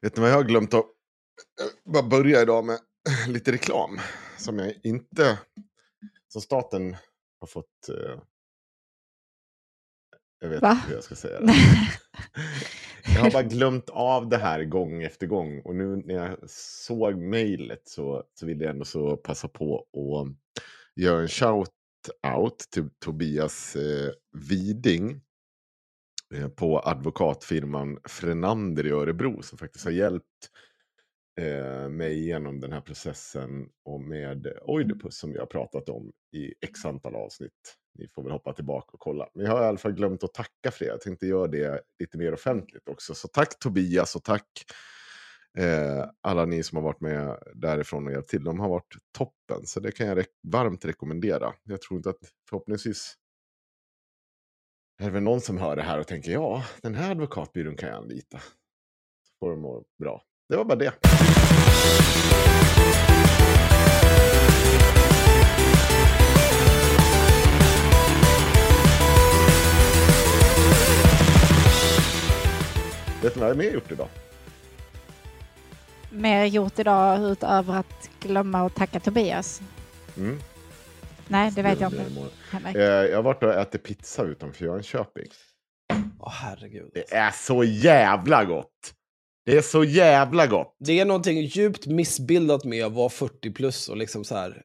Vet ni vad jag har glömt att eh, bara börja idag med lite reklam. Som jag inte, som staten har fått. Eh, jag vet Va? inte hur jag ska säga det. jag har bara glömt av det här gång efter gång. Och nu när jag såg mejlet så, så vill jag ändå så passa på att göra en shout-out till Tobias eh, Widing på advokatfirman Frenander i Örebro som faktiskt har hjälpt eh, mig genom den här processen och med Oidipus som vi har pratat om i x antal avsnitt. Ni får väl hoppa tillbaka och kolla. Men jag har i alla fall glömt att tacka för det. Jag tänkte göra det lite mer offentligt också. Så tack Tobias och tack eh, alla ni som har varit med därifrån och hjälpt till. De har varit toppen. Så det kan jag re varmt rekommendera. Jag tror inte att förhoppningsvis är det väl någon som hör det här och tänker ja, den här advokatbyrån kan jag anlita. Så får de må bra. Det var bara det. Vet ni vad jag mer gjort idag? Mer gjort idag utöver att glömma att tacka Tobias? Mm. Nej, det vet jag inte. Eh, Jag har varit och ätit pizza utanför Jönköping. Åh herregud. Det är så jävla gott! Det är så jävla gott! Det är någonting djupt missbildat med att vara 40 plus och liksom så här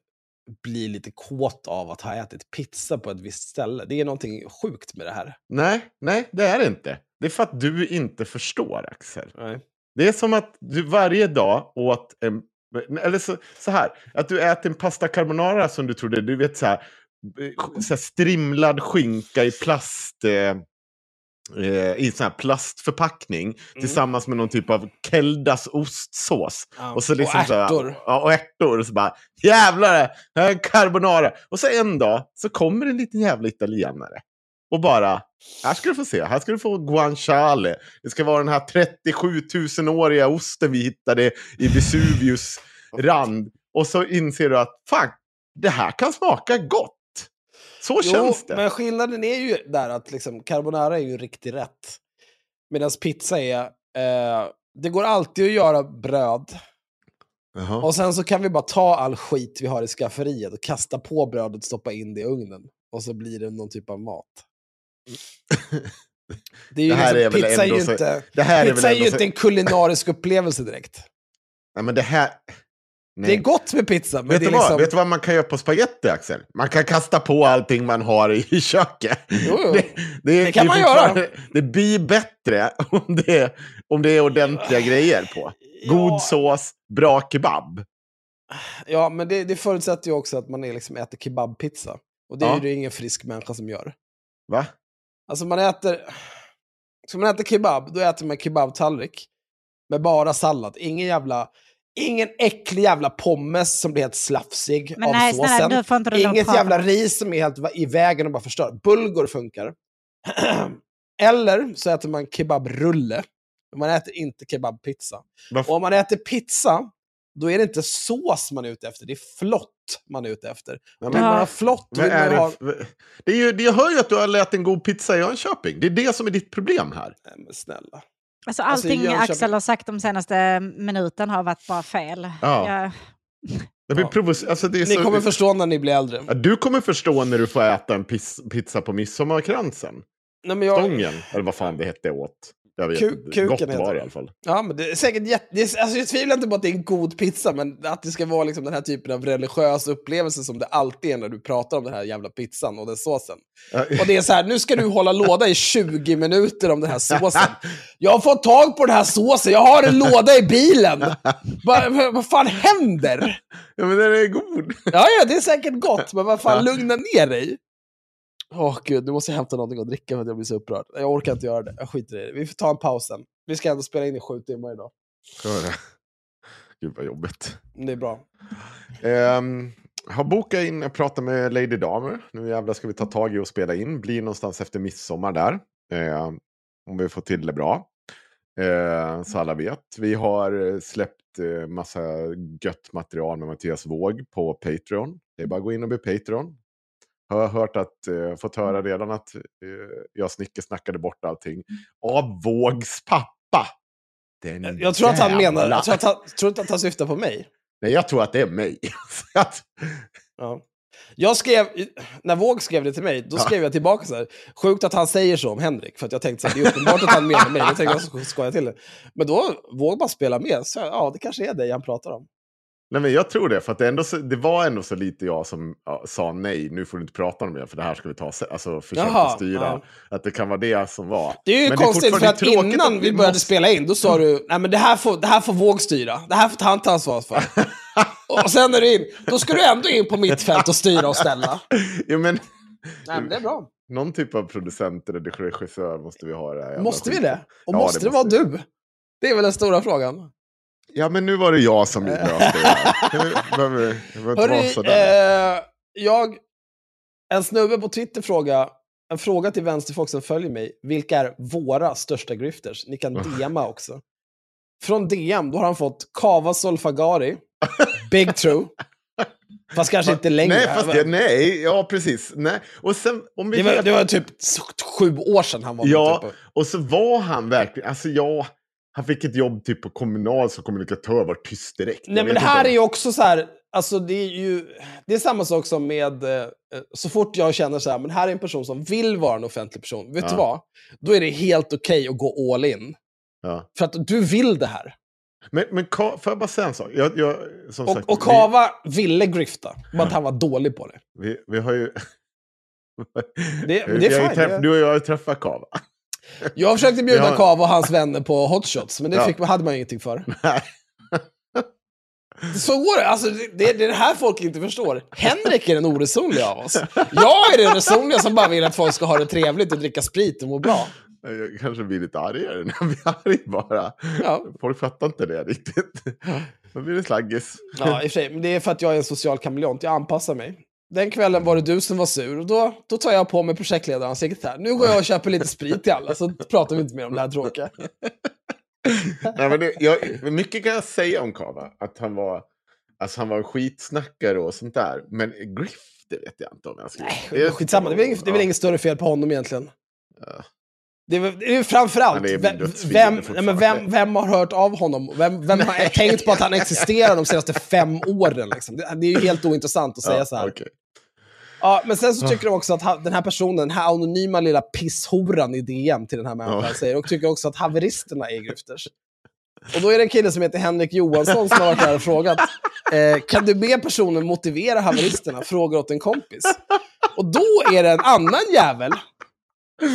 bli lite kåt av att ha ätit pizza på ett visst ställe. Det är någonting sjukt med det här. Nej, nej, det är det inte. Det är för att du inte förstår, Axel. Nej. Det är som att du varje dag åt en... Eller så, så här, att du äter en pasta carbonara som du trodde, du vet så här, så här strimlad skinka i plast... Eh, eh, I sån här plastförpackning tillsammans med någon typ av Keldas ostsås. Ja, Och, så liksom och så här- ärtor. ja, och ärtor. Och så bara, jävlar, här är carbonara. Och så en dag så kommer en liten jävla italienare. Och bara, här ska du få se, här ska du få guanciale. Det ska vara den här 37 000-åriga osten vi hittade i Vesuvius rand. Och så inser du att, fan, det här kan smaka gott. Så känns det. men skillnaden är ju där att liksom, carbonara är ju riktigt rätt. Medan pizza är, eh, det går alltid att göra bröd. Jaha. Och sen så kan vi bara ta all skit vi har i skafferiet och kasta på brödet och stoppa in det i ugnen. Och så blir det någon typ av mat. Det är ju Det här liksom, är väl pizza är ju ändå så- inte, det här är pizza är ju så- inte en kulinarisk upplevelse direkt. Nej, men det här... Nej. Det är gott med pizza, men Vet det du, är vad? liksom... Vet du vad man kan göra på spaghetti, Axel? Man kan kasta på allting man har i, köket. Jo, jo. Det, det, Det kan man göra. Det blir bättre om det, är- om det är ordentliga grejer på. God Ja. sås, bra kebab. Ja, men det, det förutsätter ju också att man är liksom äter kebabpizza. Och det är Ja. ju det ingen frisk människa som gör. Va? Alltså man äter... Ska man äta kebab, då äter man kebabtallrik. Med bara sallad. Ingen jävla... Ingen äcklig jävla pommes som blir helt slafsig Men av nej, snälla, såsen. får inte du lov att Inget jävla ris som är helt i vägen och bara förstör. Bulgur funkar. Eller så äter man kebabrulle. Man äter inte kebabpizza. Varför- Och om man äter pizza, då är det inte sås man är ute efter, det är flott man är ute efter. Ja, men- man ha flott vill är det, ha... det är ju, det- jag hör ju att du har ätit en god pizza i Jönköping. Det är det som är ditt problem här. Nej, men snälla. Alltså Alltså, allting Jönköping- Axel har sagt de senaste minuten har varit bara fel. Ja. Jag, Ja. Alltså, det är Ni så... kommer förstå när ni blir äldre. Ja, Du kommer förstå när du får äta en pizza på midsommarkransen. Nej, men jag... Stången, eller vad fan det hette åt. Jag vet, Ku- kuken gott heter var det i alla fall. Ja, men det är säkert jätte... Det är, alltså, jag tvivlar inte på att det är en god pizza, men att det ska vara liksom den här typen av religiös upplevelse som det alltid är när du pratar om den här jävla pizzan och den såsen. Och det är så här, nu ska du hålla låda i 20 minuter om den här såsen. Jag har fått tag på den här såsen, jag har en låda i bilen. Va, va, vad fan händer? ja, men den är god. Ja, ja, det är säkert gott, men vad fan, lugna ner dig. Åh gud, nu måste jag hämta någonting att dricka för att jag blir så upprörd. Jag orkar inte göra det, jag skiter i det. Vi får ta en paus sen. Vi ska ändå spela in i sju timmar idag. Gud vad jobbigt. Det är bra. Um, har bokat in, jag pratar med Lady Damer. Nu jävlar ska vi ta tag i och spela in. Blir någonstans efter midsommar där. Eh, om vi får till det bra. Eh, så alla vet. Vi har släppt eh, massa gött material med Mattias Våg på Patreon. Det är bara att gå in och bli Patreon. Har hört att, eh, fått höra redan att eh, jag snickesnackade bort allting. Av Vågs pappa. Den Jag tror att han menar, jag tror, att han, tror inte att han syftar på mig. Nej, jag tror att det är mig. Ja. Jag skrev, när Våg skrev det till mig, då skrev jag tillbaka så här. Sjukt att han säger så om Henrik, för att jag tänkte så här, det är uppenbart att han menar mig. Jag tänkte jag skoja till det. Men då, Våg bara spela med. Så jag, ja, det kanske är dig han pratar om. Nej, men jag tror det, för det, ändå så, det var ändå så lite jag som ja, sa nej, nu får du inte prata om det, för det här ska vi ta alltså försöka Jaha, styra. ja. Att det kan vara det som var. Det är ju Men konstigt, för fortfarande att innan vi började måste- spela in, då sa du nej men det här får, det här får Våg styra. Det här får han ta ansvar för. och sen när du in, då ska du ändå in på mitt fält och styra och ställa. ja, men, Nej, men det är bra. någon typ av producent eller regissör måste vi ha det här Måste vi det? Och Ja, måste det det, vara måste vi. du? Det är väl den stora frågan. Ja, men nu var det jag som löste det här. Nu behöver vi- det behöver inte vara Hörru, eh, jag... En snubbe på Twitter fråga, en fråga till vänsterfolk som följer mig. Vilka är våra största grifters? Ni kan DMa också. Från DM, då har han fått Kava Solfagari, Big True. Fast kanske inte längre. Nej, fast det, nej, ja precis. Nej. Och sen, om vi det, var, det var typ sju år sedan han var Ja, med. Typ. och så var han verkligen, alltså ja, han fick ett jobb typ på Kommunal som kommunikatör, var tyst direkt. Nej, men det här inte är ju också så här, alltså det är ju, det är samma sak som med, eh, så fort jag känner så här, men här är en person som vill vara en offentlig person, vet Ja. du vad? Då är det helt okej att gå all in. Ja. För att du vill det här. Men, men får jag bara säga en sak? Jag, jag, som sagt, Och, och Kava ville grifta, bara att han var dålig på det. Vi, vi, vi har ju... Det- vi det är fine, träff, det- Du och jag har ju träffat Kava. Jag försökte bjuda Ja. Kava och hans vänner på hotshots, men det Ja. fick, hade man ingenting för. Nej. Så går det. Alltså, det, det är det här folk inte förstår. Henrik är den oresonliga av oss. Jag är den resonliga som bara vill att folk ska ha det trevligt och dricka sprit och må bra. Jag kanske blir lite argare när jag blir arg bara. Ja. Folk fattar inte det riktigt. Då blir det slaggis. Ja, i och för sig. Men det är för att jag är en social kameleont. Jag anpassar mig. Den kvällen var det du som var sur och då, då tar jag på mig projektledaransiktet här. Nu går jag och köper lite sprit till alla så pratar vi inte mer om det här tråkiga. Nej, men det, jag, mycket kan jag säga om Kava. Att han var, alltså han var en skitsnackare och sånt där. Men Griff, det vet jag inte om jag. Det är skitsamma, det är väl det är väl inget större fel på honom egentligen. Ja. Det är, det är framförallt, är vem, vem, nej, vem, vem har hört av honom? Vem, vem har tänkt på att han existerar de senaste fem åren? Liksom? Det, det är ju helt ointressant att säga Ja, så här. okej. Ja, men sen så tycker de också att den här personen, den här anonyma lilla pisshoran i DM till den här människan Ja. säger, och tycker också att haveristerna är grifters. Och då är det en kille som heter Henrik Johansson som har varit här och frågat, eh, kan du be personen motivera haveristerna? Frågar åt en kompis. Och då är det en annan jävel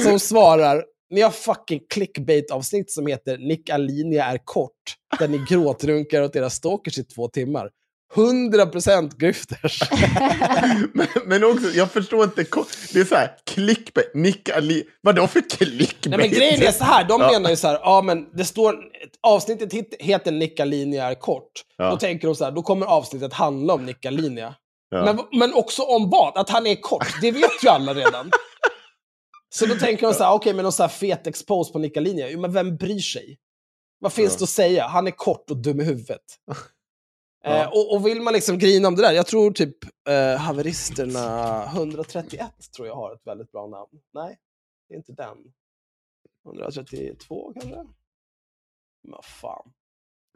som svarar, ni har fucking clickbait-avsnitt som heter Nick Alinia är kort, där ni gråtrunkar åt era stalkers i två timmar. 100% grifters. men, men också, jag förstår inte. Det är så här, clickbait. Nick Ali. Vadå för clickbait? Nej men grejen är så här, de Ja. menar ju så här, ja men det står, avsnittet heter Nicka Linja är kort. Ja. Då tänker de så här, då kommer avsnittet handla om Nicka Linja. Ja. Men, men också om vad? Att han är kort, det vet ju alla redan. Så då tänker de så här, okej, men någon så här fet expose på nicka linje. Jo, men vem bryr sig? Vad finns det att säga? Han är kort och dum i huvudet. Eh, och, och vill man liksom grina om det där, jag tror typ eh, haveristerna 131 tror jag har ett väldigt bra namn. Nej, det är inte den. 132 kanske? Men fan.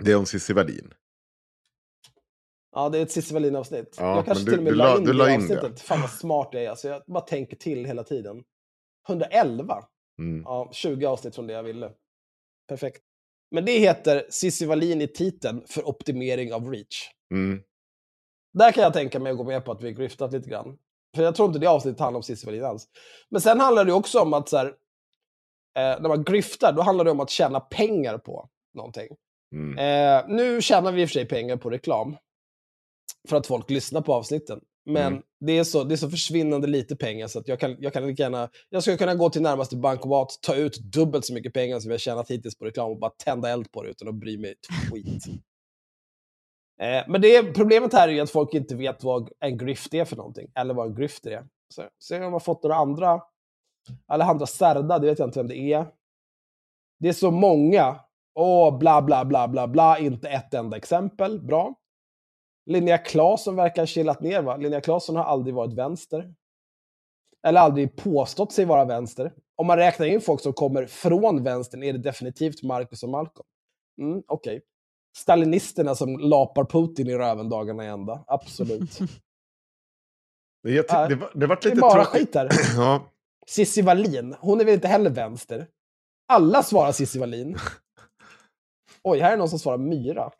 Det är om Cissi Wallin. Ja, det är ett Cissi Wallin-avsnitt. Ja, jag kanske men till och du- med du la in du det la in det. avsnittet. Fan vad smart jag är. Alltså, jag bara tänker till hela tiden. 111. Mm. Ja, 20 avsnitt från det jag ville. Perfekt. Men det heter Cissi Wallin i titeln för optimering av reach. Mm. Där kan jag tänka mig att gå med på att vi har griftat lite grann. För jag tror inte det avsnittet handlar om Cissi Wallin alls. Men sen handlar det också om att så här, eh, när man griftar, då handlar det om att tjäna pengar på någonting. Mm. Eh, nu tjänar vi i och för sig pengar på reklam. För att folk lyssnar på avsnitten. Men Mm. det, är så, det är så försvinnande lite pengar så att jag kan, jag kan lika gärna... Jag skulle kunna gå till närmaste bankomat, ta ut dubbelt så mycket pengar som jag tjänat hittills på reklam och bara tända eld på det utan att bry mig ett skit. Eh, men det, problemet här är ju att folk inte vet vad en grift är för någonting. Eller vad en grifter är. Så, så har man fått några andra... Alejandra Cerda, det vet jag inte vem det är. Det är så många. Åh, bla, bla, bla, bla, bla. Inte ett enda exempel. Bra. Linnea Claesson verkar ha chillat ner, va? Linnea Claesson har aldrig varit vänster. Eller aldrig påstått sig vara vänster. Om man räknar in folk som kommer från vänstern är det definitivt Marcus och Malcolm. Mm, Okej. Stalinisterna som lapar Putin i röven dagarna i ända. Absolut. Det, det, var, det vart det är lite bara tråkigt. skit här. Ja, Cissi Wallin, hon är väl inte heller vänster? Alla svarar Cissi Wallin. Oj, här är någon som svarar Myra.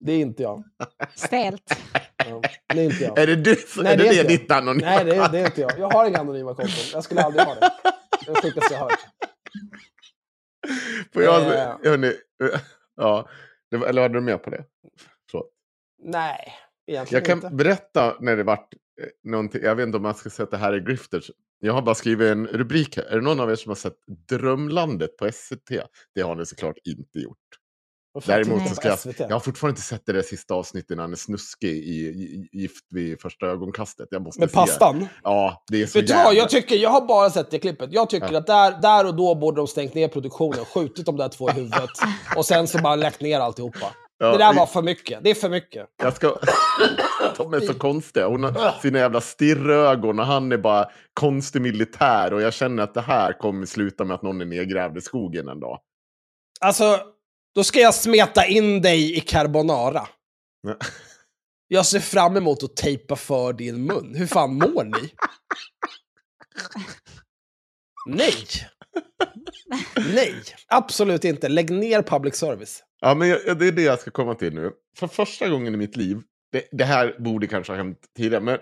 Det är inte jag. Stelt. Ja, det är inte jag. är det, du, Nej, är det, det är inte ditt anonyma? Nej, det är, det är inte jag. Jag har inga anonyma konton. Jag skulle aldrig ha det. Det är det sjukaste jag har hört. Får jag, Eh. hörni, ja, det var, eller hade du med på det? Förlåt. Nej, egentligen Jag kan inte. berätta när det vart eh, någonting, jag vet inte om man ska säga att det här är grifters. Jag har bara skrivit en rubrik här. Är det någon av er som har sett Drömlandet på SVT? Det har ni såklart inte gjort. Däremot så ska jag, jag har fortfarande inte sett det där sista avsnittet när han är snuskig i, i Gift vid första ögonkastet. Jag måste Med se. pastan? Ja, det är så Vet jävla... jag, tycker, jag har bara sett det klippet. Jag tycker Ja. att där, där och då borde de stängt ner produktionen, skjutit de där två i huvudet och sen så bara lagt ner alltihopa. Ja, det där var för mycket. Det är för mycket. Jag ska... De är så konstiga. Hon har sina jävla stirrögon och han är bara konstig militär. Och jag känner att det här kommer sluta med att någon är nedgrävd i skogen en dag. Alltså, då ska jag smeta in dig i carbonara. Ja. Jag ser fram emot att tejpa för din mun. Hur fan mår ni? Nej! Nej, absolut inte. Lägg ner public service. Ja, men jag, det är det jag ska komma till nu. För första gången i mitt liv, det, det här borde kanske ha hänt tidigare, men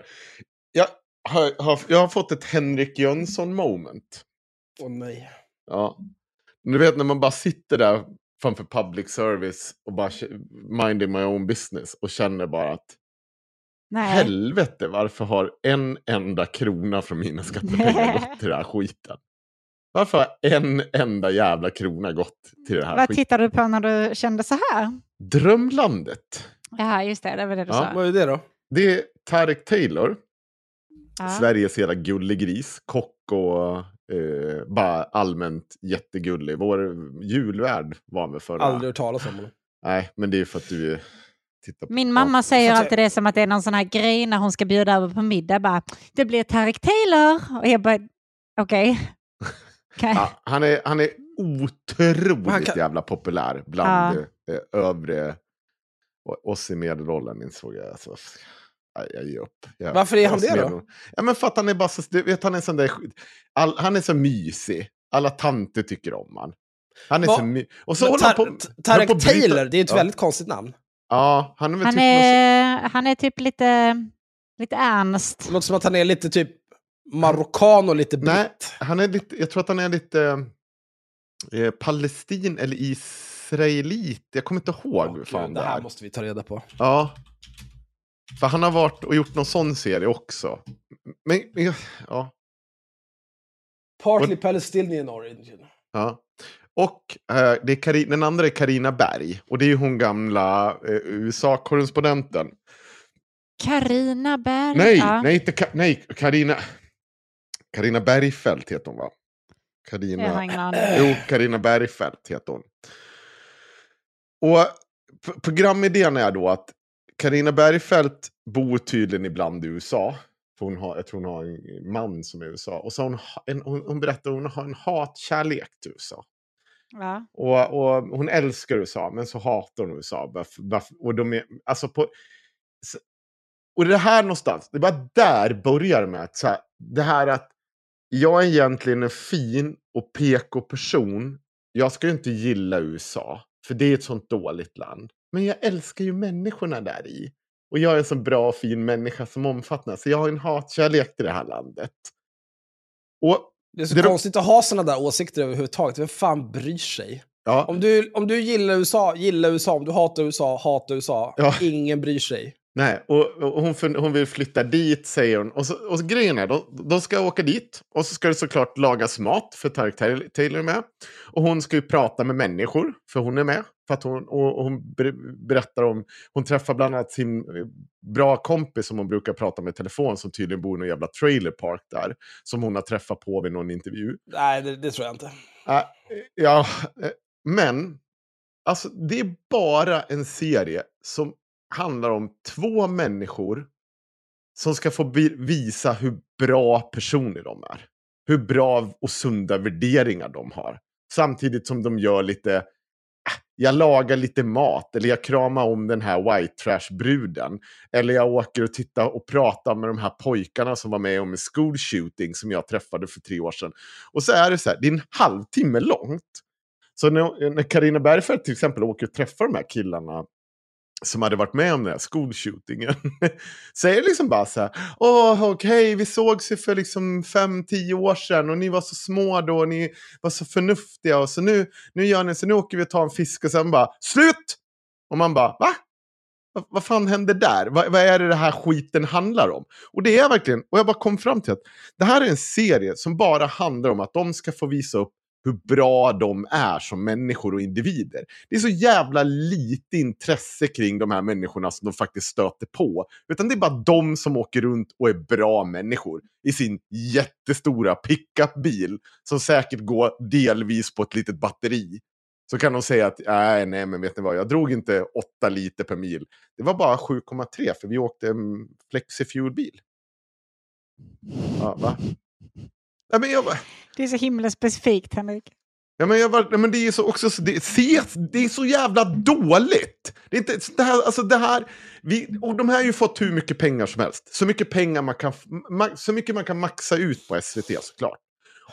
jag har, har, jag har fått ett Henrik Jönsson moment. Åh nej. Ja. Du vet när man bara sitter där framför public service och bara minding my own business och känner bara att Nej. helvete, varför har en enda krona från mina skattepengar gått till den här skiten? Varför har en enda jävla krona gått till den här Vad skiten? tittade du på när du kände så här? Drömlandet. Ja, just det. Det var det du Ja, sa. Vad är det då? Det är Tarek Taylor, Ja. Sveriges hela gullegris, kock och eh, bara allmänt jättegullig. Vår julvärd var han väl förra. Aldrig hört talas om honom. Nej, men det är för att du tittar på... Min mamma Ja. säger alltid det som att det är någon sån här grej när hon ska bjuda över på middag. Bara, det blir Tarek Taylor. Och jag bara, okej. Kan- Ja, han, är, han är otroligt Han kan- jävla populär bland eh, övre och oss i medelåldern insåg jag. Alltså, jag ger upp. Jag, Varför är han det då? Ja, men för att han är bara så, du vet, han är sån där, all, han är så mysig. Alla tanter tycker om han. Han är Va? så my- Och så Men håller han på... Tarek Taylor, det är ett ja. väldigt konstigt namn. Ja, han är väl Han typ är, han är typ lite, lite ernst. Låter som att han är lite typ marockan och lite Nej, britt. han är lite, jag tror att han är lite eh, palestin eller israelit. Jag kommer inte ihåg hur fan Gud, det det här är. måste vi ta reda på. Ja. För han har varit och gjort någon sån serie också. Men, men ja. Partly Palestinian origin. ja. Och eh, det är Kari, den andra är Karina Berg. Och det är ju hon gamla eh, USA-korrespondenten. Carina Berg. Nej, ja. nej, inte Ka- nej, Karina. Carina Bergfeldt heter hon va? Aning. Jo, Carina Bergfeldt heter hon. Och programidén är då att Carina Bergfeldt bor tydligen ibland i USA. För hon har, jag tror hon har en man som är i USA. Och så hon, en, hon, hon berättar att hon har en hatkärlek till USA. Ja. Och, och hon älskar USA, men så hatar hon USA. Och, de är, alltså på, och det här någonstans, det var där börjar med. Att, så här, det här att jag är egentligen en fin och PK-person. Jag ska ju inte gilla USA, för det är ett sånt dåligt land. Men jag älskar ju människorna där i. Och jag är en så bra och fin människa som omfattas. Så jag har en hatkärlek till det här landet. Och Det är så Det de- konstigt att ha sådana där åsikter överhuvudtaget. Vem fan bryr sig? ja, Om du, om du gillar USA, gilla USA. Om du hatar USA, hata USA. Ja. Ingen bryr sig. Nej, och, och hon, fun- hon vill flytta dit, säger hon. Och, så, och så, grejen är, de, de ska åka dit. Och så ska det såklart lagas mat, för Tarek Taylor- är med. Och hon ska ju prata med människor, för hon är med. För att hon, och, och hon ber- berättar om, hon träffar bland annat sin eh, bra kompis som hon brukar prata med i telefon, som tydligen bor i någon jävla trailer park där. Som hon har träffat på vid någon intervju. Nej, det, det tror jag inte. Äh, ja, eh, men alltså, det är bara en serie som handlar om två människor som ska få visa hur bra personer de är. Hur bra och sunda värderingar de har. Samtidigt som de gör lite, äh, jag lagar lite mat, eller jag kramar om den här white trash-bruden. Eller jag åker och tittar och pratar med de här pojkarna som var med om en school shooting som jag träffade för tre år sedan. Och så är det så här, det är en halvtimme långt. Så när, när Carina Bergfeldt till exempel åker och träffar de här killarna som hade varit med om den här skolshootingen. Säger liksom bara så här, åh okej, vi sågs ju för liksom fem, tio år sedan och ni var så små då och ni var så förnuftiga och så nu, nu gör ni, så nu åker vi och tar en fisk och sen bara, slut! Och man bara, va? Vad, vad fan hände där? Vad, vad är det det här skiten handlar om? Och det är verkligen, och jag bara kom fram till att det här är en serie som bara handlar om att de ska få visa upp hur bra de är som människor och individer. Det är så jävla lite intresse kring de här människorna som de faktiskt stöter på. Utan det är bara de som åker runt och är bra människor i sin jättestora pickupbil som säkert går delvis på ett litet batteri. Så kan de säga att nej, nej, men vet ni vad, jag drog inte 8 liter per mil. Det var bara 7,3 för vi åkte en flexifuelbil. Ja, va? Ja, men jag, Det är så himla specifikt, Henrik. Ja, men, jag var, nej, men det är så också så, det, se, det är så jävla dåligt. Det är inte, det här, alltså det här, vi, och de här har ju fått hur mycket pengar som helst. Så mycket pengar man kan, så mycket man kan maxa ut på SVT såklart.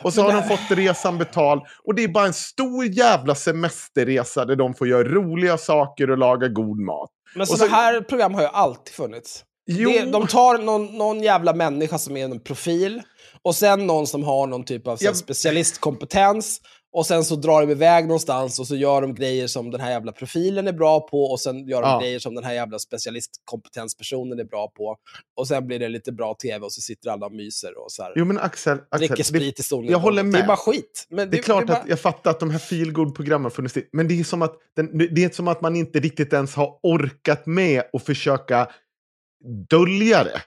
Och så har de fått resan betald. Och det är bara en stor jävla semesterresa där de får göra roliga saker och laga god mat. Men sådana så- här program har ju alltid funnits. Jo. Det, de tar någon, någon jävla människa som är en profil, och sen någon som har någon typ av Ja. specialistkompetens, och sen så drar de iväg någonstans och så gör de grejer som den här jävla profilen är bra på, och sen gör de Ja. grejer som den här jävla specialistkompetenspersonen är bra på. Och sen blir det lite bra tv och så sitter alla och myser och så här. Jo men Axel, Axel dricker det- sprit i stolen. jag håller Det med. är bara skit. Men Det är klart bara... att jag fattar att de här feelgood programmen har funnits till. Men det är, som att den, det är som att man inte riktigt ens har orkat med att försöka dölja det.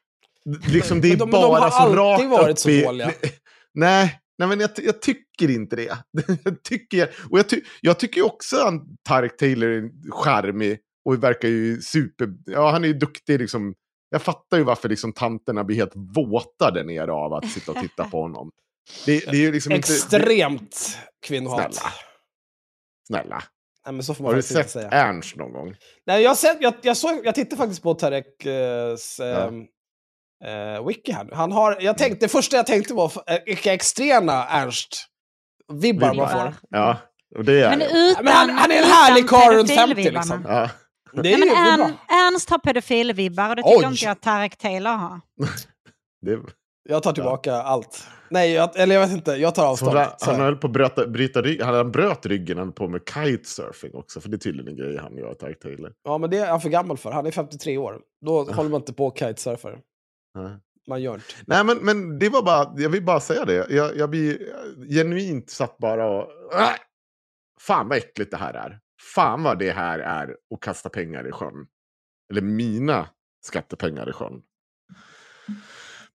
Liksom det är de- de bara har så rakt varit så i... dåliga. Nej, nej men jag, jag tycker inte det. jag tycker, och jag, ty, jag tycker också att Tarek Taylor är charmig och verkar ju super... Ja, han är ju duktig liksom. Jag fattar ju varför liksom tanterna blir helt våta där nere av att sitta och titta på honom. Det, det är ju liksom inte... Extremt kvinnohat. Snälla. Snälla. Nej, Har du sett säga. Ernst någon gång? Nej, jag, sett, jag, jag, såg, jag tittade faktiskt på Tareks eh, eh, wiki här. Han har, jag tänkte, det första jag tänkte var eh, vilka extrema Ernst-vibbar man Vibbar. får. Ja, och det är Men, utan, Men han- han är en härlig karl runt 50 pedofilvibbarna. liksom. Ja. Det Nej, är men är bra. Ern, Ernst har pedofilvibbar och det tycker Oj. inte jag Tarek Taylor har. Det, Jag tar tillbaka allt. Nej, jag, eller jag vet inte. Jag tar avstånd. han, Så. han höll på att bryta, bryta ryggen. Han bröt ryggen, han på med kitesurfing också. För det är tydligen en grej han gör, Tarek Taylor. Ja, men det är han för gammal för. Han är 53 år. Då håller man inte på och kitesurfar. Man gör inte. Nej, men, men det var bara, jag vill bara säga det. Jag, jag blir genuint satt bara och... Äh! Fan vad äckligt det här är. Fan vad det här är att kasta pengar i sjön. Eller mina skattepengar i sjön.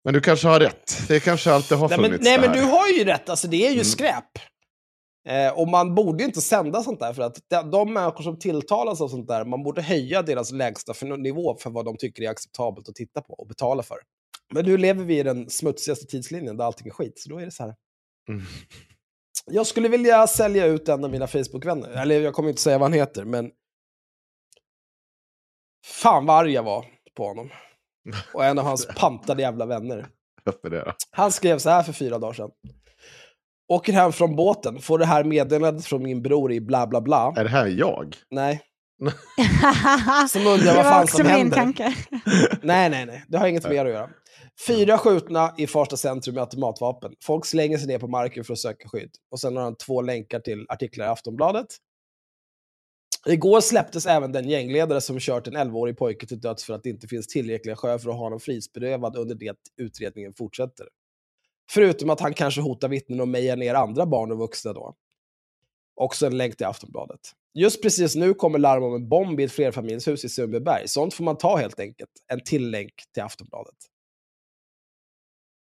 Men du kanske har rätt. Det kanske alltid har Nej, funnits men, nej, men du har ju rätt. Alltså, det är ju Mm. skräp. Eh, och man borde inte sända sånt där, för att de, de människor som tilltalas av sånt där, man borde höja deras lägsta för, nivå för vad de tycker är acceptabelt att titta på och betala för. Men nu lever vi i den smutsigaste tidslinjen där allting är skit, så då är det så här. Mm. Jag skulle vilja sälja ut en av mina Facebook-vänner. Eller jag kommer inte säga vad han heter, men... Fan vad arg jag var på honom. Och en av hans pantade jävla vänner. Han skrev så här för fyra dagar sedan. Åker hem från båten, får det här meddelandet från min bror i bla bla bla. Är det här jag? Nej, Som undrar det vad fan som händer. tanke. nej, nej, nej. Det har inget med er att göra. Fyra skjutna i Farsta centrum med automatvapen. Folk slänger sig ner på marken för att söka skydd. Och sen har han två länkar till artiklar i Aftonbladet. Igår släpptes även den gängledare som kört en 11-årig pojke till döds för att det inte finns tillräckliga skäl för att ha honom frihetsberövad under det utredningen fortsätter. Förutom att han kanske hotar vittnen och mejar ner andra barn och vuxna då. Också en länk till Aftonbladet. Just precis nu kommer larm om en bomb i ett flerfamiljshus i Sundbyberg. Sånt får man ta helt enkelt. En till länk till Aftonbladet.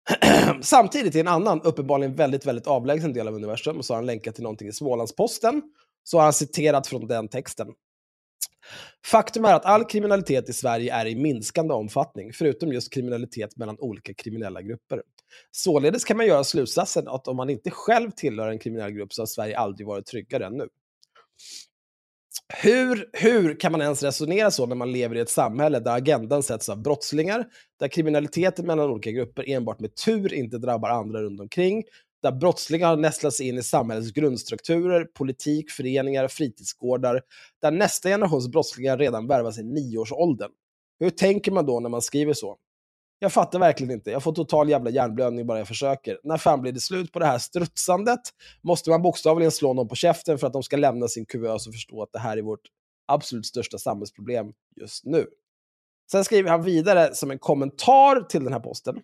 Samtidigt i en annan, uppenbarligen väldigt, väldigt avlägsen del av universum, så har han länkat till någonting i Smålandsposten, så har han citerat från den texten. Faktum är att all kriminalitet i Sverige är i minskande omfattning, förutom just kriminalitet mellan olika kriminella grupper. Således kan man göra slutsatsen att om man inte själv tillhör en kriminell grupp så har Sverige aldrig varit tryggare än nu. Hur, hur kan man ens resonera så när man lever i ett samhälle där agendan sätts av brottslingar, där kriminaliteten mellan olika grupper enbart med tur inte drabbar andra runt omkring, där brottslingar har nästlat sig in i samhällets grundstrukturer, politik, föreningar, fritidsgårdar, där nästa generations brottslingar redan värvas i nioårsåldern. Hur tänker man då när man skriver så? Jag fattar verkligen inte. Jag får total jävla hjärnblödning bara jag försöker. När fan blir det slut på det här strutsandet? Måste man bokstavligen slå någon på käften för att de ska lämna sin kuvös och förstå att det här är vårt absolut största samhällsproblem just nu? Sen skriver han vidare som en kommentar till den här posten.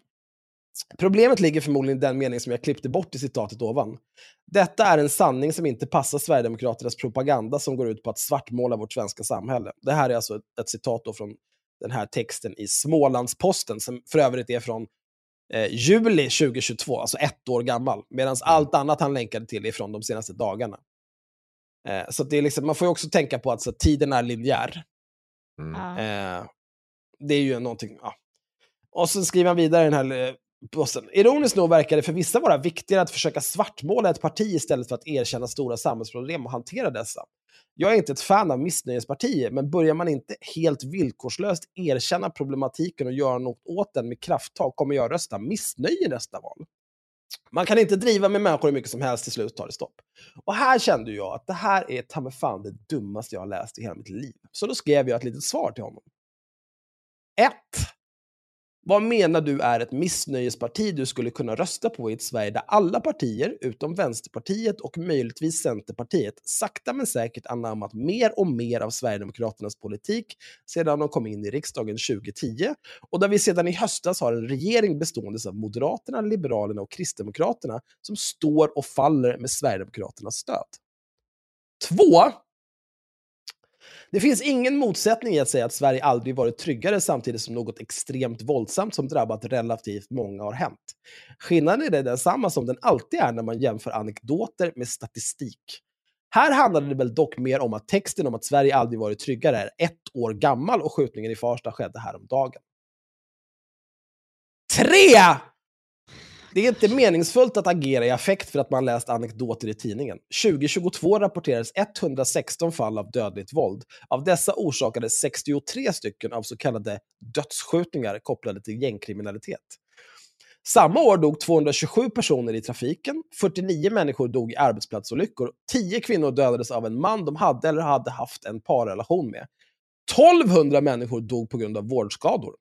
Problemet ligger förmodligen i den mening som jag klippte bort i citatet ovan. Detta är en sanning som inte passar Sverigedemokraternas propaganda som går ut på att svartmåla vårt svenska samhälle. Det här är alltså ett, ett citat då från den här texten i Smålandsposten, som för övrigt är från eh, juli 2022, alltså ett år gammal. Medan allt annat han länkade till är från de senaste dagarna. Eh, så det är liksom, man får ju också tänka på att så, tiden är linjär. Mm. Eh, det är ju någonting, ja. Och sen skriver han vidare i den här Bossen. Ironiskt nog verkar det för vissa vara viktigare att försöka svartmåla ett parti istället för att erkänna stora samhällsproblem och hantera dessa. Jag är inte ett fan av missnöjespartier, men börjar man inte helt villkorslöst erkänna problematiken och göra något åt den med krafttag kommer jag rösta missnöje i nästa val. Man kan inte driva med människor hur mycket som helst, till slut tar det stopp. Och här kände jag att det här är ta mig fan det dummaste jag har läst i hela mitt liv. Så då skrev jag ett litet svar till honom. 1. Vad menar du är ett missnöjesparti du skulle kunna rösta på i ett Sverige där alla partier, utom Vänsterpartiet och möjligtvis Centerpartiet, sakta men säkert anammat mer och mer av Sverigedemokraternas politik sedan de kom in i riksdagen 2010 och där vi sedan i höstas har en regering bestående av Moderaterna, Liberalerna och Kristdemokraterna som står och faller med Sverigedemokraternas stöd. Två det finns ingen motsättning i att säga att Sverige aldrig varit tryggare samtidigt som något extremt våldsamt som drabbat relativt många har hänt. Skillnaden är densamma som den alltid är när man jämför anekdoter med statistik. Här handlade det väl dock mer om att texten om att Sverige aldrig varit tryggare är ett år gammal och skjutningen i Farsta skedde häromdagen. 3! Det är inte meningsfullt att agera i affekt för att man läst anekdoter i tidningen. 2022 rapporterades 116 fall av dödligt våld. Av dessa orsakades 63 stycken av så kallade dödsskjutningar kopplade till gängkriminalitet. Samma år dog 227 personer i trafiken, 49 människor dog i arbetsplatsolyckor, 10 kvinnor dödades av en man de hade eller hade haft en parrelation med. 1200 människor dog på grund av vårdskador.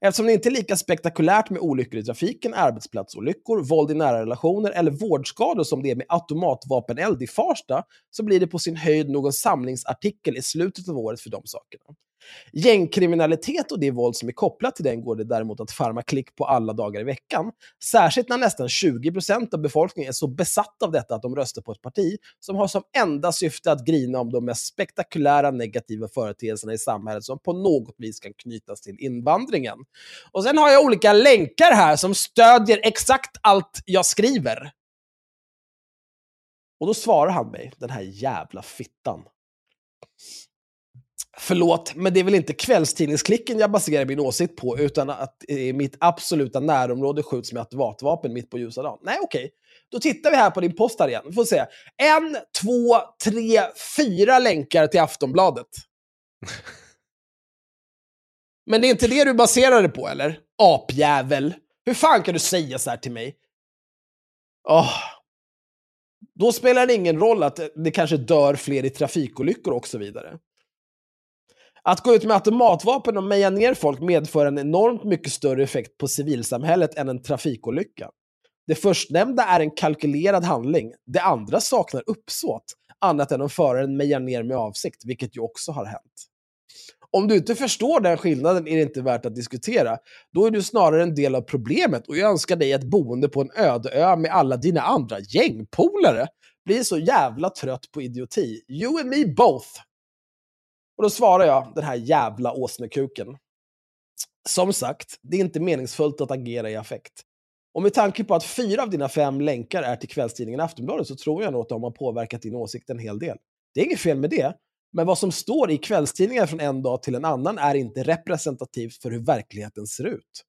Eftersom det inte är lika spektakulärt med olyckor i trafiken, arbetsplatsolyckor, våld i nära relationer eller vårdskador som det är med automatvapeneld i Farsta, så blir det på sin höjd någon samlingsartikel i slutet av året för de sakerna. Gängkriminalitet och det våld som är kopplat till den går det däremot att farma klick på alla dagar i veckan. Särskilt när nästan 20% av befolkningen är så besatt av detta att de röstar på ett parti som har som enda syfte att grina om de mest spektakulära negativa företeelserna i samhället som på något vis kan knytas till invandringen. Och sen har jag olika länkar här som stödjer exakt allt jag skriver. Och då svarar han mig, den här jävla fittan. Förlåt, men det är väl inte kvällstidningsklicken jag baserar min åsikt på, utan att i mitt absoluta närområde skjuts med automatvapen mitt på ljusa dagen. Nej, okej. Då tittar vi här på din post här igen. Vi får se. En, två, tre, fyra länkar till Aftonbladet. Men det är inte det du baserar det på, eller? Apjävel. Hur fan kan du säga så här till mig? Åh. Då spelar det ingen roll att det kanske dör fler i trafikolyckor och så vidare. Att gå ut med automatvapen och meja ner folk medför en enormt mycket större effekt på civilsamhället än en trafikolycka. Det förstnämnda är en kalkylerad handling. Det andra saknar uppsåt, annat än om föraren mejar ner med avsikt, vilket ju också har hänt. Om du inte förstår den skillnaden är det inte värt att diskutera. Då är du snarare en del av problemet och jag önskar dig ett boende på en öde ö med alla dina andra gängpolare. Blir så jävla trött på idioti. You and me both. Och då svarar jag, den här jävla åsnekuken. Som sagt, det är inte meningsfullt att agera i affekt. Och med tanke på att fyra av dina fem länkar är till kvällstidningen Aftonbladet så tror jag nog att de har påverkat din åsikt en hel del. Det är inget fel med det, men vad som står i kvällstidningar från en dag till en annan är inte representativt för hur verkligheten ser ut.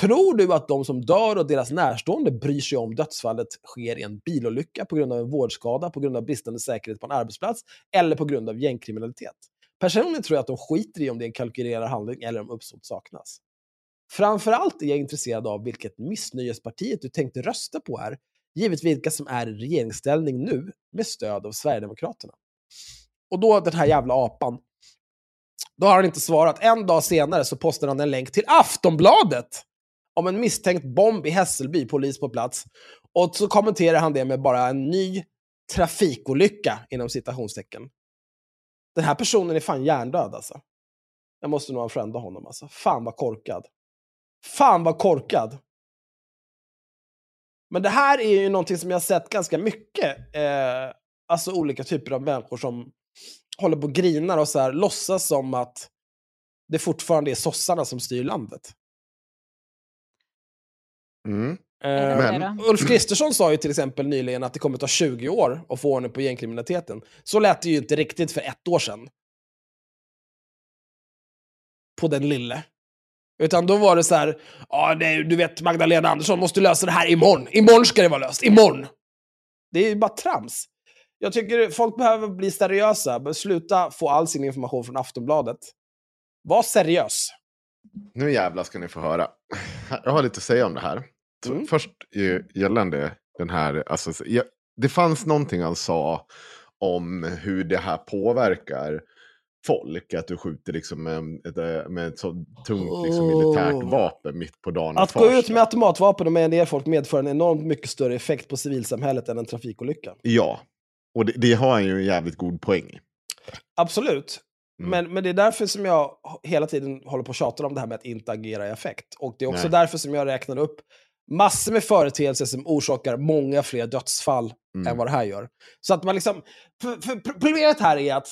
Tror du att de som dör och deras närstående bryr sig om dödsfallet sker i en bilolycka på grund av en vårdskada, på grund av bristande säkerhet på en arbetsplats eller på grund av gängkriminalitet? Personligen tror jag att de skiter i om det är en kalkylerad handling eller om uppsåt saknas. Framförallt är jag intresserad av vilket missnöjespartiet du tänkte rösta på här, givet vilka som är i regeringsställning nu med stöd av Sverigedemokraterna. Och då den här jävla apan, då har han inte svarat. En dag senare så postar han en länk till Aftonbladet om en misstänkt bomb i Hässelby, polis på plats. Och så kommenterar han det med bara en ny trafikolycka, inom citationstecken. Den här personen är fan hjärndöd alltså. Jag måste nog unfrienda honom alltså. Fan vad korkad. Fan vad korkad. Men det här är ju någonting som jag har sett ganska mycket. Eh, alltså olika typer av människor som håller på och grinar och så här, låtsas som att det fortfarande är sossarna som styr landet. Mm. Eh, Men- Ulf Kristersson sa ju till exempel nyligen att det kommer ta 20 år att få ordning på gängkriminaliteten. Så lät det ju inte riktigt för ett år sedan. På den lille. Utan då var det så här, ja, nej, du vet Magdalena Andersson måste lösa det här imorgon. Imorgon ska det vara löst, imorgon. Det är ju bara trams. Jag tycker folk behöver bli seriösa, sluta få all sin information från Aftonbladet. Var seriös. Nu jävlar ska ni få höra. Jag har lite att säga om det här. Mm. Först gällande den här, alltså, det fanns någonting han sa om hur det här påverkar folk. Att du skjuter liksom med, ett, eh, med ett så tungt liksom, militärt Oh. vapen mitt på dagen. Att gå ut med automatvapen och meja ner folk medför en enormt mycket större effekt på civilsamhället än en trafikolycka. Ja, och det, det har han ju en jävligt god poäng. Absolut. Mm. Men, men det är därför som jag hela tiden håller på och tjatar om det här med att inte agera i affekt. Och det är också Nej. därför som jag räknar upp massor med företeelser som orsakar många fler dödsfall Mm. än vad det här gör. Så att man liksom... Problemet här är att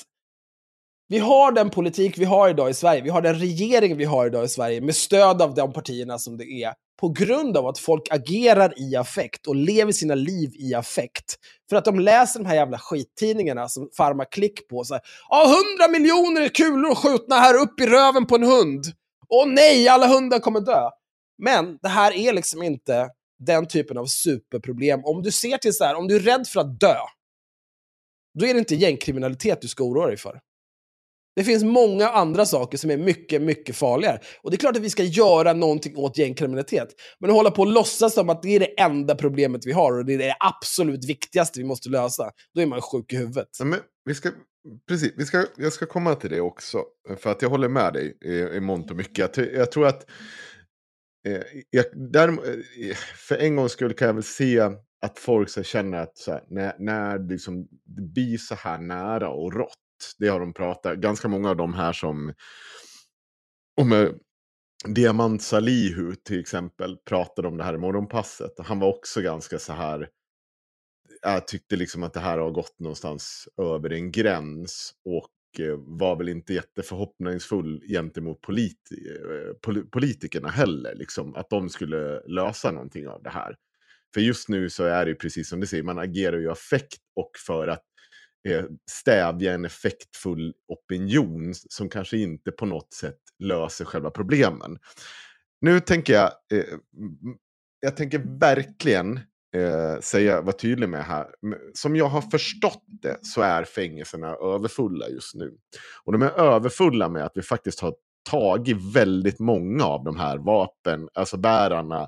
vi har den politik vi har idag i Sverige, vi har den regering vi har idag i Sverige med stöd av de partierna som det är, på grund av att folk agerar i affekt och lever sina liv i affekt. För att de läser de här jävla skittidningarna som farmar klick på så här, ja, hundra miljoner kulor skjutna här upp i röven på en hund. Åh nej, alla hundar kommer dö. Men det här är liksom inte den typen av superproblem. Om du ser till så här, om du är rädd för att dö, då är det inte gängkriminalitet du ska oroa dig för. Det finns många andra saker som är mycket, mycket farligare. Och det är klart att vi ska göra någonting åt gängkriminalitet. Men att hålla på och låtsas som att det är det enda problemet vi har och det är det absolut viktigaste vi måste lösa, då är man sjuk i huvudet. Ja, men vi ska, precis, vi ska, jag ska komma till det också. För att jag håller med dig i, i mångt och mycket. Jag, jag tror att... Eh, jag, där, eh, eh, för en gångs skull kan jag väl se att folk så känner att så här, när, när liksom, det blir så här nära och rått. Det har de pratat, ganska många av de här som, om eh, Diamant Salihu till exempel pratade om det här i morgonpasset. Han var också ganska så här, jag tyckte liksom att det här har gått någonstans över en gräns och Eh, var väl inte jätteförhoppningsfull gentemot politi eh, pol politikerna heller, liksom, att de skulle lösa någonting av det här. För just nu så är det ju precis som du säger, man agerar ju affekt och för att eh, stävja en effektfull opinion som kanske inte på något sätt löser själva problemen. Nu tänker jag, eh, jag tänker verkligen eh, säga, vara tydlig med här. Som jag har förstått det så är fängelserna överfulla just nu. Och de är överfulla med att vi faktiskt har tagit väldigt många av de här vapen, alltså bärarna,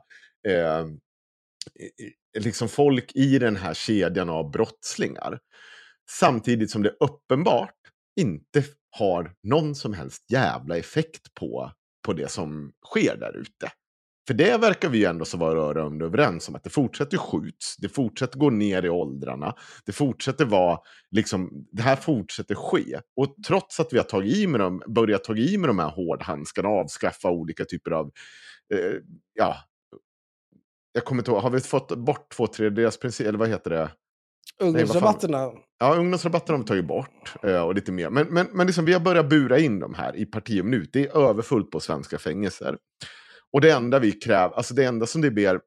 eh, liksom folk i den här kedjan av brottslingar. Samtidigt som det uppenbart inte har någon som helst jävla effekt på, på det som sker där ute. För det verkar vi ju ändå så vara rörande överens om, att det fortsätter skjuts, det fortsätter gå ner i åldrarna, det fortsätter vara, liksom, det här fortsätter ske. Och trots att vi har tagit i med dem, börjat ta i med de här hårdhandskarna, avskaffa olika typer av, eh, ja, jag kommer inte ihåg, har vi fått bort två tredjedels princip, eller vad heter det? Ungdomsrabatterna. Ja, ungdomsrabatterna har vi tagit bort. Eh, och lite mer. Men, men, men liksom, vi har börjat bura in dem här i parti och minut. Det är överfullt på svenska fängelser. Och det enda vi kräver, alltså det enda som det ber,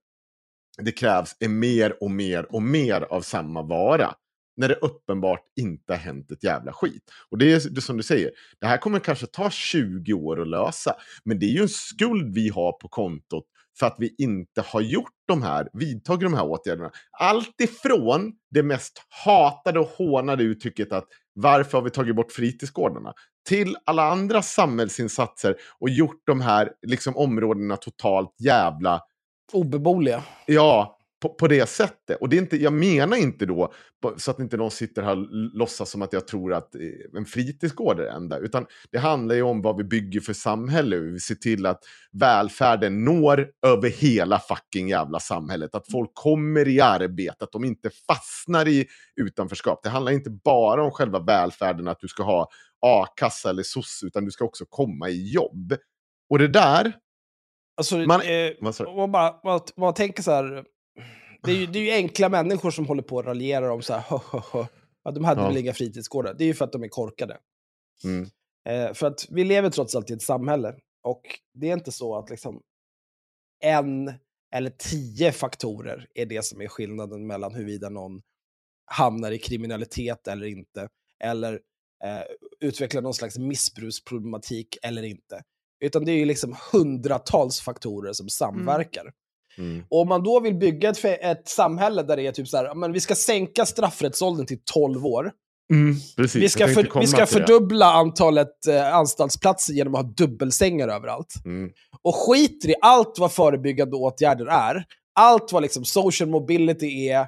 det krävs är mer och mer och mer av samma vara. När det uppenbart inte har hänt ett jävla skit. Och det är det som du säger, det här kommer kanske ta 20 år att lösa. Men det är ju en skuld vi har på kontot för att vi inte har gjort de här, vidtagit de här åtgärderna. Allt ifrån det mest hatade och hånade uttrycket att varför har vi tagit bort fritidsgårdarna? Till alla andra samhällsinsatser och gjort de här liksom, områdena totalt jävla... Obeboeliga. Ja, på, på, det sättet. Och det är inte, jag menar inte då, så att inte någon sitter här och låtsas som att jag tror att eh, en fritidsgård är det enda. Utan det handlar ju om vad vi bygger för samhälle. Vi ser till att välfärden når över hela fucking jävla samhället. Att folk kommer i arbete, att de inte fastnar i utanförskap. Det handlar inte bara om själva välfärden, att du ska ha a-kassa eller soc, utan du ska också komma i jobb. Och det där... Alltså, man, eh, man, bara, man, man tänker så här det är, ju, det är ju enkla människor som håller på och raljerar om så här, hö, hö, hö. Ja, de hade ja. väl inga fritidsgårdar. Det är ju för att de är korkade. Mm. Eh, för att vi lever trots allt i ett samhälle. Och det är inte så att liksom en eller tio faktorer är det som är skillnaden mellan huruvida någon hamnar i kriminalitet eller inte. Eller eh, utvecklar någon slags missbruksproblematik eller inte. Utan det är ju liksom hundratals faktorer som samverkar. Mm. Mm. Och om man då vill bygga ett, ett samhälle där det är typ så här, men vi ska sänka straffrättsåldern till 12 år. Mm, precis, vi ska, för, vi ska fördubbla det. antalet eh, anstaltsplatser genom att ha dubbelsängar överallt. Mm. Och skiter i allt vad förebyggande åtgärder är, allt vad liksom social mobility är,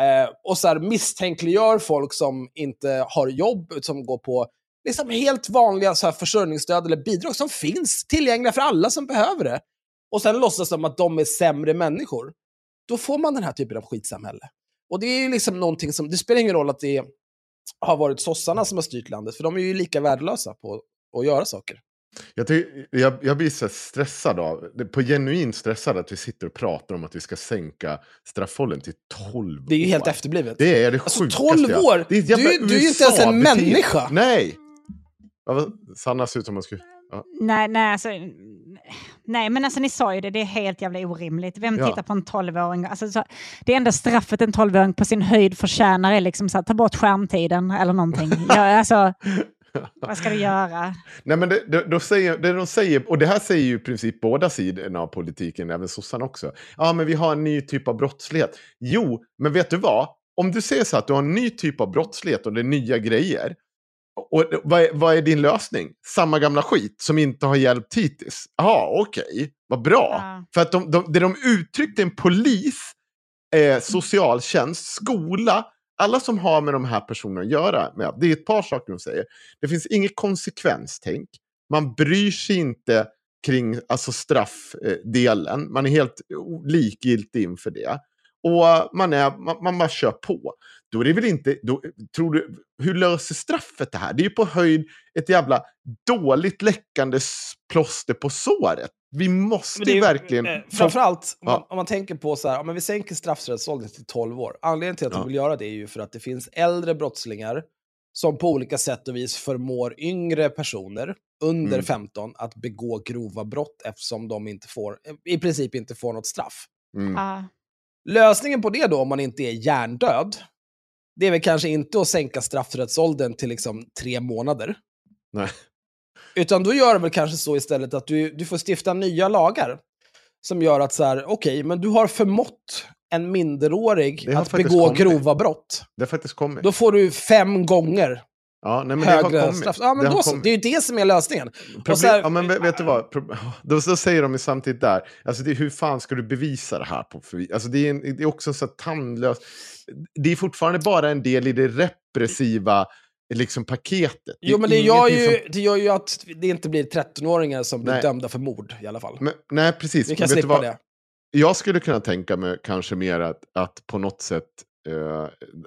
eh, och så här misstänkliggör folk som inte har jobb, som går på liksom helt vanliga så här försörjningsstöd eller bidrag som finns tillgängliga för alla som behöver det och sen låtsas som att de är sämre människor, då får man den här typen av skitsamhälle. Och det är ju liksom någonting som, det spelar ingen roll att det har varit sossarna som har styrt landet, för de är ju lika värdelösa på att göra saker. Jag, tycker, jag, jag blir så stressad av, på genuint stressad att vi sitter och pratar om att vi ska sänka straffåldern till 12 år. Det är ju helt efterblivet. Det är det alltså, 12 år? Det är du, du är ju inte ens en människa. Nej! Sanna ser ut som man skulle... Ja. Nej, nej, alltså, nej, men alltså ni sa ju det, det är helt jävla orimligt. Vem ja. tittar på en 12-åring? Alltså, så, det enda straffet en 12-åring på sin höjd förtjänar är liksom så här, ta bort skärmtiden eller någonting. ja, alltså, vad ska du göra? Nej, men det, det, de säger, det de säger, och det här säger ju i princip båda sidorna av politiken, även sossarna också. Ja, men vi har en ny typ av brottslighet. Jo, men vet du vad? Om du säger så att du har en ny typ av brottslighet och det är nya grejer, och vad är, vad är, din lösning? Samma gamla skit som inte har hjälpt hittills? Jaha, okej, okay. vad bra. Ja. För att de, de, det de uttryckte en polis, eh, socialtjänst, skola, alla som har med de här personerna att göra, med, det är ett par saker de säger. Det finns inget konsekvenstänk. Man bryr sig inte kring alltså straffdelen. Man är helt likgiltig inför det. och man, är, man, man bara kör på. Då är det väl inte, då, tror du, hur löser straffet det här? Det är ju på höjd ett jävla dåligt läckande plåster på såret. Vi måste ju verkligen... Eh, framförallt ja. om, man, om man tänker på så här, om vi sänker straffrättsåldern till 12 år. Anledningen till att ja. vi vill göra det är ju för att det finns äldre brottslingar som på olika sätt och vis förmår yngre personer under mm. 15 att begå grova brott eftersom de inte får, i princip inte får något straff. Mm. Ah. Lösningen på det då, om man inte är hjärndöd, det är väl kanske inte att sänka straffrättsåldern till liksom tre månader. Nej. Utan då gör det väl kanske så istället att du, du får stifta nya lagar. Som gör att så här, okej, okay, men du har förmått en minderårig att begå kommit. grova brott. Det har faktiskt kommit. Då får du fem gånger Ja, nej, men högre det har straff. Ja, men det, då, så, det är ju det som är lösningen. Problem, här, ja, men vet du vad? Då, då säger de ju samtidigt där, alltså det, hur fan ska du bevisa det här? på alltså det, är en, det är också så tandlöst. Det är fortfarande bara en del i det repressiva liksom paketet. Jo, men det gör, ju, som... det gör ju att det inte blir 13-åringar som blir nej. dömda för mord i alla fall. Men, nej, precis. Vi kan slippa det. Jag skulle kunna tänka mig kanske mer att, att på något sätt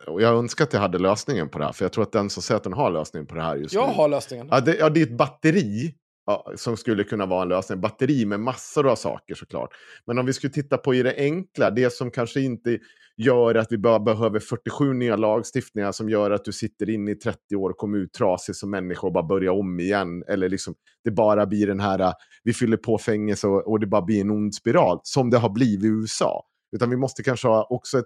och jag önskar att jag hade lösningen på det här, för jag tror att den som säger att den har lösningen på det här just jag nu. Jag har lösningen. Ja det, ja, det är ett batteri ja, som skulle kunna vara en lösning. Batteri med massor av saker såklart. Men om vi skulle titta på i det enkla, det som kanske inte gör att vi bara behöver 47 nya lagstiftningar som gör att du sitter inne i 30 år och kommer ut trasig som människa och bara börjar om igen. Eller liksom, det bara blir den här, vi fyller på fängelse och, och det bara blir en ond spiral, som det har blivit i USA. Utan vi måste kanske ha också ett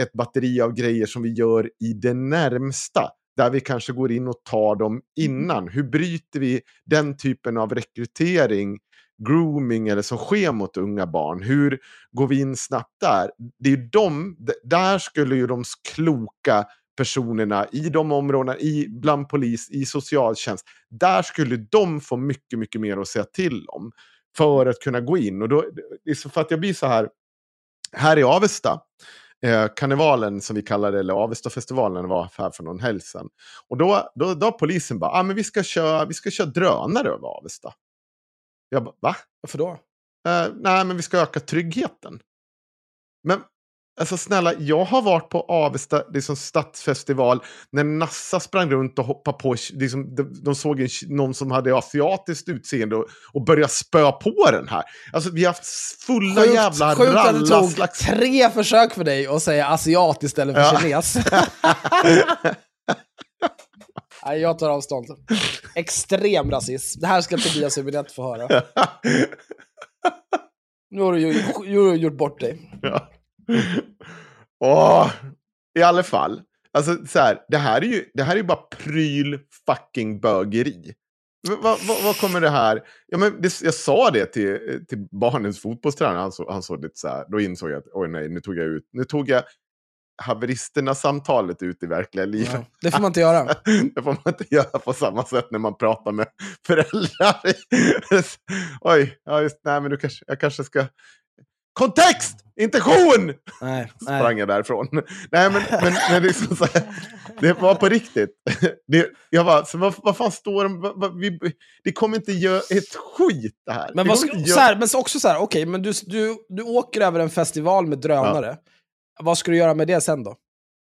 ett batteri av grejer som vi gör i det närmsta. Där vi kanske går in och tar dem innan. Hur bryter vi den typen av rekrytering, grooming eller som sker mot unga barn? Hur går vi in snabbt där? Det är de, där skulle ju de kloka personerna i de områdena, i, bland polis, i socialtjänst, där skulle de få mycket, mycket mer att säga till om för att kunna gå in. Och då, för att jag blir så här, här i Avesta, eh, karnevalen som vi kallar det, eller Avestafestivalen var här för någon helg sedan. Och då, då, då polisen bara, ah, men vi ska, köra, vi ska köra drönare över Avesta. Jag bara, va? Varför då? Eh, nej, men vi ska öka tryggheten. Men Alltså snälla, jag har varit på Avesta liksom, stadsfestival när Nassa sprang runt och hoppade på. Liksom, de, de såg en, någon som hade asiatiskt utseende och, och började spöa på den här. Alltså vi har haft fulla sjukt, jävla sjukt att det tog slags... tre försök för dig att säga asiat istället för ja. kines. Nej, jag tar avstånd. Extrem rasism. Det här ska Tobias Hübinette få höra. Nu har du, du gjort bort dig. Ja. Åh, I alla fall. Alltså, så här, det, här är ju, det här är bara pryl fucking bögeri. Vad va, va kommer det här... Ja, men det, jag sa det till, till barnens fotbollstränare. Han, så, han såg lite så här, då insåg jag att oj nej, nu tog jag ut... Nu tog jag haveristerna-samtalet ut i verkliga livet. Ja, det får man inte göra. det får man inte göra på samma sätt när man pratar med föräldrar. oj, ja, just, nej, men du kanske, jag kanske ska Kontext! Intention! Nej, Sprang jag därifrån. Nej, men, men, men liksom så här, det var på riktigt. Det, jag bara, så vad, vad fan står de... Vad, vad, vi, det kommer inte göra ett skit det här. Men, vad, så här, men också så här, okej, okay, men du, du, du åker över en festival med drönare. Ja. Vad ska du göra med det sen då?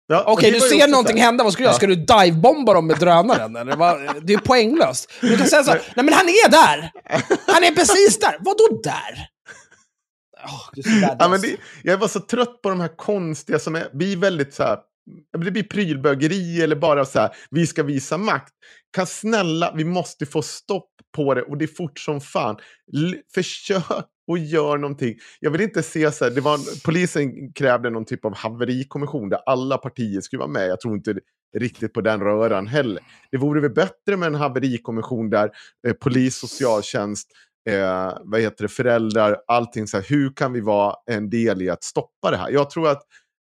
Ja, Okej, du ser någonting där. hända, vad ska du göra? Ska du divebomba dem med drönaren? Eller vad? Det är poänglöst. Du kan säga så nej men han är där! Han är precis där! Vadå där? Oh, ja, men det, jag var så trött på de här konstiga som är, blir väldigt så här, det blir prylbögeri eller bara så här, vi ska visa makt. Kan snälla, vi måste få stopp på det och det är fort som fan. L försök och gör någonting. Jag vill inte se så här, det var, polisen krävde någon typ av haverikommission där alla partier skulle vara med. Jag tror inte riktigt på den röran heller. Det vore väl bättre med en haverikommission där eh, polis, socialtjänst, eh, vad heter det, föräldrar, allting så här, hur kan vi vara en del i att stoppa det här? Jag tror att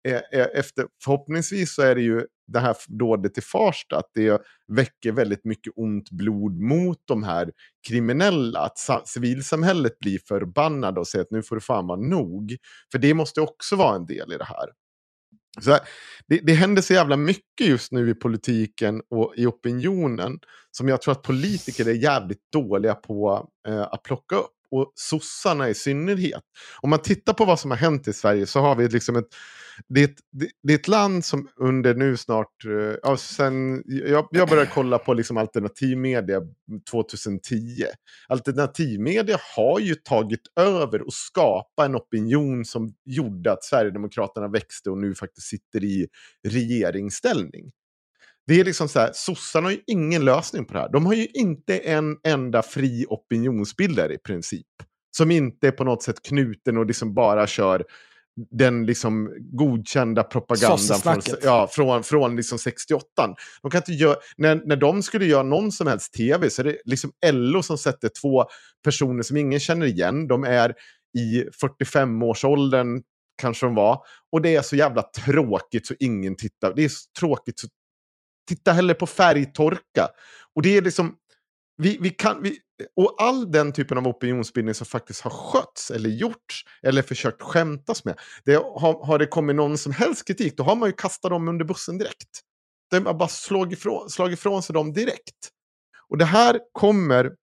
eh, eh efter, förhoppningsvis så är det ju det här dådet i Farsta, att det väcker väldigt mycket ont blod mot de här kriminella. Att civilsamhället blir förbannade och säger att nu får det fan vara nog. För det måste också vara en del i det här. Så det, det händer så jävla mycket just nu i politiken och i opinionen som jag tror att politiker är jävligt dåliga på eh, att plocka upp. och sossarna i synnerhet. Om man tittar på vad som har hänt i Sverige så har vi liksom ett det, är ett, det, det är ett land som under nu snart, eh, ja, sen, jag, jag började kolla på liksom alternativmedia 2010. Alternativmedia har ju tagit över och skapat en opinion som gjorde att Sverigedemokraterna växte och nu faktiskt sitter i regeringsställning. Det är liksom så här, sossarna har ju ingen lösning på det här. De har ju inte en enda fri opinionsbildare i princip. Som inte är på något sätt knuten och liksom bara kör den liksom godkända propagandan från, ja, från, från liksom 68. De kan inte göra, när, när de skulle göra någon som helst tv så är det liksom LO som sätter två personer som ingen känner igen. De är i 45-årsåldern, kanske de var. Och det är så jävla tråkigt så ingen tittar. Det är så tråkigt så titta hellre på färgtorka. Och det är liksom, vi, vi kan, vi, och all den typen av opinionsbildning som faktiskt har skötts eller gjorts eller försökt skämtas med. Det har, har det kommit någon som helst kritik, då har man ju kastat dem under bussen direkt. De har bara slagit ifrån, slagit ifrån sig dem direkt. Och det här kommer...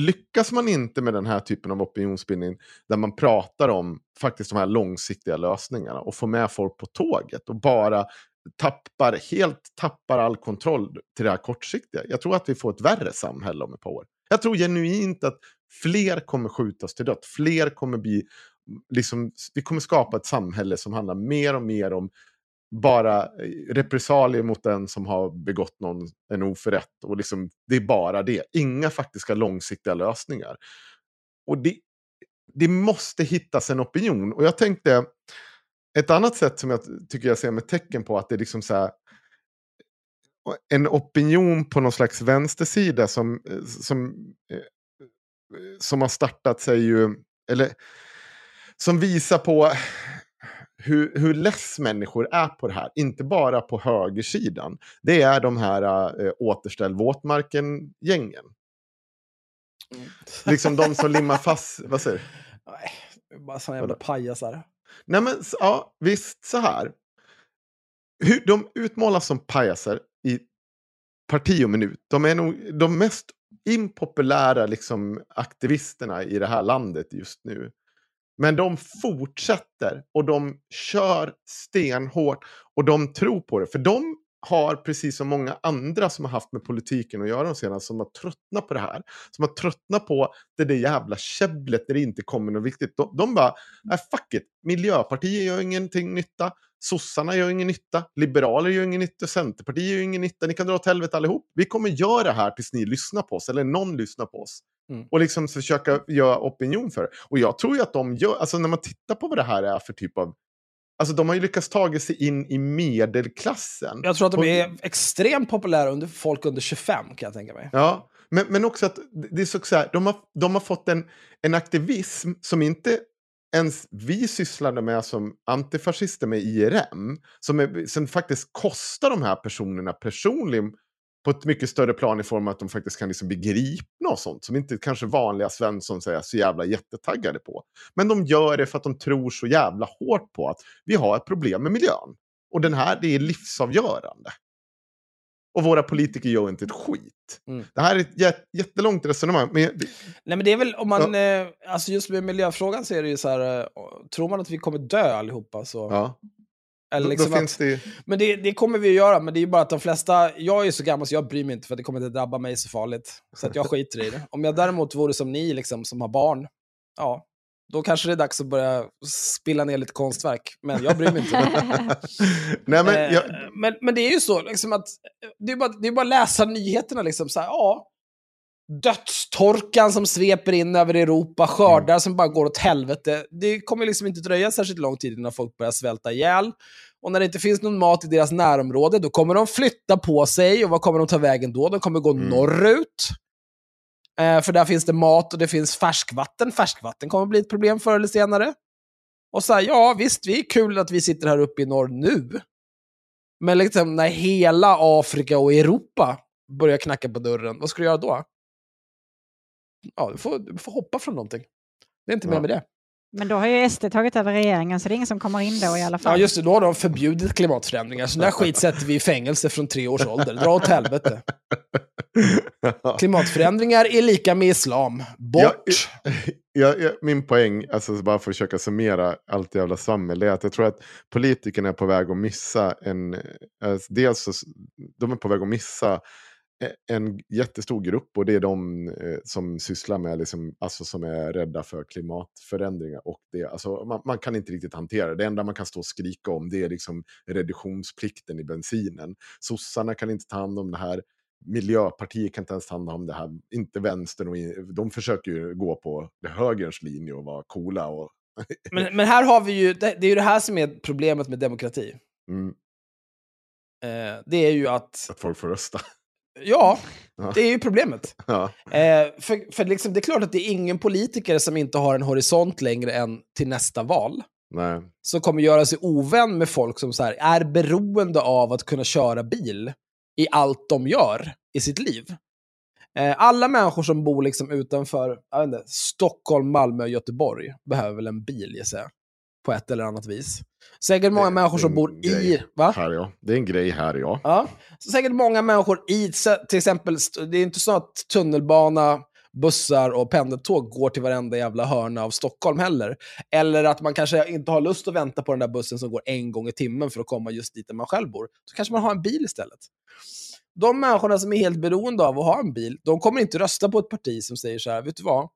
Lyckas man inte med den här typen av opinionsbildning där man pratar om faktiskt de här långsiktiga lösningarna och får med folk på tåget och bara tappar, helt tappar all kontroll till det här kortsiktiga. Jag tror att vi får ett värre samhälle om ett par år. Jag tror genuint att fler kommer skjutas till döds. Fler kommer bli, liksom, vi kommer skapa ett samhälle som handlar mer och mer om bara eh, repressalier mot den som har begått någon, en oförrätt. Och liksom, det är bara det. Inga faktiska långsiktiga lösningar. Och det, det måste hittas en opinion. Och jag tänkte, ett annat sätt som jag tycker jag ser med tecken på att det är liksom så här, en opinion på någon slags vänstersida som, som, eh, som har startat sig ju, eller som visar på hur, hur less människor är på det här. Inte bara på högersidan. Det är de här äh, återställ våtmarken-gängen. Mm. Liksom de som limmar fast, vad säger du? Nej, bara sådana jävla pajasar. Nej men ja, visst så här. Hur, de utmålas som pajaser i parti och minut. De är nog de mest impopulära liksom, aktivisterna i det här landet just nu. Men de fortsätter och de kör stenhårt och de tror på det. För de har, precis som många andra som har haft med politiken att göra de senaste, som har tröttnat på det här. Som har tröttnat på det där jävla käbblet där det inte kommer något viktigt. De, de bara, äh, fuck it, Miljöpartiet gör ingenting nytta. Sossarna gör ingen nytta, liberaler gör ingen nytta, Centerpartiet gör ingen nytta. Ni kan dra åt helvete allihop. Vi kommer göra det här tills ni lyssnar på oss, eller någon lyssnar på oss. Mm. Och liksom försöka göra opinion för det. Och jag tror ju att de gör, alltså när man tittar på vad det här är för typ av Alltså de har ju lyckats ta sig in i medelklassen. Jag tror att de är extremt populära under folk under 25 kan jag tänka mig. Ja, men, men också att det är så, här, de, har, de har fått en, en aktivism som inte ens vi sysslade med som antifascister med IRM. Som, är, som faktiskt kostar de här personerna personligen på ett mycket större plan i form av att de faktiskt kan liksom bli gripna och sånt. Som inte kanske vanliga Svensson säger så jävla jättetaggade på. Men de gör det för att de tror så jävla hårt på att vi har ett problem med miljön. Och den här, det är livsavgörande. Och våra politiker gör inte ett skit. Mm. Det här är ett jättelångt resonemang. Men... Nej, men det är väl om man, ja. eh, alltså just med miljöfrågan så är det ju så här, eh, tror man att vi kommer dö allihopa så... Ja. Eller liksom då, då att, det... Men det, det, kommer vi att göra, men det är ju bara att de flesta... Jag är så gammal så jag bryr mig inte för det kommer inte drabba mig så farligt. Så att jag skiter i det. Om jag däremot vore som ni liksom, som har barn, ja, då kanske det är dags att börja spilla ner lite konstverk. Men jag bryr mig inte. Nej, men, eh, jag... men, men, det är ju så, liksom att, det är bara, det är bara att läsa nyheterna. Liksom, så här, ja, dödstorkan som sveper in över Europa, skördar mm. som bara går åt helvete. Det kommer liksom inte dröja särskilt lång tid innan folk börjar svälta ihjäl. Och när det inte finns någon mat i deras närområde, då kommer de flytta på sig. Och vad kommer de ta vägen då? De kommer gå mm. norrut. Eh, för där finns det mat och det finns färskvatten. Färskvatten kommer bli ett problem förr eller senare. Och så här, ja visst, det är kul att vi sitter här uppe i norr nu. Men liksom när hela Afrika och Europa börjar knacka på dörren, vad ska du göra då? Ja, du får, du får hoppa från någonting. Det är inte mer med det. Men då har ju SD tagit över regeringen, så det är ingen som kommer in då i alla fall. Ja, just det. Då har de förbjudit klimatförändringar. Så där skit sätter vi i fängelse från tre års ålder. Dra åt helvete. Klimatförändringar är lika med islam. Bort! Ja, ja, ja, min poäng, alltså bara för att försöka summera allt jävla svammel, är att jag tror att politikerna är på väg att missa en... Alltså dels så, de är på väg att missa en jättestor grupp och det är de eh, som sysslar med, liksom, alltså som är rädda för klimatförändringar. Och det, alltså, man, man, kan inte riktigt hantera det. Det enda man kan stå och skrika om det är liksom reduktionsplikten i bensinen. Sossarna kan inte ta hand om det här. Miljöpartiet kan inte ens ta hand om det här. Inte vänstern. Och de försöker ju gå på högerns linje och vara coola. Och men, men här har vi ju, det, det är ju det här som är problemet med demokrati. mm, Eh, det är ju att, att folk får rösta. Ja, det är ju problemet. Ja. Eh, för för liksom, det är klart att det är ingen politiker som inte har en horisont längre än till nästa val. Nej. Som kommer göra sig ovän med folk som så här, är beroende av att kunna köra bil i allt de gör i sitt liv. Eh, alla människor som bor liksom utanför inte, Stockholm, Malmö och Göteborg behöver väl en bil, gissar jag. På ett eller annat vis. Säkert många Det- människor som bor i... Va? Här, ja. Det är en grej här, ja. Ja. Så säkert många människor i, till exempel, det är inte så att tunnelbana, bussar och pendeltåg går till varenda jävla hörna av Stockholm heller. Eller att man kanske inte har lust att vänta på den där bussen som går en gång i timmen för att komma just dit där man själv bor. Så kanske man har en bil istället. De människorna som är helt beroende av att ha en bil, de kommer inte rösta på ett parti som säger så här, vet du vad?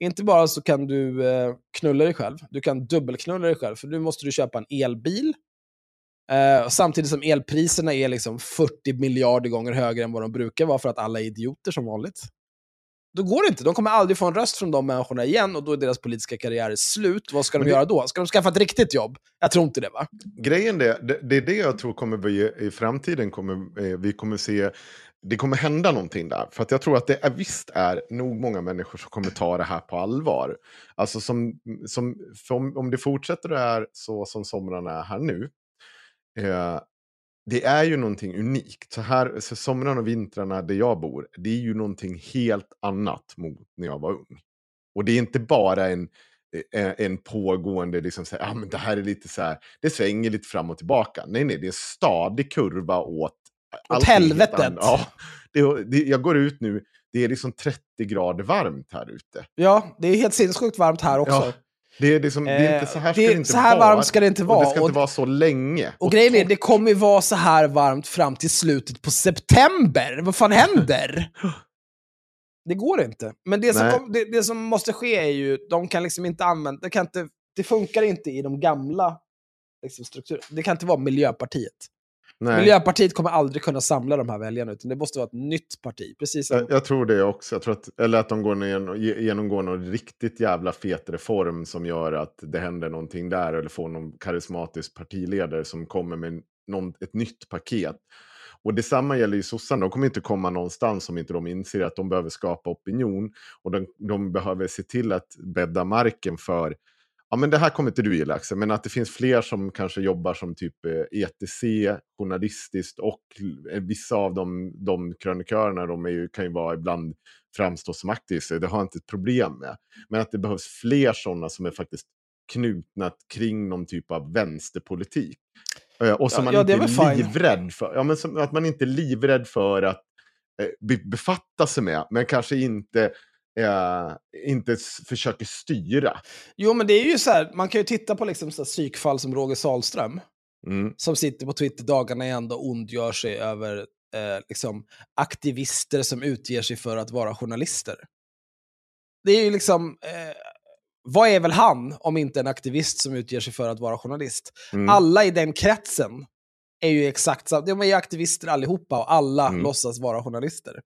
Inte bara så kan du eh, knulla dig själv, du kan dubbelknulla dig själv, för nu måste du köpa en elbil. Eh, samtidigt som elpriserna är liksom 40 miljarder gånger högre än vad de brukar vara för att alla är idioter som vanligt. Då går det inte. De kommer aldrig få en röst från de människorna igen och då är deras politiska karriär slut. Vad ska de det- göra då? Ska de skaffa ett riktigt jobb? Jag tror inte det va? Grejen det, det, det är det jag tror kommer bli i framtiden. Kommer, eh, vi kommer se, det kommer hända någonting där. För att jag tror att det är, visst är nog många människor som kommer ta det här på allvar. Alltså som, som, om, om det fortsätter att här så som somrarna är här nu. Eh, det är ju någonting unikt. Så här, så somrarna och vintrarna där jag bor, det är ju någonting helt annat mot när jag var ung. Och det är inte bara en, eh, en pågående, liksom så här, ah, men det här är lite så här, det svänger lite fram och tillbaka. Nej, nej, det är en stadig kurva åt helt helvetet. Ja, det, det, jag går ut nu, det är liksom 30 grader varmt här ute. Ja, det är helt sinnessjukt varmt här också. Ja, det är, liksom, det är Eh, inte så här det- ska det inte så här vara. varmt ska det inte Och vara. det ska Och- inte vara så länge. Och grejen är, det kommer ju vara så här varmt fram till slutet på september. Vad fan händer? Det går inte. Men det som, kom, det, det som måste ske är ju, de kan liksom inte använda, det, kan inte, det funkar inte i de gamla liksom, strukturerna. Det kan inte vara Miljöpartiet. Nej. Miljöpartiet kommer aldrig kunna samla de här väljarna, utan det måste vara ett nytt parti. Precis. Jag, jag tror det också. Jag tror att, eller att de går ner, ge- genomgår någon riktigt jävla fet reform som gör att det händer någonting där. Eller får någon karismatisk partiledare som kommer med någon, ett nytt paket. Och detsamma gäller ju sossarna. De kommer inte komma någonstans om inte de inser att de behöver skapa opinion. Och de, de behöver se till att bädda marken för Ja, men det här kommer inte du gilla Axel, men att det finns fler som kanske jobbar som typ eh, ETC, journalistiskt och eh, vissa av de, de krönikörerna de är ju, kan ju vara ibland framstå som aktivister, det har jag inte ett problem med. Men att det behövs fler sådana som är faktiskt knutna kring någon typ av vänsterpolitik. Eh, Och som Ja, man ja, inte är livrädd för. Ja, men som, att man inte är livrädd för att be- befatta sig med, men kanske inte, eh, inte försöker styra. Jo, men det är ju så här, man kan ju titta på liksom så psykfall som Roger Salström. Mm. som sitter på Twitter dagarna i ända och ondgör sig över eh, liksom, aktivister som utger sig för att vara journalister. Det är ju liksom, eh, vad är väl han om inte en aktivist som utger sig för att vara journalist? Mm. Alla i den kretsen är ju exakt samma, de är ju aktivister allihopa och alla Mm. låtsas vara journalister.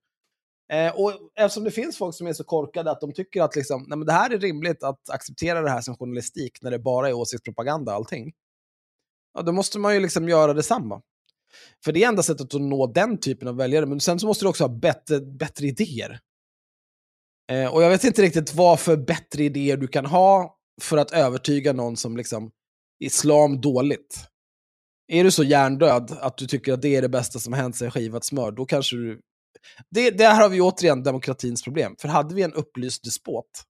Eh, och eftersom det finns folk som är så korkade att de tycker att liksom, nej, men det här är rimligt att acceptera det här som journalistik när det bara är åsiktspropaganda allting ja, då måste man ju liksom göra detsamma. För det är enda sättet att nå den typen av väljare. Men sen så måste du också ha bättre, bättre idéer. Eh, och jag vet inte riktigt vad för bättre idéer du kan ha för att övertyga någon som liksom islam dåligt. Är du så hjärndöd att du tycker att det är det bästa som har hänt sig skivat smör, då kanske du... Det, där har vi återigen demokratins problem. För hade vi en upplyst despot,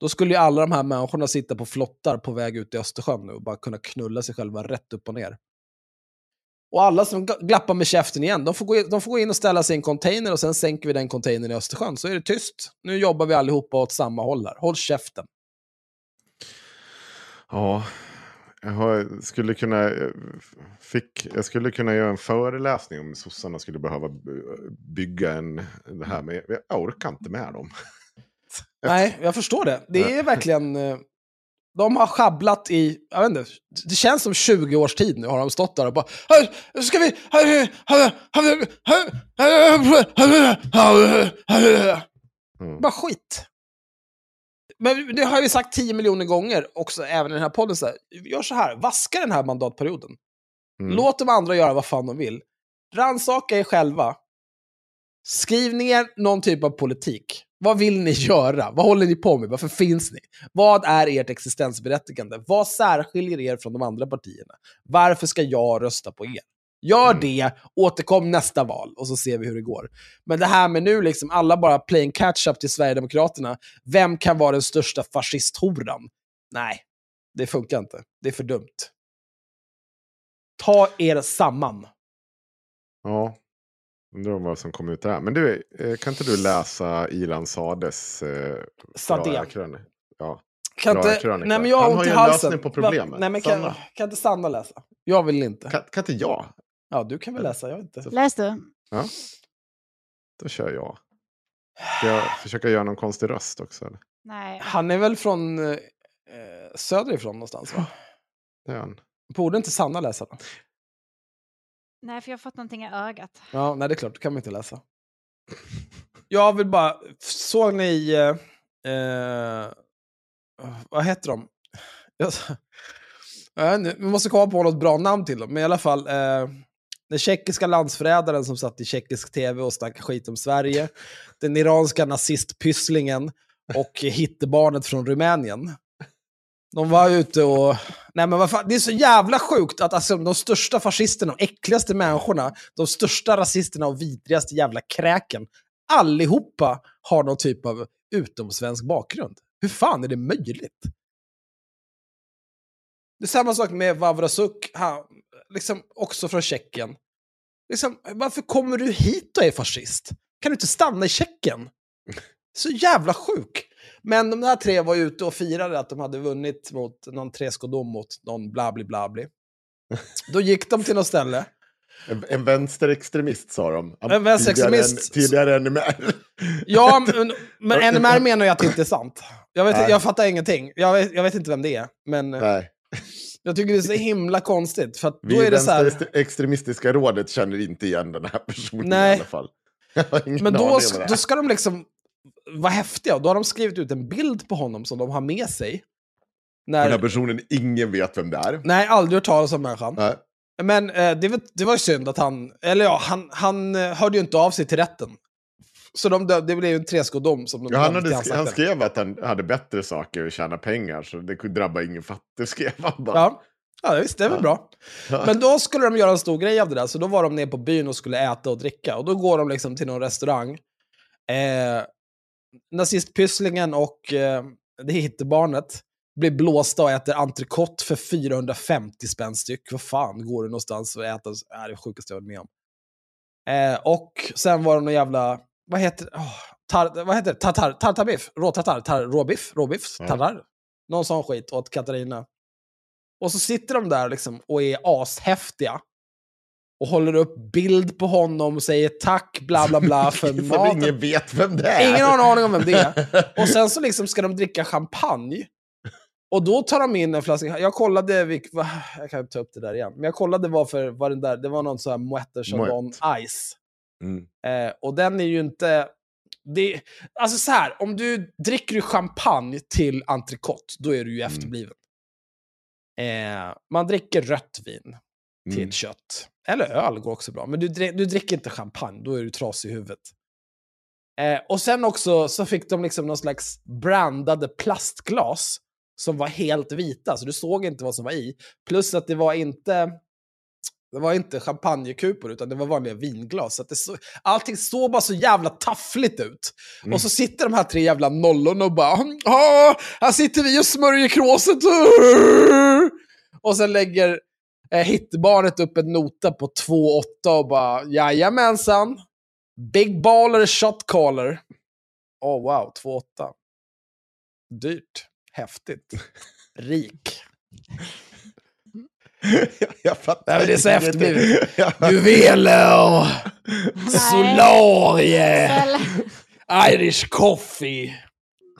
då skulle ju alla de här människorna sitta på flottar på väg ut i Östersjön nu och bara kunna knulla sig själva rätt upp och ner. Och alla som glappar med käften igen, de får, gå in, de får gå in och ställa sig i en container och sen sänker vi den containern i Östersjön. Så är det tyst. Nu jobbar vi allihopa åt samma håll här. Håll käften. Ja, jag har, skulle kunna, fick, jag skulle kunna göra en föreläsning om sossarna skulle behöva by- bygga en, det här, men jag, orkar inte med dem. Nej, jag förstår det. Det är verkligen... eh, De har schabblat i, jag vet inte, det känns som 20 års tid nu har de stått där och bara "Här, ska vi... här, här, här, här, här, här." Mm. Bara skit. Men det har vi sagt 10 miljoner gånger också, även i den här podden. Så här, gör så här, vaska den här mandatperioden. Mm. Låt de andra göra vad fan de vill. Rannsaka er själva. Skriv ner någon typ av politik. Vad vill ni göra? Vad håller ni på med? Varför finns ni? Vad är ert existensberättigande? Vad särskiljer er från de andra partierna? Varför ska jag rösta på er? Gör Mm. det, återkom nästa val och så ser vi hur det går. Men det här med nu, liksom alla bara playing catch-up till Sverigedemokraterna. Vem kan vara den största fascisthoran? Nej, det funkar inte. Det är för dumt. Ta er samman. Ja, undrar vad som kommer ut där. Men du, eh, kan inte du läsa Ilan Sades eh, krönika? Ja. Kan inte, krönika. nej men jag har Han har ju en halsen. lösning på problemet. Nej men kan, Sanna. kan inte Sanna läsa? Jag vill inte. Kan, kan inte jag? Ja, du kan väl läsa, jag vet inte. Läs du. Då kör jag. Ska jag försöka göra någon konstig röst också? Eller? Nej. Han är väl från eh, söderifrån någonstans va? Det är han. Borde inte Sanna läsa då? Nej, för jag har fått någonting i ögat. Ja, nej det är klart, då kan man inte läsa. Jag vill bara, såg ni, eh, eh, vad heter de? Jag, inte, vi måste komma på något bra namn till dem, men i alla fall, eh, den tjeckiska landsförrädaren som satt i tjeckisk tv och snackade skit om Sverige, den iranska nazistpysslingen och hittebarnet från Rumänien. De var ute och... Nej men vad fan, det är så jävla sjukt att alltså, de största fascisterna, de äckligaste människorna, de största rasisterna och vidrigaste jävla kräken, allihopa har någon typ av utomsvensk bakgrund. Hur fan är det möjligt? Det är samma sak med Vavrasuk, han, liksom också från Tjeckien. Liksom, varför kommer du hit och är fascist? Kan du inte stanna i Tjeckien? Så jävla sjuk. Men de här tre var ute och firade att de hade vunnit mot någon träskodom mot någon bla bli bla bli. Då gick de till något ställe. En, en vänsterextremist sa de. En vänsterextremist. Tidigare tidigare NMR. Ja, men, men NMR menar ju att det inte är sant. Jag, vet, jag fattar ingenting. Jag vet, jag vet inte vem det är. Men Nej. Jag tycker det är så himla konstigt. För då Vi i är det så här, vänsterextremistiska rådet känner inte igen den här personen Nej. i alla fall. Men då, då ska de liksom vara häftiga. Då har de skrivit ut en bild på honom som de har med sig. Den här När, personen, ingen vet vem det är. nej, aldrig hört talas om människan. Nej. Men eh, det, var- det var ju synd att han, eller ja, han, han eh, hörde ju inte av sig till rätten. Så de, dö- det blev ju en träskodom som de Ja, han, dömde hade, sk- han skrev... att han hade bättre saker att tjäna pengar, så det kunde drabba ingen fattig, skrev han bara. Ja, ja visst, det är väl Ja. bra. Men då skulle de göra en stor grej av det där, så då var de nere på byn och skulle äta och dricka. Och då går de liksom till någon restaurang. Eh, nazistpysslingen och eh, det hittebarnet blir blåsta och äter entrecote för 450 spänn styck. Vad fan går det någonstans och äta? Det är det sjukaste jag varit med om. Eh, och sen var det någon jävla, vad heter, oh, tar, vad heter det? Tartar, tartarbiff? Råtartar? Tar, råbiff? Råbiff? Tartar? Någon sån skit åt Katarina. Och så sitter de där liksom och är ashäftiga. Och håller upp bild på honom och säger tack, bla bla bla, för Som maten. ingen vet vem det är. Ingen har en aning om vem det är. Och sen så liksom ska de dricka champagne. Och då tar de in en flaska, jag kollade, vilk, jag kan ta upp det där igen, men jag kollade vad för, vad den där, det var någon sån här Moët Chandon Ice. Mm. Eh, och den är ju inte, det, alltså så här, om du dricker champagne till entrecote, då är du ju Mm. efterbliven. Eh, man dricker rött vin till Mm. kött. Eller öl går också bra, men du, du dricker inte champagne, då är du trasig i huvudet. Eh, och sen också så fick de liksom någon slags brandade plastglas som var helt vita, så du såg inte vad som var i. Plus att det var inte, det var inte champagnekupor, utan det var vanliga vinglas. Så det så, allting såg bara så jävla taffligt ut. Och så sitter de här tre jävla nollorna och bara här sitter vi och smörjer kråset. Och sen lägger eh, hitbarnet upp en nota på 2,8 och bara jajamensan. Big baller shot caller. Oh wow, 2,8. Dyrt. Häftigt. Rik. Jag, jag fattar Nej, det är så efterblivet. Juveler! Solarie! Snälla, Irish coffee!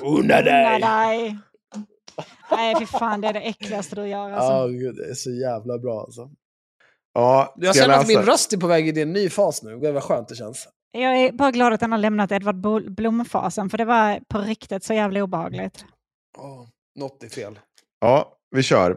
Unna dig! dig. Nej, fy fan, det är det äckligaste du gör. Ja, Alltså. gud, det är så jävla bra alltså. Ja, Jag känner att läsa? min röst är på väg in i en ny fas nu. Gud vad skönt det känns. Jag är bara glad att den har lämnat Edvard Blom-fasen, för det var på riktigt så jävla obehagligt. Oh, något är fel. Ja, vi kör.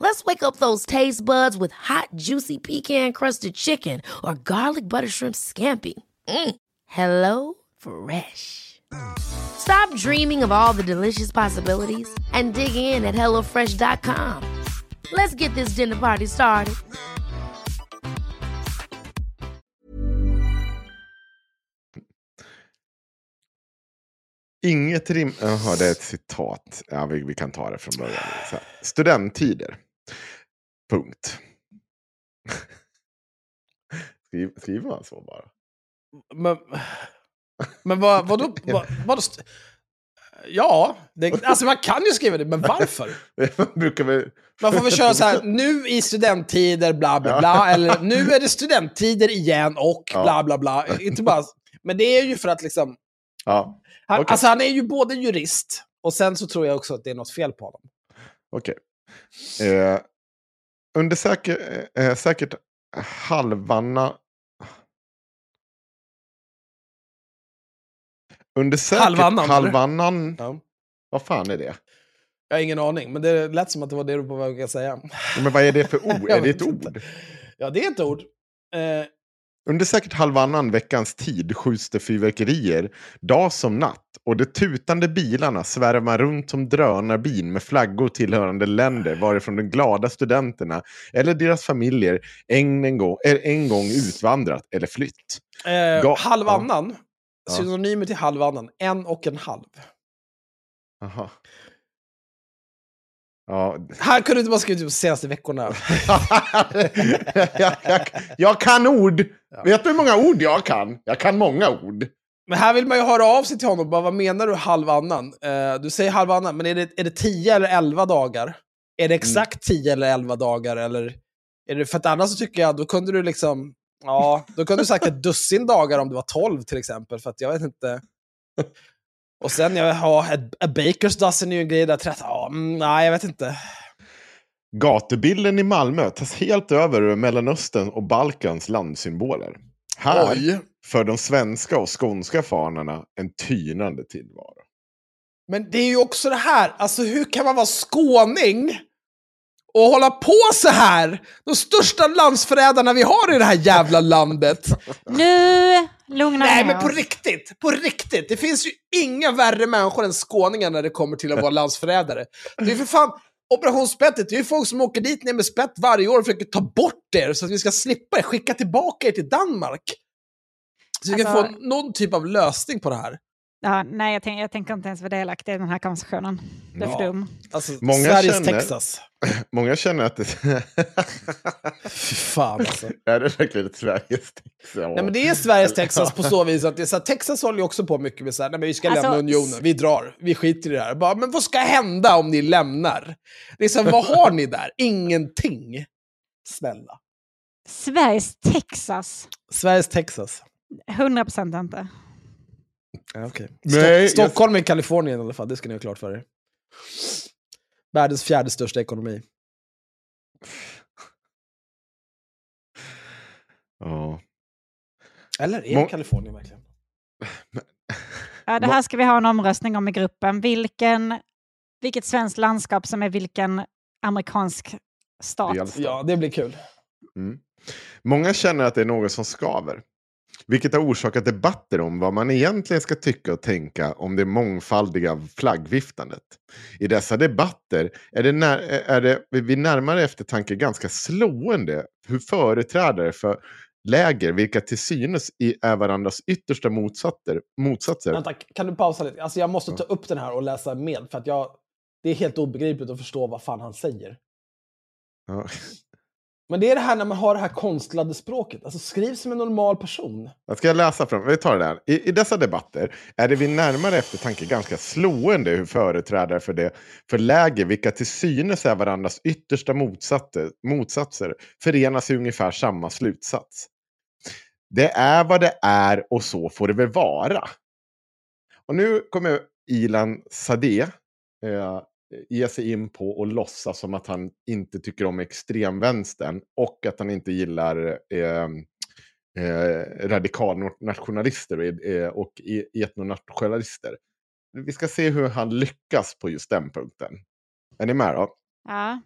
Let's wake up those taste buds with hot, juicy pecan-crusted chicken or garlic butter shrimp scampi. Mm. Hello Fresh. Stop dreaming of all the delicious possibilities and dig in at HelloFresh.com. Let's get this dinner party started. Inget rim... Jaha, det är ett citat. Ja, vi, vi kan ta det från början. Studenttider. Punkt. Skriv, skriver man så bara? Men, men vad, vadå? Vad, vadå ja, det, alltså man kan ju skriva det, men varför? Man brukar väl... Man får väl köra så här, nu i studenttider, bla bla bla, eller nu är det studenttider igen och Ja. bla bla bla. Inte bara, men det är ju för att liksom, Ja, han, alltså han är ju både jurist, och sen så tror jag också att det är något fel på honom. okej. Eh, under säker, eh, säkert halvanna... Under säkert Halvannan, halvannan... Ja. Vad fan är det? Jag har ingen aning, men det lät som att det var det du var på väg att säga. Men vad är det för ord? Är det ett ord? Ja, det är ett ord. Eh, Under säkert halvannan veckans tid skjuts det fyrverkerier, dag som natt, och de tutande bilarna svärmar runt som drönarbin med flaggor tillhörande länder varifrån de glada studenterna eller deras familjer en, en, gång, en gång utvandrat eller flytt. eh, halvannan, Ja. synonymer till halvannan, en och en halv. Aha. Ja. Här kunde du inte bara skrivit de senaste veckorna. jag, jag, jag kan ord! Vet du hur många ord jag kan? Jag kan många ord. Men här vill man ju höra av sig till honom. Bara, vad menar du halvannan? Eh, du säger halvannan, men är det, är det 10 eller 11 dagar? Är Mm. det exakt 10 eller 11 dagar? Eller är det, för att annars så tycker jag, då kunde du liksom... Ja, då kunde du sagt ett dussin dagar om det var 12 till exempel. För att jag vet inte... Och sen, ja, ja a bakers dozen är ju en grej där. 13, ja, mm, nej, jag vet inte. Gatubilden i Malmö tas helt över Mellanöstern och Balkans landsymboler. Här Oj. För de svenska och skånska fanorna en tynande tillvaro. Men det är ju också det här, alltså hur kan man vara skåning och hålla på så här? De största landsförrädarna vi har i det här jävla landet. Nu lugnar Nej men på riktigt, på riktigt. Det finns ju inga värre människor än skåningar när det kommer till att vara landsförrädare. Det är för fan, Operation Spettet, det är ju folk som åker dit ner med spett varje år och försöker ta bort er så att vi ska slippa er, skicka tillbaka er till Danmark. Så vi kan Alltså- få någon typ av lösning på det här. Ja, nej, jag, tänk, jag tänker inte ens vara delaktig i den här konversationen. Det är för Ja. dum. Alltså, Många Sveriges känner- Texas. Många känner att det Fy fan alltså. är det verkligen ett Sveriges Texas. Nej men det är Sveriges Texas på så vis att det är så här, Texas håller ju också på mycket med så här, nej men vi ska Alltså, lämna unionen, vi drar, vi skiter i det här. Bara, men vad ska hända om ni lämnar? Det är så här, vad har ni där? Ingenting. Snälla. Sveriges Texas. Sveriges Texas. 100 procent inte. Okay. Nej, jag- Stockholm är Kalifornien i alla fall, det ska ni ha klart för er. Världens fjärde största ekonomi. Ja. Eller är Må- Kalifornien verkligen? Ja, det här ska vi ha en omröstning om i gruppen. Vilken, vilket svenskt landskap som är vilken amerikansk stat. Ja, det blir kul. Mm. Många känner att det är något som skaver. Vilket har orsakat debatter om vad man egentligen ska tycka och tänka om det mångfaldiga flaggviftandet. I dessa debatter är det, när, är det vid närmare eftertanke ganska slående hur företrädare för läger, vilka till synes är varandras yttersta motsatser. motsatser. Vänta, kan du pausa lite? Alltså jag måste ta upp den här och läsa med, för att jag, det är helt obegripligt att förstå vad fan han säger. Ja. Men det är det här när man har det här konstlade språket. Alltså skriv som en normal person. Jag ska läsa fram, vi tar det där. I, I dessa debatter är det vid närmare eftertanke ganska slående hur företrädare för det för läger, vilka till synes är varandras yttersta motsatser, motsatser förenas i ungefär samma slutsats. Det är vad det är och så får det väl vara. Och nu kommer Ilan Sadeh eh, Eh, ge sig in på och låtsas som att han inte tycker om extremvänstern och att han inte gillar eh, eh, radikalnationalister eh, och e, etnonationalister. Vi ska se hur han lyckas på just den punkten. Är ni med då? Ja.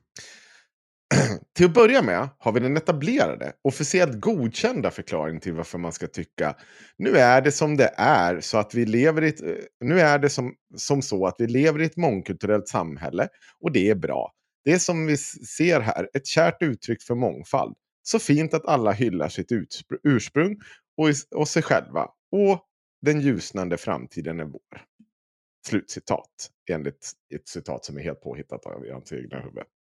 Till att börja med har vi den etablerade, officiellt godkända förklaringen till varför man ska tycka nu är det som det är så att vi lever i ett, eh, nu är det som, som så att vi lever i ett mångkulturellt samhälle och det är bra. Det är som vi ser här ett kärt uttryck för mångfald. Så fint att alla hyllar sitt ursprung och, och sig själva. Och den ljusnande framtiden är vår. Slutcitat. Enligt ett citat som är helt påhittat av hans egna huvud.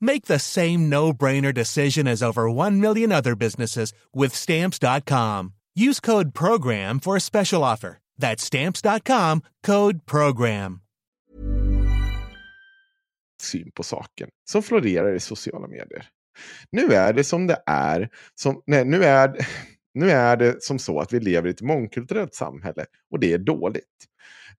Make the same no-brainer decision as over 1 million other businesses with stamps.com. Use code program for a special offer. That's stamps.com, code program. Syn på saken som florerar i sociala medier. Nu är det som det är, som, nej, nu är nu är det som så att vi lever i ett mångkulturellt samhälle och det är dåligt.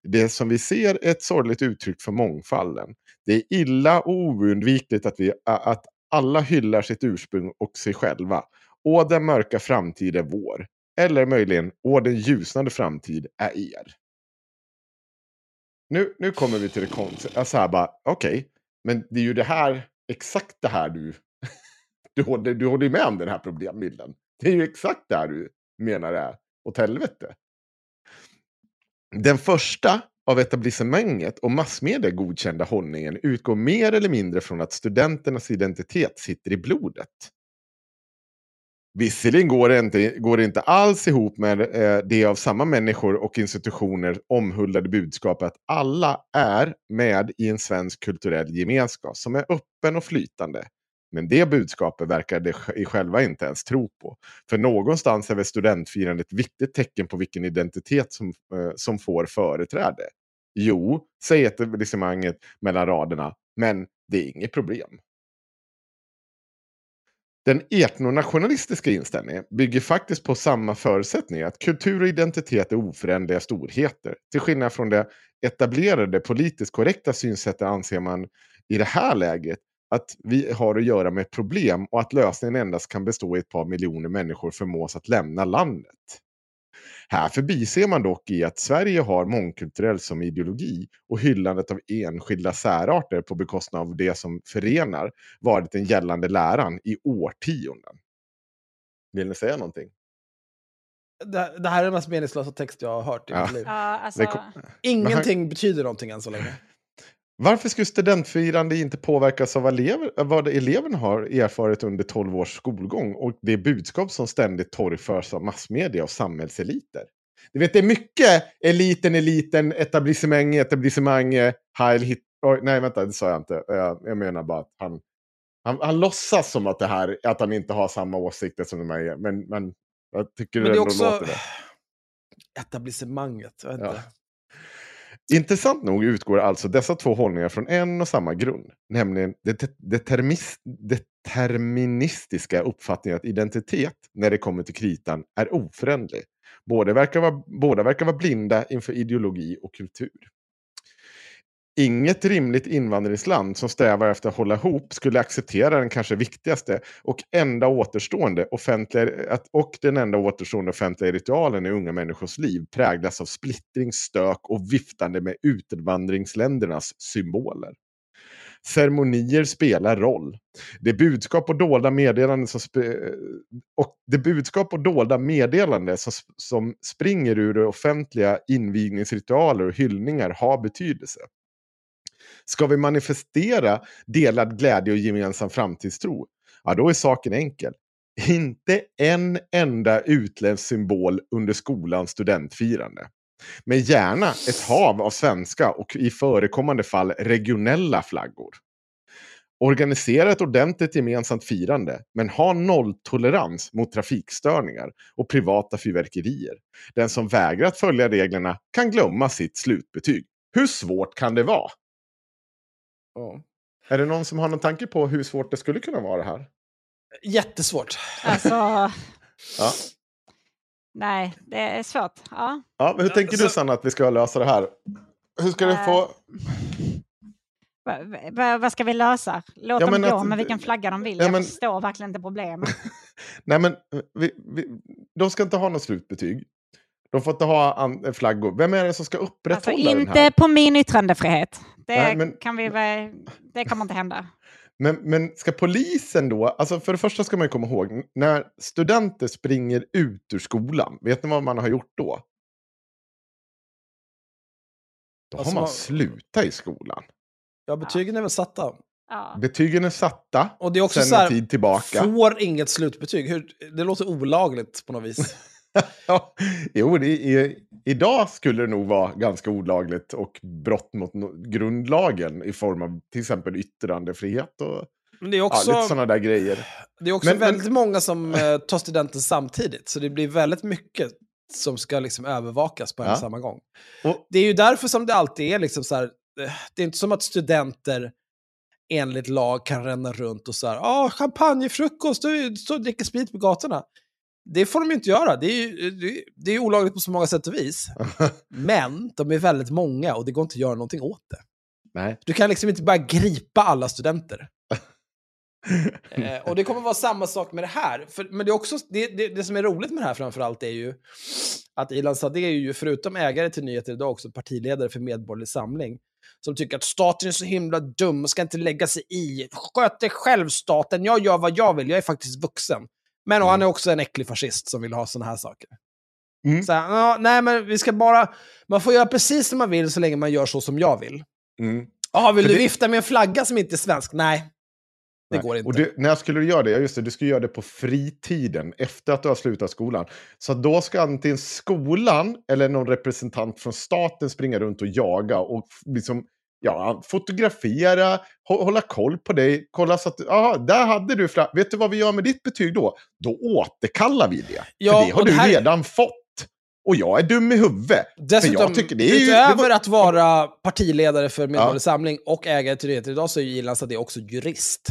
Det som vi ser är ett sorgligt uttryck för mångfalden. Det är illa och oundvikligt att, vi, att alla hyllar sitt ursprung och sig själva. Och den mörka framtid är vår. Eller möjligen, och den ljusnande framtid är er. Nu, nu kommer vi till det konstiga. Alltså här bara, okej, okay, men det är ju det här, exakt det här du... du, håller, du håller med om den här problembilden. Det är ju exakt det här du menar är åt helvete. Den första av etablissemanget och massmedia godkända hållningen utgår mer eller mindre från att studenternas identitet sitter i blodet. Visserligen går det inte, går det inte alls ihop med eh, det av samma människor och institutioner omhuldade budskapet att alla är med i en svensk kulturell gemenskap som är öppen och flytande. Men det budskapet verkar de själva inte ens tro på. För någonstans är väl studentfirandet ett viktigt tecken på vilken identitet som, eh, som får företräde. Jo, säger etablissemanget mellan raderna, men det är inget problem. Den etnonationalistiska inställningen bygger faktiskt på samma förutsättningar att kultur och identitet är oföränderliga storheter. Till skillnad från det etablerade politiskt korrekta synsättet anser man i det här läget att vi har att göra med ett problem och att lösningen endast kan bestå i ett par miljoner människor förmås att lämna landet. Här förbiser man dock i att Sverige har mångkulturell som ideologi och hyllandet av enskilda särarter på bekostnad av det som förenar varit den gällande läran i årtionden. Vill ni säga någonting? Det, det här är den mest meningslösa text jag har hört i Ja. mitt liv. Ja, alltså, Ingenting betyder någonting än så länge. Varför skulle studentfirande inte påverkas av elever, vad eleverna har erfarit under 12 års skolgång och det budskap som ständigt torgförs av massmedia och samhällseliter? Du vet, det är mycket eliten, eliten, etablissemang, etablissemang, heil hit... Oj, nej, vänta, det sa jag inte. Jag, jag menar bara att han, han, han låtsas som att, det här, att han inte har samma åsikter som de är. Men, men jag tycker Men det det också låter det. etablissemanget. Jag vet Ja. Intressant nog utgår alltså dessa två hållningar från en och samma grund, nämligen det determis, deterministiska uppfattningen att identitet, när det kommer till kritan, är oföränderlig. Båda verkar vara, båda verkar vara blinda inför ideologi och kultur. Inget rimligt invandringsland som strävar efter att hålla ihop skulle acceptera den kanske viktigaste och enda återstående offentliga, och den enda återstående offentliga ritualen i unga människors liv präglas av splittring, stök och viftande med utvandringsländernas symboler. Ceremonier spelar roll. Det budskap och dolda meddelanden som, sp- och det budskap och dolda meddelande som, som springer ur offentliga invigningsritualer och hyllningar har betydelse. Ska vi manifestera delad glädje och gemensam framtidstro? Ja, då är saken enkel. Inte en enda utländsk symbol under skolans studentfirande. Men gärna ett hav av svenska och i förekommande fall regionella flaggor. Organisera ett ordentligt gemensamt firande, men ha nolltolerans mot trafikstörningar och privata fyrverkerier. Den som vägrar att följa reglerna kan glömma sitt slutbetyg. Hur svårt kan det vara? Ja. Är det någon som har någon tanke på hur svårt det skulle kunna vara det här? Jättesvårt. alltså, Ja. nej, det är svårt. Ja. Ja, men hur tänker du Sanna att vi ska lösa det här? Hur ska Eh, få... Va, va, vad ska vi lösa? Låt Ja, dem men gå att- med vilken flagga de vill. Ja, Jag men- förstår verkligen inte problemet. Nej, men vi, vi, de ska inte ha något slutbetyg. De får inte ha flaggor. Vem är det som ska Alltså upprätthålla den inte här? på min yttrandefrihet. Det, Nej, men- kan vi, det kommer inte hända. Men, men ska polisen då, alltså för det första ska man ju komma ihåg, när studenter springer ut ur skolan, vet ni vad man har gjort då? Då Alltså, har man slutat i skolan. Ja, betygen är väl satta. Ja. Betygen är satta Och det är också sen så här, en tid tillbaka. får inget slutbetyg. Hur, det låter olagligt på något vis. Ja, jo, det är, idag skulle det nog vara ganska olagligt och brott mot no- grundlagen i form av till exempel yttrandefrihet och Men det är ja, också, lite sådana där grejer. det är också Men- men- väldigt många som eh, tar studenten samtidigt, så det blir väldigt mycket som ska liksom övervakas på en Ja. samma gång. Och, Det är ju därför som det alltid är liksom så här, eh, det är inte som att studenter enligt lag kan ränna runt och så här, ah, champagnefrukost, du och dricker sprit på gatorna. Det får de ju inte göra, det är ju det det är olagligt på så många sätt och vis. Men de är väldigt många och det går inte att göra någonting åt det. nej. Du kan liksom inte bara gripa alla studenter. eh, och det kommer vara samma sak med det här. För, men det, är också, det, det, det som är roligt med det här framförallt är ju att Ilan Sadeh är ju förutom ägare till Nyheter Idag också partiledare för Medborgerlig Samling. Som tycker att staten är så himla dum och ska inte lägga sig i. Sköt dig själv staten, jag gör vad jag vill, jag är faktiskt vuxen. Men han är också en äcklig fascist som vill ha sådana här saker. Mm. Så ja, nej men vi ska bara, man får göra precis som man vill så länge man gör så som jag vill. Mm. Jaha, vill För du det- vifta med en flagga som inte är svensk? Nej, det Nej. går inte. Och det, när skulle du göra det? Ja, just det, du ska göra det på fritiden, efter att du har slutat skolan. Så då ska antingen skolan eller någon representant från staten springa runt och jaga och liksom, ja, fotografera, hå- hålla koll på dig, kolla så att, aha, där hade du, fra- vet du vad vi gör med ditt betyg då? Då återkallar vi det. Ja, för det har det du här- redan fått. Och jag är dum i huvudet. Dessutom, tycker det är ju- utöver det var- att vara partiledare för Medborgerlig Ja. Samling och ägare till Nyheter Idag så är ju Sadeh också jurist.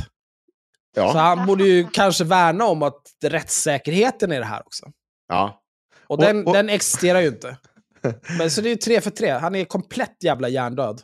Ja, Så han borde ju kanske värna om att rättssäkerheten är det här också. ja. Och, Och- den, och- den existerar ju inte. Men så det är ju tre för tre. Han är komplett jävla hjärndöd.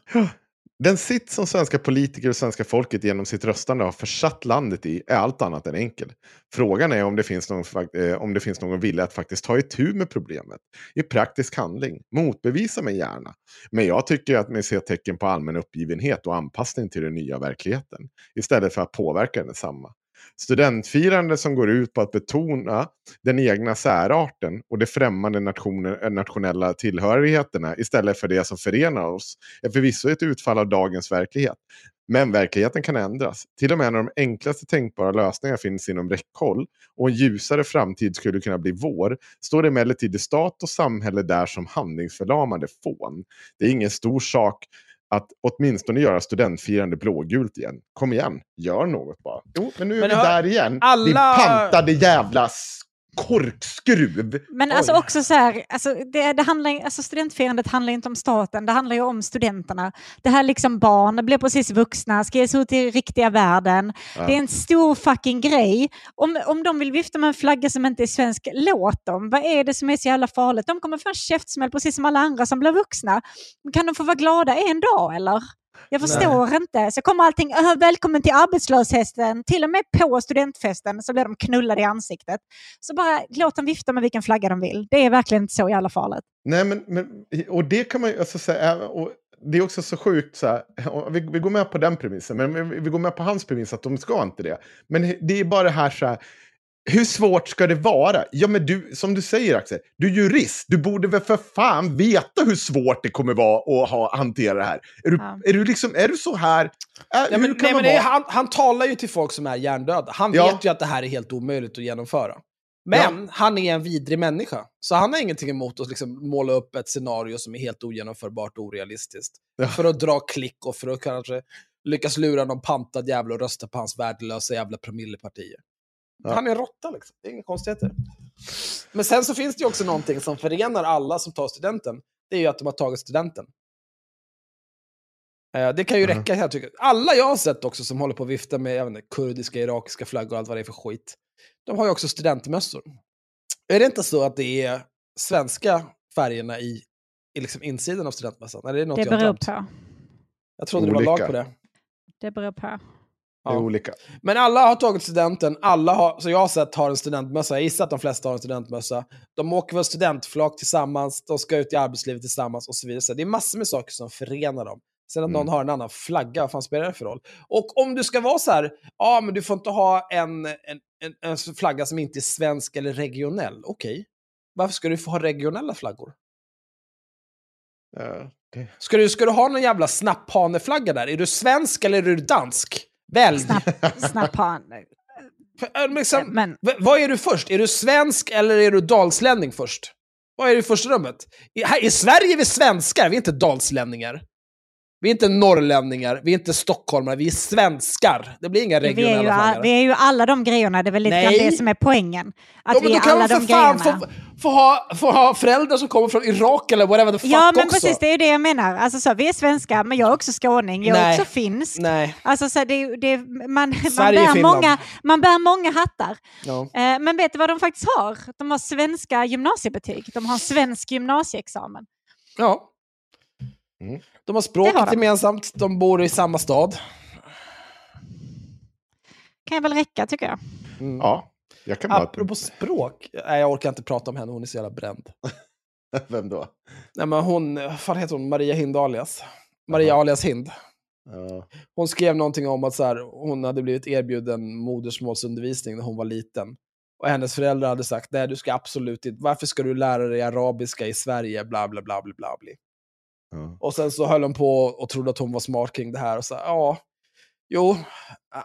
Den sitt som svenska politiker och svenska folket genom sitt röstande har försatt landet i är allt annat än enkel. Frågan är om det finns någon, eh, om det finns någon vilja att faktiskt ta itu med problemet i praktisk handling. Motbevisa mig gärna. Men jag tycker att ni ser tecken på allmän uppgivenhet och anpassning till den nya verkligheten istället för att påverka densamma. Studentfirande som går ut på att betona den egna särarten och de främmande nationer, eh, nationella tillhörigheterna istället för det som förenar oss är förvisso ett utfall av dagens verklighet. Men verkligheten kan ändras. Till och med när de enklaste tänkbara lösningar finns inom räckhåll och en ljusare framtid skulle kunna bli vår, står emellertid stat och samhälle där som handlingsförlamade fån. Det är ingen stor sak att åtminstone göra studentfirande blågult igen. Kom igen, gör något bara. Jo, men nu är men vi där igen. Alla... Din pantade jävla korkskruv. Men alltså också så här, alltså det, det handlar, alltså studentfirandet handlar inte om staten, det handlar ju om studenterna. Det här liksom barn, blir precis vuxna, ska ges ut i riktiga världen. Ja. Det är en stor fucking grej. Om, om de vill vifta med en flagga som inte är svensk, låt dem. Vad är det som är så jävla farligt? De kommer få en käftsmäll precis som alla andra som blir vuxna. Kan de få vara glada en dag eller? Jag förstår Nej. inte. Så kommer allting, välkommen till arbetslösheten, till och med på studentfesten så blir de knullade i ansiktet. Så bara låt dem vifta med vilken flagga de vill. Det är verkligen inte så jävla farligt. Nej, men, men och det kan man ju alltså säga, och det är också så sjukt, så här, vi, vi går med på den premissen, men vi, vi går med på hans premiss att de ska inte det. Men det är bara det här så här, hur svårt ska det vara? Ja, men du, som du säger Axel, du är jurist. Du borde väl för fan veta hur svårt det kommer vara att ha, hantera det här. Är du, ja. är du, liksom, är du så här? Äh, ja, men, nej, men är, han, han talar ju till folk som är hjärndöda. Han ja. vet ju att det här är helt omöjligt att genomföra. Men han är en vidrig människa. Så han har ingenting emot att liksom måla upp ett scenario som är helt ogenomförbart och orealistiskt. För att dra klick och för att kanske lyckas lura någon pantad jävla och rösta på hans värdelösa jävla promillepartier. Ja. Han är en råtta liksom. Det är inga konstigheter. Men sen så finns det ju också någonting som förenar alla som tar studenten. Det är ju att de har tagit studenten. Eh, det kan ju räcka, jag tycker. Alla jag har sett också som håller på att vifta med jag inte, kurdiska, irakiska flaggor och allt vad det är för skit. De har ju också studentmössor. Är det inte så att det är svenska färgerna i, i liksom insidan av studentmössan? Är det något det beror på. Jag trodde Olika. det var lag på det. Det beror på. Det är ja. olika. Men alla har tagit studenten, alla har, så jag har sett har en studentmössa, jag gissar att de flesta har en studentmössa. De åker väl studentflak tillsammans, de ska ut i arbetslivet tillsammans och så vidare. Så det är massor med saker som förenar dem. Sen att mm. någon har en annan flagga, vad fan spelar det för roll? Och om du ska vara så här, ja men du får inte ha en, en, en, en flagga som inte är svensk eller regionell. Okej, okay. varför ska du få ha regionella flaggor? Uh, okay. ska, du, ska du ha någon jävla snapphaneflagga där? Är du svensk eller är du dansk? Välj! Snapp han. Liksom, Men... Vad är du först? Är du svensk eller är du dalslänning först? Vad är det i första rummet? I, här, I Sverige är vi svenskar, vi är inte dalslänningar. Vi är inte norrlänningar, vi är inte stockholmare, vi är svenskar. Det blir inga regionella vi är, ju, vi är ju alla de grejerna, det är väl lite Nej. det som är poängen. Att ja, vi är alla de grejerna. Få, få, ha, få ha föräldrar som kommer från Irak eller whatever the fuck Ja, men också. precis, det är ju det jag menar. Alltså, så, vi är svenskar, men jag är också skåning, jag är Nej. också finsk. Nej. Alltså, så, det, det, man, man, bär många, man bär många hattar. Ja. Eh, men vet du vad de faktiskt har? De har svenska gymnasiebetyg. De har en svensk gymnasieexamen. Ja. Mm. De har språket har de. gemensamt, de bor i samma stad. Kan jag väl räcka tycker jag. Mm. Ja, jag kan bara... Apropå språk, nej jag orkar inte prata om henne, hon är så jävla bränd. Vem då? Nej men hon, vad heter hon, Maria Hind alias. Maria Aha. alias Hind. Ja. Hon skrev någonting om att så här, hon hade blivit erbjuden modersmålsundervisning när hon var liten. Och hennes föräldrar hade sagt, nej du ska absolut inte, varför ska du lära dig arabiska i Sverige, bla bla bla bla bla. Och sen så höll hon på och trodde att hon var smart kring det här och sa ja, jo,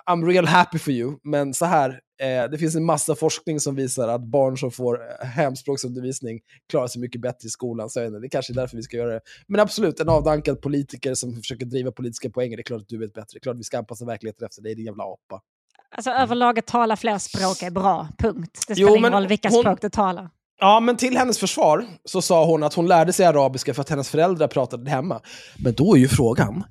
I'm real happy for you, men så här, eh, det finns en massa forskning som visar att barn som får eh, hemspråksundervisning klarar sig mycket bättre i skolan. Så det är kanske är därför vi ska göra det. Men absolut, en avdankad politiker som försöker driva politiska poänger, det är klart att du vet bättre. Det är klart att vi ska anpassa verkligheten efter dig, din jävla apa. Alltså överlag att tala fler språk är bra, punkt. Det spelar jo, ingen roll vilka hon, språk du talar. Ja, men till hennes försvar så sa hon att hon lärde sig arabiska för att hennes föräldrar pratade det hemma. Men då är ju frågan,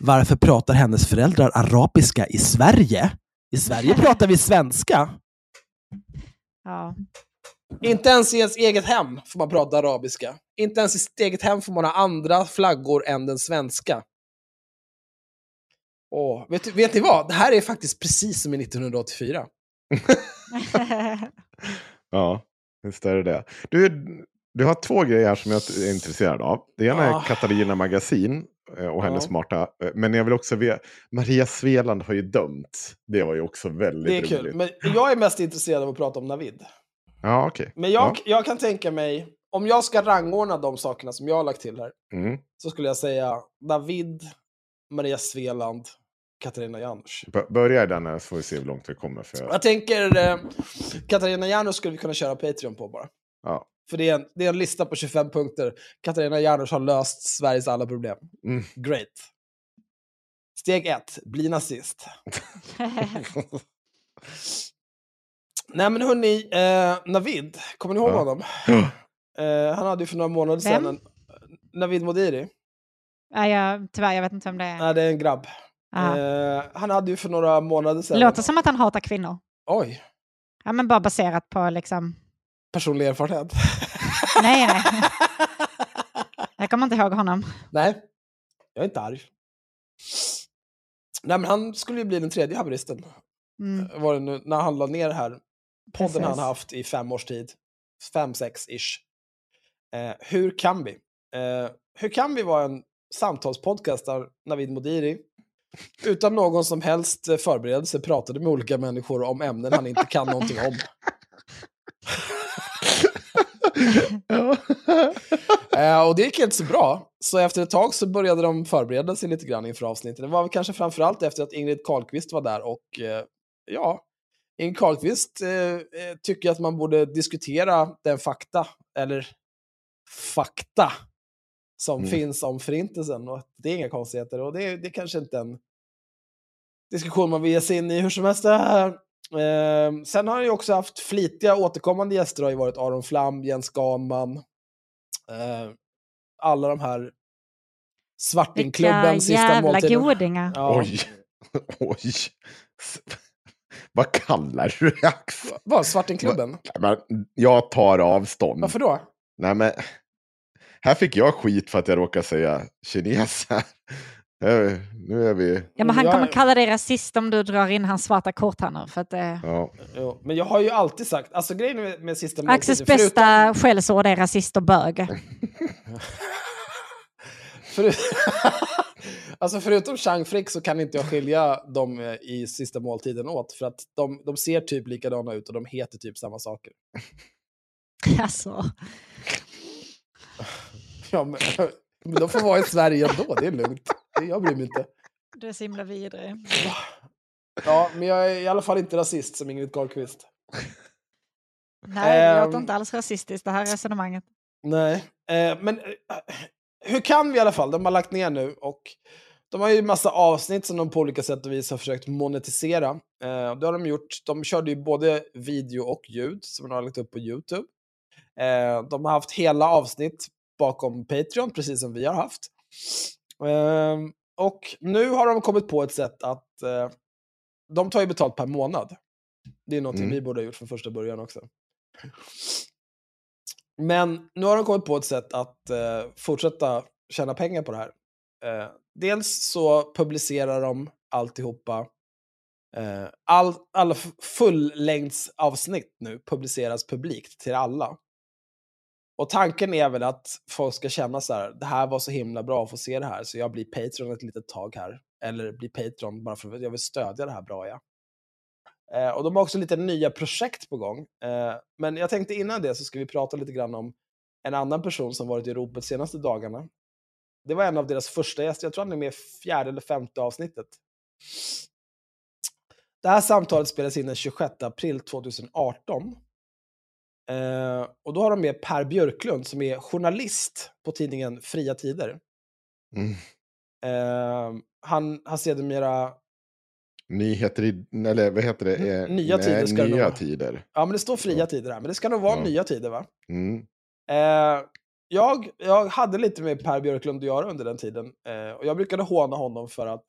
varför pratar hennes föräldrar arabiska i Sverige? I Sverige pratar vi svenska. Ja. Inte ens i ens eget hem får man prata arabiska. Inte ens i sitt eget hem får man ha andra flaggor än den svenska. Åh, vet, vet ni vad? Det här är faktiskt precis som i 1984. Ja, visst är det det. Du, du har två grejer som jag är intresserad av. Det ena är Katarina Magasin eh, och hennes Ja. smarta. eh, Men jag vill också veta, Maria Sveland har ju dömt. Det var ju också väldigt Det är kul. roligt. Men jag är mest intresserad av att prata om Navid. Ja, okej. Men jag, Ja. jag kan tänka mig, om jag ska rangordna de sakerna som jag har lagt till här, Mm. så skulle jag säga David, Maria Sveland, Katarina Janouch. B- Börja den här så får vi se hur långt vi kommer. För... Jag tänker, eh, Katarina Janouch skulle vi kunna köra Patreon på bara. Ja. För det är, en, det är en lista på 25 punkter. Katarina Janouch har löst Sveriges alla problem. Mm. Great. Steg ett, bli nazist. Nej men hörni, eh, Navid, kommer ni ihåg Ja. honom? Eh, han hade ju för några månader sedan en... Navid Modiri. Nej, jag, tyvärr, jag vet inte vem det är. Nej, det är en grabb. Eh, han hade ju för några månader sedan... Låter som att han hatar kvinnor. Oj, Ja, men bara baserat på liksom... personlig erfarenhet. Nej, nej. Jag kommer inte ihåg honom. Nej, jag är inte arg. Nej, men han skulle ju bli den tredje haveristen. Mm. Var det nu, när han la ner det här. Podden Precis. han haft i fem års tid. Fem, sex ish. Eh, hur kan vi? Eh, hur kan vi vara en samtalspodcast där Navid Modiri utan någon som helst eh, förberedelse pratade med olika människor om ämnen han inte kan någonting om? Eh, och det gick inte så bra. Så efter ett tag så började de förbereda sig lite grann inför avsnittet. Det var kanske framförallt efter att Ingrid Carlqvist var där och eh, ja, Ingrid Carlqvist eh, tycker att man borde diskutera den fakta, eller fakta, som Mm. finns om förintelsen. Och det är inga konstigheter och det, det är kanske inte en diskussion man vill ge sig in i hur som helst. Det här. Eh, sen har han ju också haft flitiga återkommande gäster, har ju varit Aron Flam, Jens Ganman, eh, alla de här Vilka Svartingklubben, sista jävla måltiden. godingar. Ja. Oj. Oj. Vad kallar du det? Vad, Svartingklubben? Jag tar avstånd. Varför då? Nej, men, här fick jag skit för att jag råkade säga kineser. Eh, Nu är vi... Ja, men han Jag- kommer kalla dig rasist om du drar in hans svarta kort här nu. För att, eh, Ja. Jo, men jag har ju alltid sagt, alltså grejen med, med sista Axels måltiden, bästa skällsord är rasist och bög. Förut... alltså förutom Chang Frick så kan inte jag skilja dem eh, i sista måltiden åt. För att de, de ser typ likadana ut och de heter typ samma saker. alltså. Ja, men, men de får vara i Sverige ändå, det är lugnt. Jag bryr mig inte. Du är så himla vidrig. Ja, men jag är i alla fall inte rasist som Ingrid Carlqvist. Nej, det Ehm. låter inte alls rasistiskt det här resonemanget. Nej, eh, men eh, hur kan vi i alla fall? De har lagt ner nu och de har ju massa avsnitt som de på olika sätt och vis har försökt monetisera. Eh, det har de gjort. De körde ju både video och ljud som de har lagt upp på YouTube. Eh, de har haft hela avsnitt bakom Patreon, precis som vi har haft. Eh, och nu har de kommit på ett sätt att eh, de tar ju betalt per månad. Det är någonting Mm. vi borde ha gjort från första början också. Men nu har de kommit på ett sätt att eh, fortsätta tjäna pengar på det här. Eh, dels så publicerar de alltihopa. Eh, all, alla fullängdsavsnitt nu publiceras publikt till alla. Och tanken är väl att folk ska känna så här, det här var så himla bra att få se det här, så jag blir Patreon ett litet tag här. Eller blir Patreon bara för att jag vill stödja det här bra, ja. Eh, och de har också lite nya projekt på gång. Eh, men jag tänkte innan det så ska vi prata lite grann om en annan person som varit i ropet senaste dagarna. Det var en av deras första gäster, jag tror han är med i fjärde eller femte avsnittet. Det här samtalet spelades in den 26 april 2018. Eh, och då har de med Per Björklund som är journalist på tidningen Fria Tider. Mm. Eh, han har sedermera Nyheter i... Eller vad heter det? Eh, Nya nej, tider ska det nog Nya tider. Ja, men det står fria tider här, men det ska nog vara Ja. nya tider va? Mm. Eh, jag, jag hade lite med Per Björklund att göra under den tiden. Eh, och jag brukade håna honom för att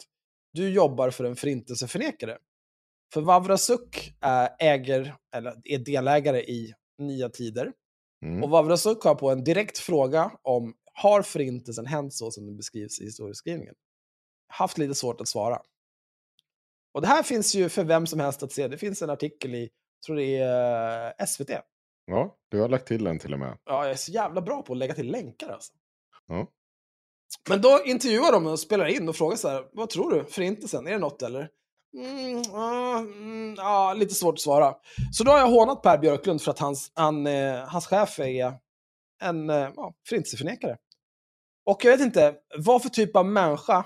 du jobbar för en förintelseförnekare. För Vavrasuk är, äger, eller är delägare i Nya Tider. Mm. Och Vavrasuk har på en direkt fråga om har förintelsen hänt så som det beskrivs i historieskrivningen? Haft lite svårt att svara. Och det här finns ju för vem som helst att se. Det finns en artikel i, tror det är eh, SVT. Ja, du har lagt till den till och med. Ja, jag är så jävla bra på att lägga till länkar alltså. Ja. Men då intervjuar de och spelar in och frågar så här, vad tror du? Förintelsen, är det något eller? Mm, ja, mm, ja, lite svårt att svara. Så då har jag hånat Per Björklund för att hans, han, eh, hans chef är en eh, ja, förintelseförnekare. Och jag vet inte, vad för typ av människa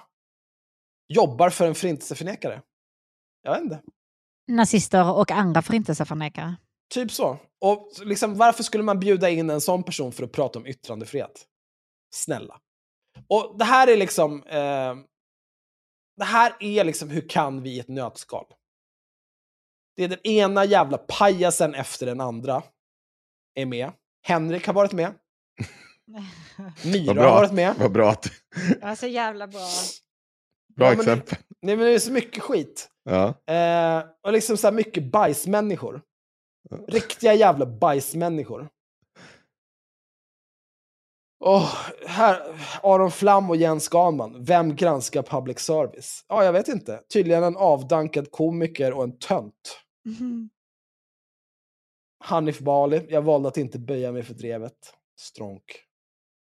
jobbar för en förintelseförnekare? Jag vet inte. Nazister och andra förintelseförnekare. Typ så. Och liksom, varför skulle man bjuda in en sån person för att prata om yttrandefrihet? Snälla. Och det här är liksom... Eh, det här är liksom hur kan vi i ett nötskal? Det är den ena jävla pajasen efter den andra är med. Henrik har varit med. Myra Vad har bra, varit med. vad bra att Ja, så jävla bra. Bra Ja, men det- exempel. Nej, men det är så mycket skit. Ja. Eh, och liksom så här mycket bajsmänniskor. Riktiga jävla bajsmänniskor. Åh, här, Aron Flam och Jens Ganman. Vem granskar public service? Ja, jag vet inte. Tydligen en avdankad komiker och en tönt. Mhm. Hanif Bali. Jag valde att inte böja mig för drevet. Stronk.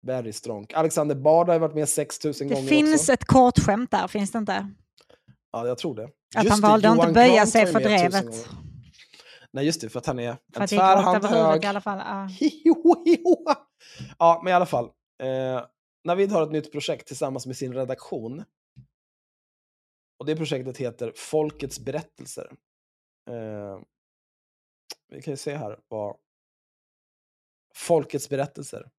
Very stronk. Alexander Bard har varit med 6000 Det gånger finns också. ett kort skämt där, finns det inte? Ja, jag tror det. Att Just han det, valde att Johan inte böja Grant sig för drevet. Nej, just det, för att han är För en att det tvärhand hög. i alla fall. Ja. ja, men i alla fall. Eh, Navid har ett nytt projekt tillsammans med sin redaktion. Och det projektet heter Folkets berättelser. Eh, vi kan ju se här vad... Folkets berättelser.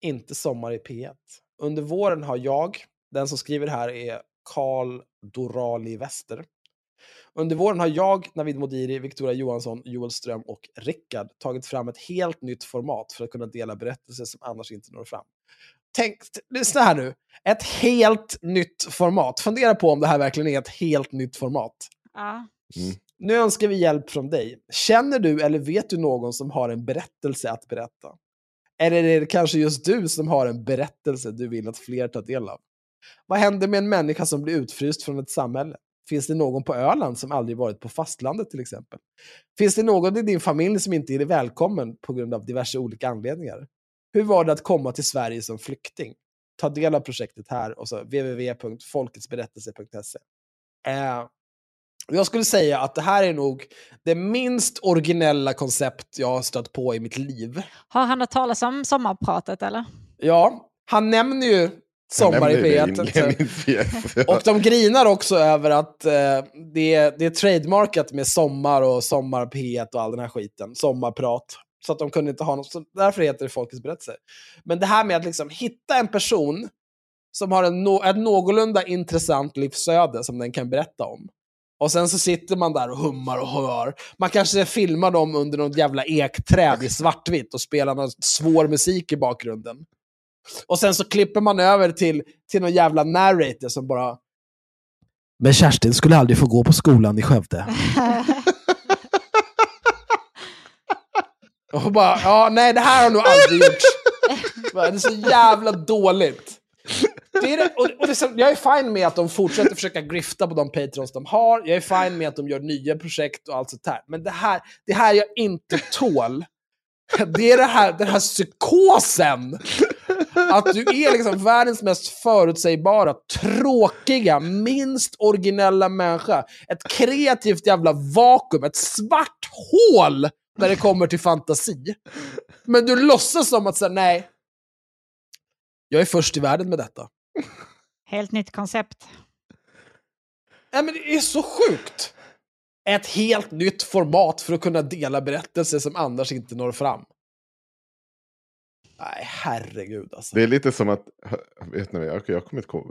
Inte Sommar i P1. Under våren har jag, den som skriver här är Karl Dorali Wester. Under våren har jag, Navid Modiri, Victoria Johansson, Joel Ström och Rickard tagit fram ett helt nytt format för att kunna dela berättelser som annars inte når fram. Tänk, lyssna här nu. Ett helt nytt format. Fundera på om det här verkligen är ett helt nytt format. Ja. Nu önskar vi hjälp från dig. Känner du eller vet du någon som har en berättelse att berätta? Eller är det kanske just du som har en berättelse du vill att fler tar del av? Vad händer med en människa som blir utfryst från ett samhälle? Finns det någon på Öland som aldrig varit på fastlandet till exempel? Finns det någon i din familj som inte är välkommen på grund av diverse olika anledningar? Hur var det att komma till Sverige som flykting? Ta del av projektet här och så www.folketsberättelse.se. Eh, jag skulle säga att det här är nog det minst originella koncept jag har stött på i mitt liv. Har han hört talas om sommarpratet eller? Ja, han nämner ju Sommar i Jag nämnde det P1. inledningsvis. Ja. Och de grinar också över att eh, det, är, det är trademarkat med sommar och sommar P1 och all den här skiten. Sommarprat. Så att de kunde inte ha något. Så därför heter det Folkets berättelse. Men det här med att liksom hitta en person som har en no, ett någorlunda intressant livsöde som den kan berätta om. Och sen så sitter man där och hummar och hör. Man kanske filmar dem under något jävla ekträd i svartvitt och spelar någon svår musik i bakgrunden. Och sen så klipper man över till, till någon jävla narrator som bara... Men Kerstin skulle aldrig få gå på skolan i Skövde. Och bara, ja, nej, det här har nog aldrig gjorts. Det är så jävla dåligt. Det det, och, och det jag är fine med att de fortsätter försöka grifta på de patrons de har. Jag är fine med att de gör nya projekt och allt sånt här. Men det här, det här jag inte tål, det är det här, den här psykosen. Att du är liksom världens mest förutsägbara, tråkiga, minst originella människa. Ett kreativt jävla vakuum, ett svart hål när det kommer till fantasi. Men du låtsas som att säga nej, jag är först i världen med detta. Helt nytt koncept. Nej, men det är så sjukt! Ett helt nytt format för att kunna dela berättelser som annars inte når fram. Nej, herregud alltså. Det är lite som att, vet ni, jag, jag,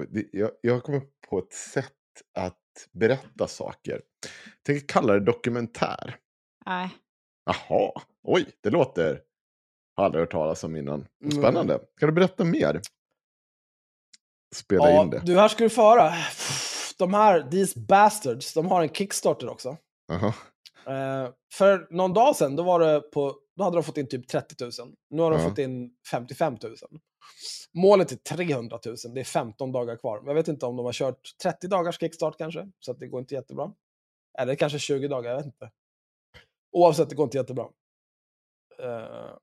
det- jag, jag kommer på ett sätt att berätta saker. Tänker kalla det dokumentär. Nej. Jaha, oj, det låter... Har aldrig hört talas om innan. Mm. Spännande. Kan du berätta mer? Spela Ja, in det. du, här ska du få höra. De här, These Bastards, de har en Kickstarter också. Jaha. Eh, för någon dag sedan, då, var det på, då hade de fått in typ 30 000. Nu har de Ja. fått in 55 000. Målet är 300 000, det är 15 dagar kvar. Jag vet inte om de har kört 30 dagars kickstart kanske, så det går inte jättebra. Eller kanske 20 dagar, jag vet inte. Oavsett, det går inte jättebra. Eh,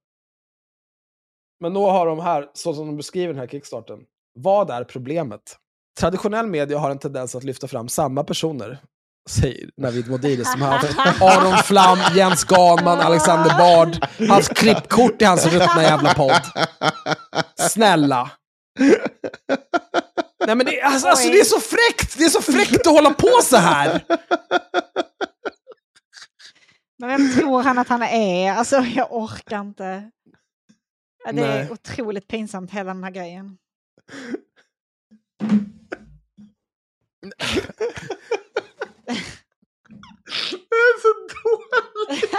Men då har de här, så som de beskriver den här kickstarten, vad är problemet? Traditionell media har en tendens att lyfta fram samma personer, säger Navid Modiri som har haft Aron Flam, Jens Ganman, Alexander Bard, hans klippkort i hans ruttna jävla podd. Snälla. Nej men det, alltså, alltså, det är så fräckt! Det är så fräckt att hålla på så här! Men vem tror han att han är? Alltså jag orkar inte. Ja, Det är Nej. otroligt pinsamt hela den här grejen. Det är så dåligt.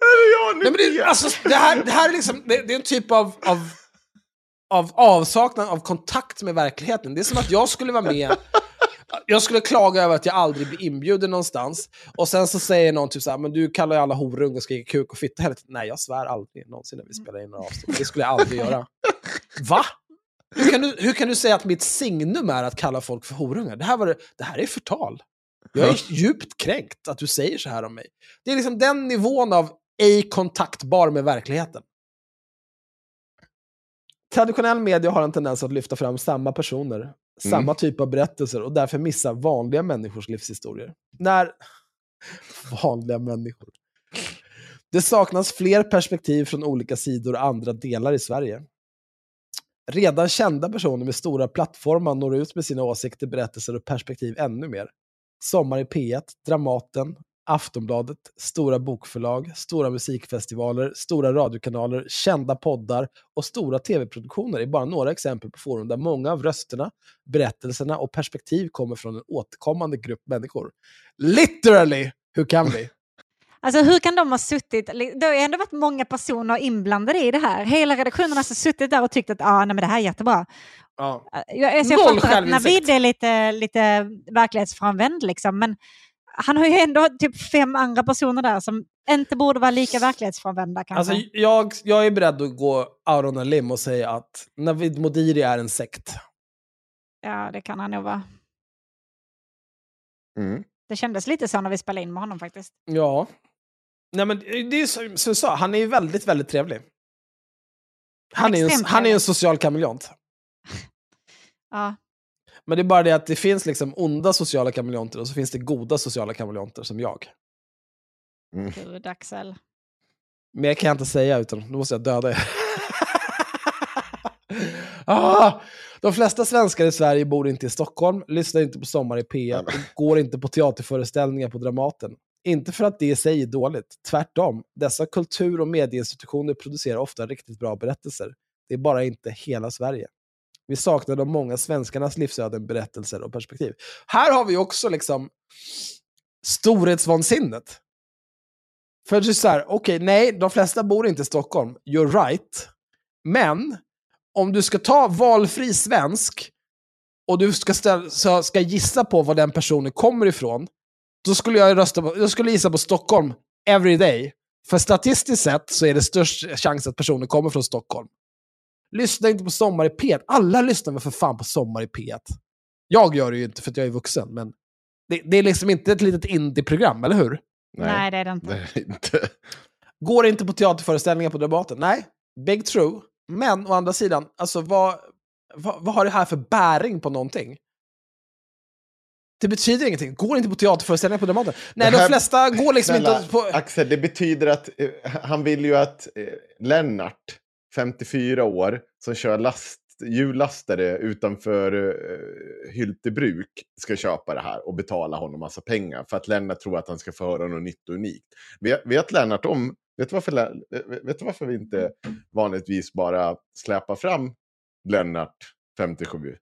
Är jag Nej, men det, alltså, det, här, det här är liksom, det, det är en typ av, av, av avsaknad av kontakt med verkligheten. Det är som att jag skulle vara med, jag skulle klaga över att jag aldrig blir inbjuden någonstans, och sen så säger någon typ såhär, men du kallar ju alla horungar och skriker kuk och fitta hela tiden. Nej, jag svär aldrig någonsin när vi spelar in några avsnitt. Det skulle jag aldrig göra. Va? Hur kan, du, hur kan du säga att mitt signum är att kalla folk för horungar? Det här, var, det- det här är förtal. Jag är djupt kränkt att du säger så här om mig. Det är liksom den nivån av ej kontaktbar med verkligheten. Traditionell media har en tendens att lyfta fram samma personer, samma typ av berättelser och därför missa vanliga människors livshistorier. När... Vanliga människor. Det saknas fler perspektiv från olika sidor och andra delar i Sverige. Redan kända personer med stora plattformar når ut med sina åsikter, berättelser och perspektiv ännu mer. Sommar i P1, Dramaten, Aftonbladet, stora bokförlag, stora musikfestivaler, stora radiokanaler, kända poddar och stora tv-produktioner är bara några exempel på forum där många av rösterna, berättelserna och perspektiv kommer från en återkommande grupp människor. Literally! Hur kan vi? Alltså hur kan de ha suttit, det har ju ändå varit många personer inblandade i det här. Hela redaktionen har alltså suttit där och tyckt att ah, nej, men det här är jättebra. Ja. Jag, alltså, jag fattar att. Navid är lite, lite verklighetsfrånvänd liksom, men han har ju ändå typ fem andra personer där som inte borde vara lika verklighetsfrånvända kanske. Alltså, jag, jag är beredd att gå out on a limb och säga att Navid Modiri är en sekt. Ja, det kan han nog vara. Mm. Det kändes lite så när vi spelade in med honom faktiskt. Ja. Nej, men det är som, som jag sa, han är ju väldigt, väldigt trevlig. Han är, ju en, han är en social kameleont. Ja. Men det är bara det att det finns liksom onda sociala kameleonter och så finns det goda sociala kameleonter som jag. Gud, Axel. Mer kan jag inte säga, utan då måste jag döda er. ah, de flesta svenskar i Sverige bor inte i Stockholm, lyssnar inte på Sommar i P1 och går inte på teaterföreställningar på Dramaten. Inte för att det i sig är dåligt, tvärtom. Dessa kultur och medieinstitutioner producerar ofta riktigt bra berättelser. Det är bara inte hela Sverige. Vi saknar de många svenskarnas livsöden, berättelser och perspektiv. Här har vi också liksom storhetsvansinnet. För det är så här, okej, nej, de flesta bor inte i Stockholm. You're right. Men om du ska ta valfri svensk och du ska, ställa, ska gissa på var den personen kommer ifrån, då skulle jag rösta på, jag skulle gissa på Stockholm every day. För statistiskt sett så är det störst chans att personen kommer från Stockholm. Lyssna inte på Sommar i P1. Alla lyssnar väl för fan på Sommar i P1. Jag gör det ju inte för att jag är vuxen, men det, det är liksom inte ett litet indie-program, eller hur? Nej, det är det inte. Det är det inte. Går inte på teaterföreställningar på Dramaten? Nej, big true. Men å andra sidan, alltså vad, vad, vad har det här för bäring på någonting? Det betyder ingenting. Går inte på teaterföreställningar på Dramaten? Nej, här- de flesta går liksom Snälla, inte på... Axel, det betyder att eh, han vill ju att eh, Lennart, 54 år, som kör last, hjullastare utanför eh, Hyltebruk, ska köpa det här och betala honom massa pengar för att Lennart tror att han ska få höra något nytt och unikt. Vet, vet Lennart om... Vet du, varför, vet du varför vi inte vanligtvis bara släpar fram Lennart, 57?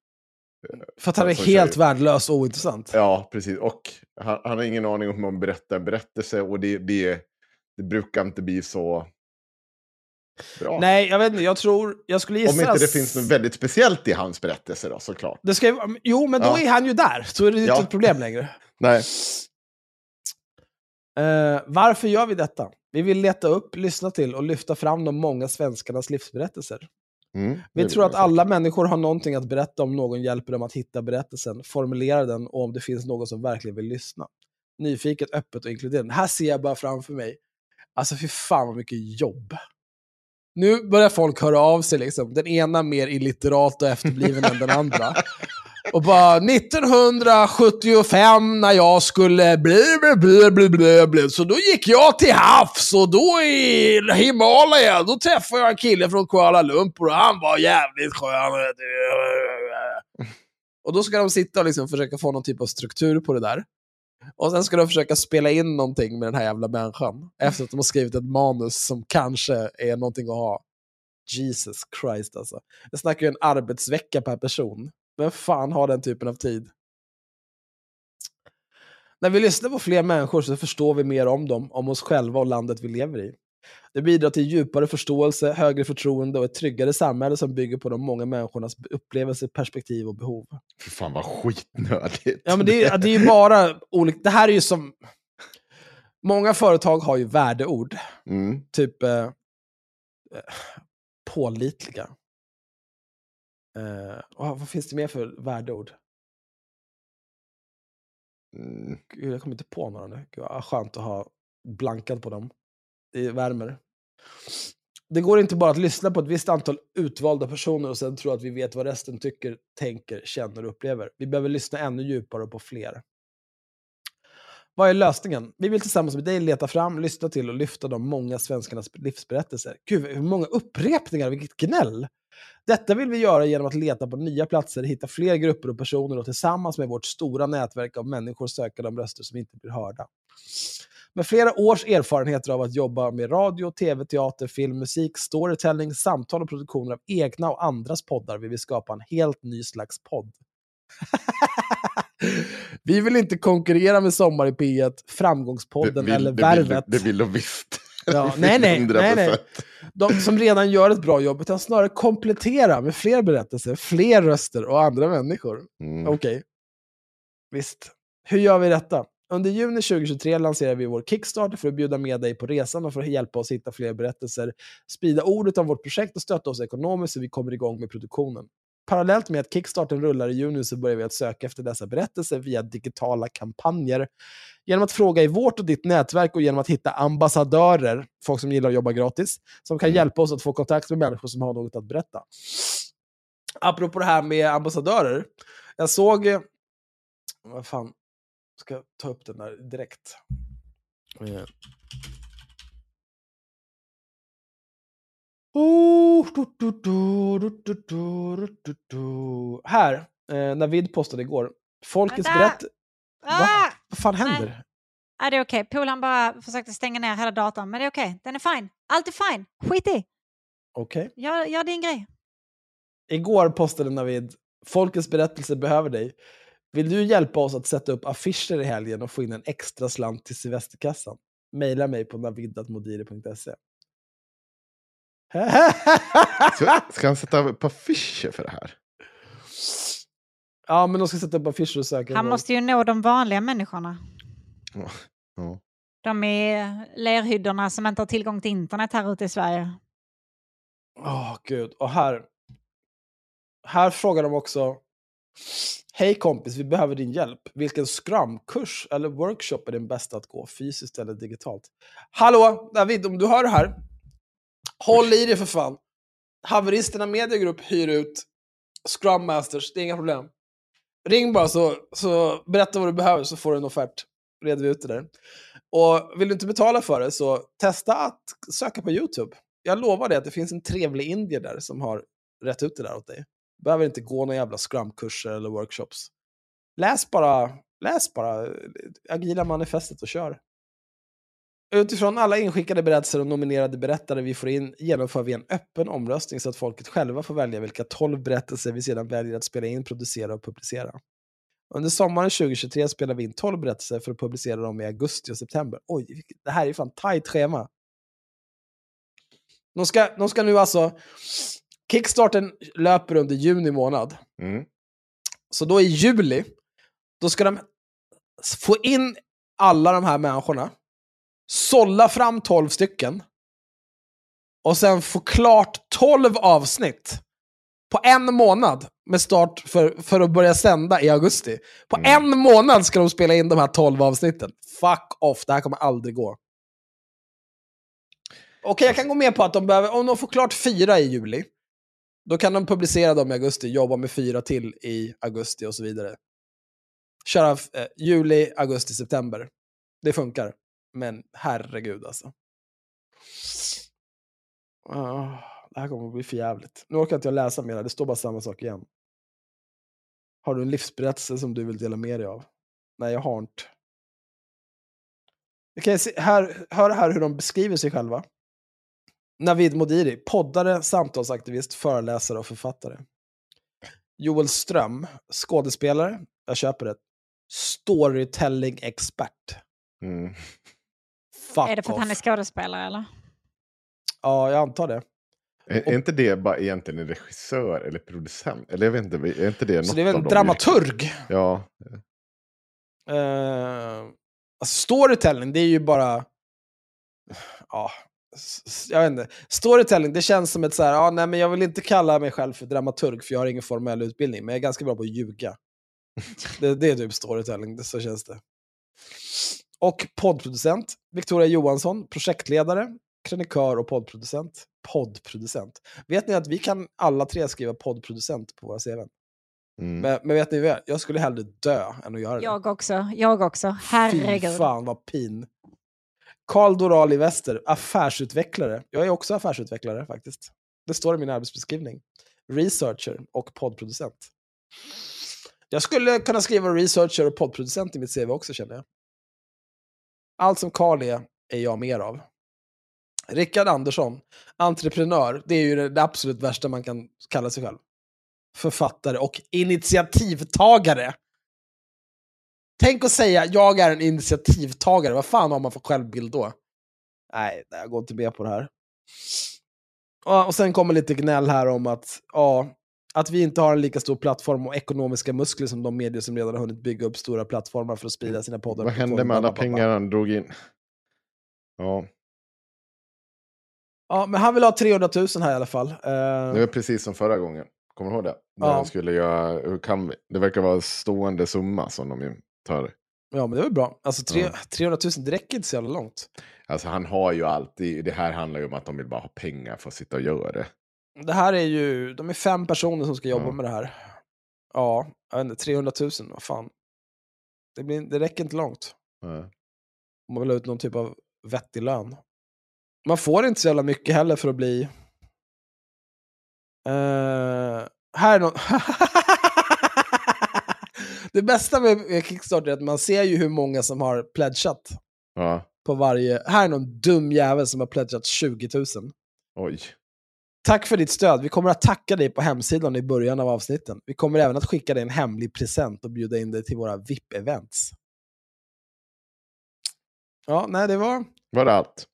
För att han är som helt värdelös och ointressant. Ja, precis. Och han, han har ingen aning om hur man berättar en berättelse och det, det, det brukar inte bli så bra. Nej, jag vet inte. Jag tror... Jag skulle gissa... Om inte det finns något väldigt speciellt i hans berättelse då, såklart. Det ska, jo, men då Ja. är han ju där. Så är det ju Ja. inte ett problem längre. Nej. Eh, varför gör vi detta? Vi vill leta upp, lyssna till och lyfta fram de många svenskarnas livsberättelser. Mm, Vi tror att alla människor har någonting att berätta om någon hjälper dem att hitta berättelsen, formulera den och om det finns någon som verkligen vill lyssna. nyfiket, öppet och inkluderande. Här ser jag bara framför mig, alltså fy fan vad mycket jobb. Nu börjar folk höra av sig, liksom. den ena mer illiterat och efterbliven än den andra. Och bara 1975 när jag skulle bli, bli, bli, bli, bli, så då gick jag till havs och då i Himalaya, då träffade jag en kille från Kuala Lumpur och han var jävligt skön. Och då ska de sitta och liksom försöka få någon typ av struktur på det där. Och sen ska de försöka spela in någonting med den här jävla människan. Efter att de har skrivit ett manus som kanske är någonting att ha. Jesus Christ alltså. Jag snackar ju en arbetsvecka per person. Vem fan har den typen av tid? När vi lyssnar på fler människor så förstår vi mer om dem, om oss själva och landet vi lever i. Det bidrar till djupare förståelse, högre förtroende och ett tryggare samhälle som bygger på de många människornas upplevelser, perspektiv och behov. Fy fan vad skitnödigt. Ja, men det är, det är ju bara olika. Det här är ju som... Många företag har ju värdeord. Mm. Typ eh, pålitliga. Uh, vad finns det mer för värdeord? Mm. Gud, jag kommer inte på några nu. Gud, vad skönt att ha blankat på dem. Det värmer. Det går inte bara att lyssna på ett visst antal utvalda personer och sen tro att vi vet vad resten tycker, tänker, känner och upplever. Vi behöver lyssna ännu djupare på fler. Vad är lösningen? Vi vill tillsammans med dig leta fram, lyssna till och lyfta de många svenskarnas livsberättelser. Gud, hur många upprepningar, vilket gnäll! Detta vill vi göra genom att leta på nya platser, hitta fler grupper och personer och tillsammans med vårt stora nätverk av människor söka de röster som inte blir hörda. Med flera års erfarenheter av att jobba med radio, tv, teater, film, musik, storytelling, samtal och produktioner av egna och andras poddar vill vi skapa en helt ny slags podd. vi vill inte konkurrera med Sommar i P1, Framgångspodden vill- eller det Värvet. Vill, det vill de visst. Ja, nej, nej, nej, nej. 100%. De som redan gör ett bra jobb, utan snarare komplettera med fler berättelser, fler röster och andra människor. Mm. Okej. Visst. Hur gör vi detta? Under juni 2023 lanserar vi vår Kickstarter för att bjuda med dig på resan och för att hjälpa oss hitta fler berättelser, sprida ordet om vårt projekt och stötta oss ekonomiskt så vi kommer igång med produktionen. Parallellt med att Kickstarten rullar i juni så börjar vi att söka efter dessa berättelser via digitala kampanjer. Genom att fråga i vårt och ditt nätverk och genom att hitta ambassadörer, folk som gillar att jobba gratis, som kan hjälpa oss att få kontakt med människor som har något att berätta. Apropå det här med ambassadörer. Jag såg... Vad fan. Ska jag ta upp den där direkt. Eh. Oh, du, du, du, Här, eh, Navid postade igår. Folkets berätt... Ah! Va? Vad fan händer? Nej. Ah, det är okej. Okay. Polaren bara försökte stänga ner hela datorn, men det är okej. Okay. Den är fine. Allt är fine. Skit i. Okej. Okay. Gör, gör din grej. Igår postade Navid Folkets berättelse behöver dig. Vill du hjälpa oss att sätta upp affischer i helgen och få in en extra slant till semesterkassan? Maila mig på navidatmodiri.se. Så, ska han sätta upp affischer för det här? ja, men de ska sätta upp affischer och söka. Han måste ju nå de vanliga människorna. Ja. Ja. De i lerhyddorna som inte har tillgång till internet här ute i Sverige. Åh, gud. Och här. Här frågar de också. Hej kompis, vi behöver din hjälp. Vilken scrum-kurs eller workshop är den bästa att gå? Fysiskt eller digitalt? Hallå, David, om du hör det här. Håll i dig för fan. Haveristerna Mediagrupp hyr ut Scrum Masters, det är inga problem. Ring bara så, så berätta vad du behöver så får du en offert. Reder vi ut det där. Och vill du inte betala för det så testa att söka på YouTube. Jag lovar dig att det finns en trevlig indier där som har rätt ut det där åt dig. Du behöver inte gå några jävla scrumkurser eller workshops. Läs bara, läs bara eh, Agila manifestet och kör. Utifrån alla inskickade berättelser och nominerade berättare vi får in genomför vi en öppen omröstning så att folket själva får välja vilka 12 berättelser vi sedan väljer att spela in, producera och publicera. Under sommaren 2023 spelar vi in 12 berättelser för att publicera dem i augusti och september. Oj, det här är fan tajt schema. De ska, de ska nu alltså... Kickstarten löper under juni månad. Mm. Så då i juli, då ska de få in alla de här människorna, sålla fram 12 stycken och sen få klart 12 avsnitt På en månad med start för, för att börja sända i augusti. På en månad ska de spela in de här 12 avsnitten. Fuck off, det här kommer aldrig gå. Okej, jag kan gå med på att de behöver, om de får klart fyra i juli, då kan de publicera dem i augusti, jobba med fyra till i augusti och så vidare. Köra eh, juli, augusti, september. Det funkar. Men herregud alltså. Ah, det här kommer att bli för jävligt. Nu orkar inte jag läsa mer, det står bara samma sak igen. Har du en livsberättelse som du vill dela med dig av? Nej, jag har inte. Vi kan se, här, hör här hur de beskriver sig själva. Navid Modiri, poddare, samtalsaktivist, föreläsare och författare. Joel Ström, skådespelare, jag köper det. Storytelling-expert. Mm. Fuck Är det för att off. han är skådespelare eller? Ja, jag antar det. Är, är inte det bara egentligen en regissör eller producent? Eller jag vet inte, är inte det något Så det är väl en dramaturg? Ja. Eh, alltså storytelling, det är ju bara... Ja, jag vet inte. Storytelling, det känns som ett så här, ja, nej, men jag vill inte kalla mig själv för dramaturg, för jag har ingen formell utbildning, men jag är ganska bra på att ljuga. Det, det är typ storytelling, det, så känns det. Och poddproducent, Victoria Johansson, projektledare, krönikör och poddproducent. Poddproducent. Vet ni att vi kan alla tre skriva poddproducent på våra CV? Mm. Men, men vet ni vad? Jag skulle hellre dö än att göra det. Jag också. Jag också. Fy Herregud. fan vad pin. Karl Dorali Wester, affärsutvecklare. Jag är också affärsutvecklare faktiskt. Det står i min arbetsbeskrivning. Researcher och poddproducent. Jag skulle kunna skriva researcher och poddproducent i mitt CV också känner jag. Allt som Karl är, är jag mer av. Rickard Andersson, entreprenör. Det är ju det, absolut värsta man kan kalla sig själv. Författare och initiativtagare. Tänk att säga jag är en initiativtagare. Vad fan har man för självbild då? Nej, jag går inte med på det här. Och sen kommer lite gnäll här om att, ja, att vi inte har en lika stor plattform och ekonomiska muskler som de medier som redan har hunnit bygga upp stora plattformar för att sprida sina poddar. Vad hände med alla pengar han drog in? Ja, Ja, men han vill ha 300 000 här i alla fall. Eh, det var precis som förra gången. Kommer du ihåg det? När Ja. skulle göra, hur kan vi? Det verkar vara stående summa som de tar. ja, men det är väl bra. Alltså tre, Ja. 300 000, det räcker inte så jävla långt. Alltså han har ju alltid, det här handlar ju om att de vill bara ha pengar för att sitta och göra det. Det här är ju, de är fem personer som ska jobba Ja. med det här. Ja, jag vet inte, 300 000, vad fan. Det, blir, det räcker inte långt. Ja. Man vill ha ut någon typ av vettig lön. Man får inte så jävla mycket heller för att bli... Eh, här är någon... det bästa med Kickstarter är att man ser ju hur många som har pledgat ja, på varje... Här är någon dum jävel som har pledgat 20 000. oj. Tack för ditt stöd. Vi kommer att tacka dig på hemsidan i början av avsnitten. Vi kommer även att skicka dig en hemlig present och bjuda in dig till våra VIP-events. Ja, nej, det var... Var det allt?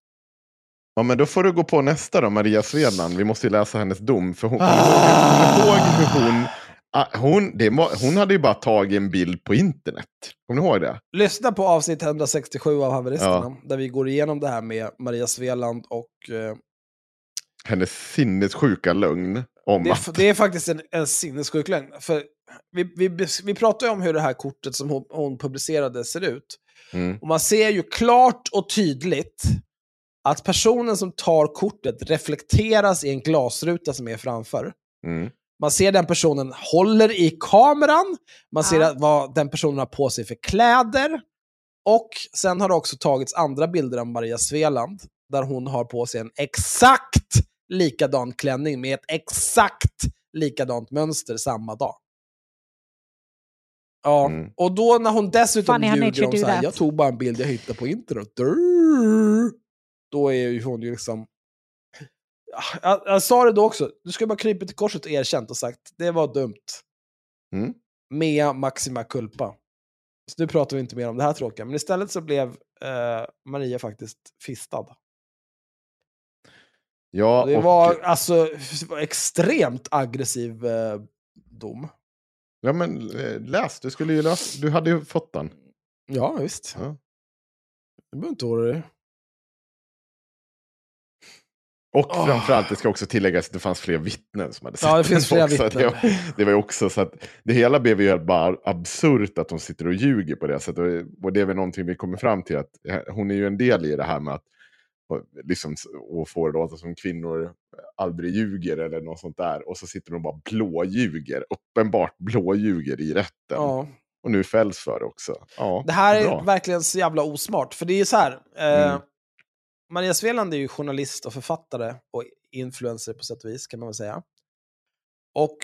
Ja, men då får du gå på nästa då, Maria Svedland. Vi måste ju läsa hennes dom. För hon, ihåg hur hon, ah, hon, det var, hon hade ju bara tagit en bild på internet. Kommer du ihåg det? Lyssna på avsnitt 167 av Haveristerna, Ja. där vi går igenom det här med Maria Sveland och... Eh, Hennes sinnessjuka lögn om det, är, att... det är faktiskt en, en sinnessjuk lögn. För vi, vi, vi pratar ju om hur det här kortet som hon, hon publicerade ser ut. Mm. Och man ser ju klart och tydligt att personen som tar kortet reflekteras i en glasruta som är framför. Mm. Man ser den personen håller i kameran, man ser Ja. att vad den personen har på sig för kläder. Och sen har det också tagits andra bilder av Maria Sveland, där hon har på sig en exakt likadan klänning med ett exakt likadant mönster samma dag. Ja, Mm. och då när hon dessutom Funny ljuger om do så här, that. jag tog bara en bild jag hittade på internet. Då är ju hon ju liksom... Ja, Jag, jag sa det då också, du ska bara krypa till korset och erkänt och sagt, det var dumt. Mm. Mea maxima culpa. Så nu pratar vi inte mer om det här tråkiga, men istället så blev eh, Maria faktiskt fistad. Ja, Det och, var alltså extremt aggressiv eh, dom. ja, men eh, läs. Du, skulle ju läsa. du hade ju fått den. Ja, visst. Ja. Du behöver inte oroa dig. Och Åh. framförallt, det ska också tilläggas att det fanns fler vittnen som hade sett Ja, det finns flera också. vittnen. Det, det var också så att det hela blev ju bara absurt att de sitter och ljuger på det sättet. Och det är väl någonting vi kommer fram till att eh, hon är ju en del i det här med att och liksom, och få det att låta som kvinnor aldrig ljuger eller något sånt där. Och så sitter de och bara blåljuger, uppenbart blåljuger i rätten. Ja. Och nu fälls för det också. Ja, Det här är bra. verkligen så jävla osmart. För det är ju så här. Eh, Mm. Maria Sveland är ju journalist och författare och influencer på sätt och vis, kan man väl säga. Och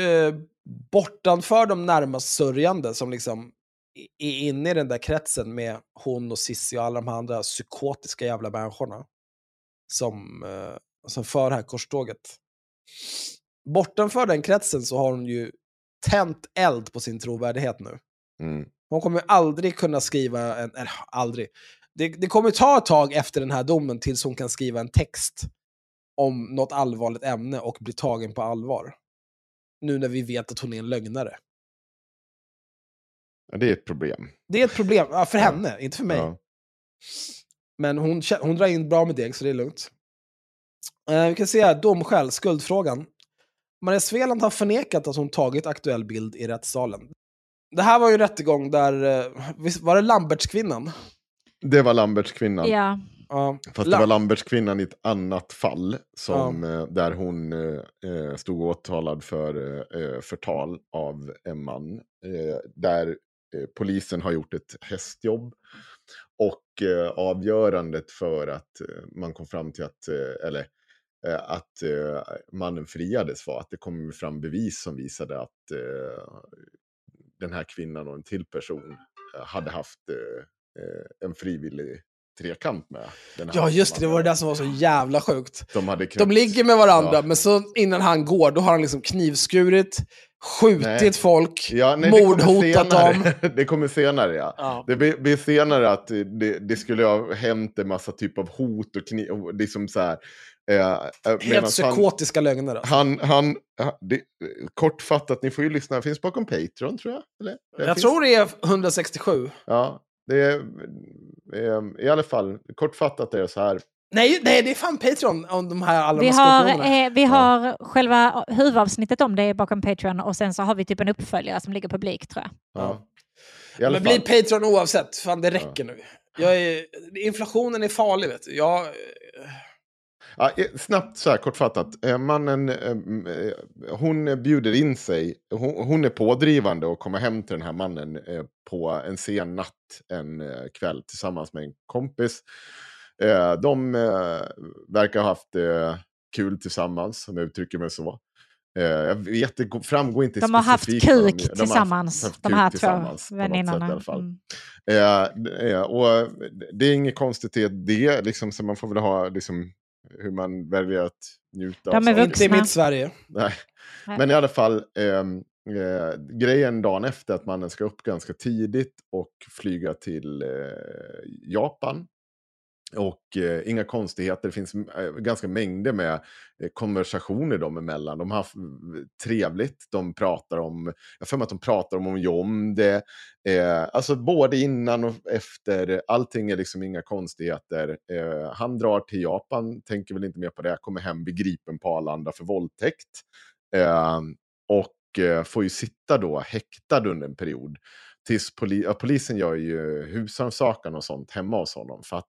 eh, bortanför de närmast sörjande som liksom är inne i den där kretsen med hon och Sissi och alla de här andra psykotiska jävla människorna som, eh, som för det här korståget. Bortanför den kretsen så har hon ju tänt eld på sin trovärdighet nu. Mm. Hon kommer aldrig kunna skriva en... Eller aldrig. Det, det kommer ta ett tag efter den här domen tills hon kan skriva en text om något allvarligt ämne och bli tagen på allvar. Nu när vi vet att hon är en lögnare. Ja, det är ett problem. Det är ett problem, ja, för henne, inte för mig. Ja. Men hon, hon drar in bra med deg, så det är lugnt. Eh, vi kan se här, domskäl, skuldfrågan. Maria Sveland har förnekat att hon tagit aktuell bild i rättssalen. Det här var ju en rättegång där, eh, var det Lambertskvinnan? Det var Lambertskvinnan. Ja. Ja. Fast det var Lambertskvinnan i ett annat fall som, eh, där hon eh, stod åtalad för eh, förtal av en man. Eh, där Eh, polisen har gjort ett hästjobb. Och eh, avgörandet för att eh, man kom fram till att, eh, eller att mannen friades var att det kom fram bevis som visade att den här kvinnan och en till person hade haft en frivillig trekant med Ja, just det. Det var det där som var så jävla sjukt. De, hade De ligger med varandra, Ja. men så innan han går, då har han liksom knivskurit, skjutit Nej. folk, Ja, nej, mordhotat dem. det kommer senare, ja. Ja. Det blir, blir senare att det, det skulle ha hänt en massa typ av hot och kniv. Och liksom så här, eh, eh, Helt psykotiska lögner. Alltså. Han, han, han det, kortfattat, ni får ju lyssna, det finns bakom Patreon tror jag. Eller? Det Jag finns, tror det är 167. Ja, det är, eh, i alla fall, kortfattat är det så här. Nej, nej, det är fan Patreon om de här alla Vi har, eh, vi har själva huvudavsnittet om det bakom Patreon och sen så har vi typ en uppföljare som ligger publik tror jag. Ja. I alla Men bli. Patreon oavsett, fan det räcker nu. Jag är, inflationen är farlig vet du. Jag, Ja, eh, snabbt så här kortfattat. Eh, Mannen, eh, hon bjuder in sig. Hon, hon är pådrivande och kommer hem till den här mannen eh, på en sen natt en kväll tillsammans med en kompis. De verkar ha haft kul tillsammans, om jag uttrycker mig så. Jag vet, det går- framgår inte De har haft specifikt vad kuk de- har haft- tillsammans, haft de här tillsammans två väninnorna. fall. Mm. Eh, och det är inget konstigt i det, liksom, så man får väl ha liksom, hur man väljer att njuta är saker. inte i mitt Sverige. Nej. Nej. Men i alla fall, ehm, eh, grejen dagen efter att mannen ska upp ganska tidigt och flyga till eh, Japan. Och eh, inga konstigheter, det finns eh, ganska mängder med eh, konversationer dem emellan. De har haft eh, trevligt, de pratar om, jag har för mig att de pratar om, om, John, det. Eh, alltså både innan och efter, allting är liksom inga konstigheter. Eh, han drar till Japan, tänker väl inte mer på det, kommer hem begripen på Arlanda för våldtäkt. Eh, och eh, får ju sitta då häktad under en period. Tills poli ja, polisen gör ju husrannsakan och sånt hemma hos honom. För att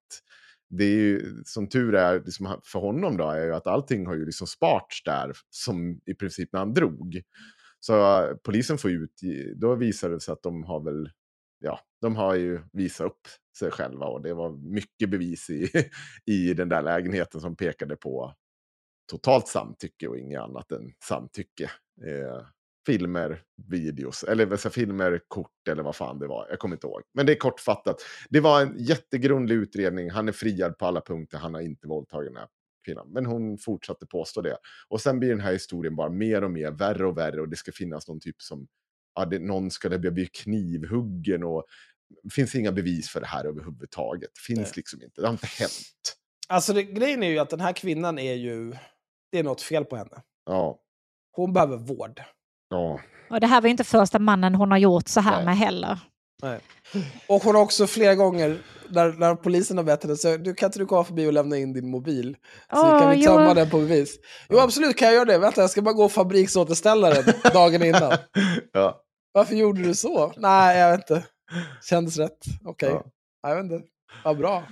det är ju, som tur är liksom, för honom då, är ju att allting har ju liksom sparts där, som i princip när han drog. Så polisen får ut, då visar det sig att de har väl, ja, de har ju visat upp sig själva och det var mycket bevis i, i den där lägenheten som pekade på totalt samtycke och inget annat än samtycke. Eh, filmer, videos, eller säger, filmer, kort eller vad fan det var. Jag kommer inte ihåg. Men det är kortfattat. Det var en jättegrundlig utredning. Han är friad på alla punkter. Han har inte våldtagit den här kvinnan. Men hon fortsatte påstå det. Och sen blir den här historien bara mer och mer värre och värre. Och det ska finnas någon typ som, ja, det, någon ska det bli knivhuggen och det finns inga bevis för det här överhuvudtaget. Finns Nej. liksom inte. Det har inte hänt. Alltså det, grejen är ju att den här kvinnan är ju... Det är något fel på henne. Ja, Hon behöver vård. Ja. Och det här var ju inte första mannen hon har gjort så här Nej. med heller. Nej. Och hon har också flera gånger, när, när polisen har bett henne, så du kan inte du komma förbi och lämna in din mobil? Så Åh, kan vi tömma jo. den på bevis. Jo, absolut kan jag göra det. Vänta, jag ska bara gå och fabriksåterställa den dagen innan. Ja. Varför gjorde du så? Nej, jag vet inte. Kändes rätt. Okej. Ja. Jag vet inte. Vad bra.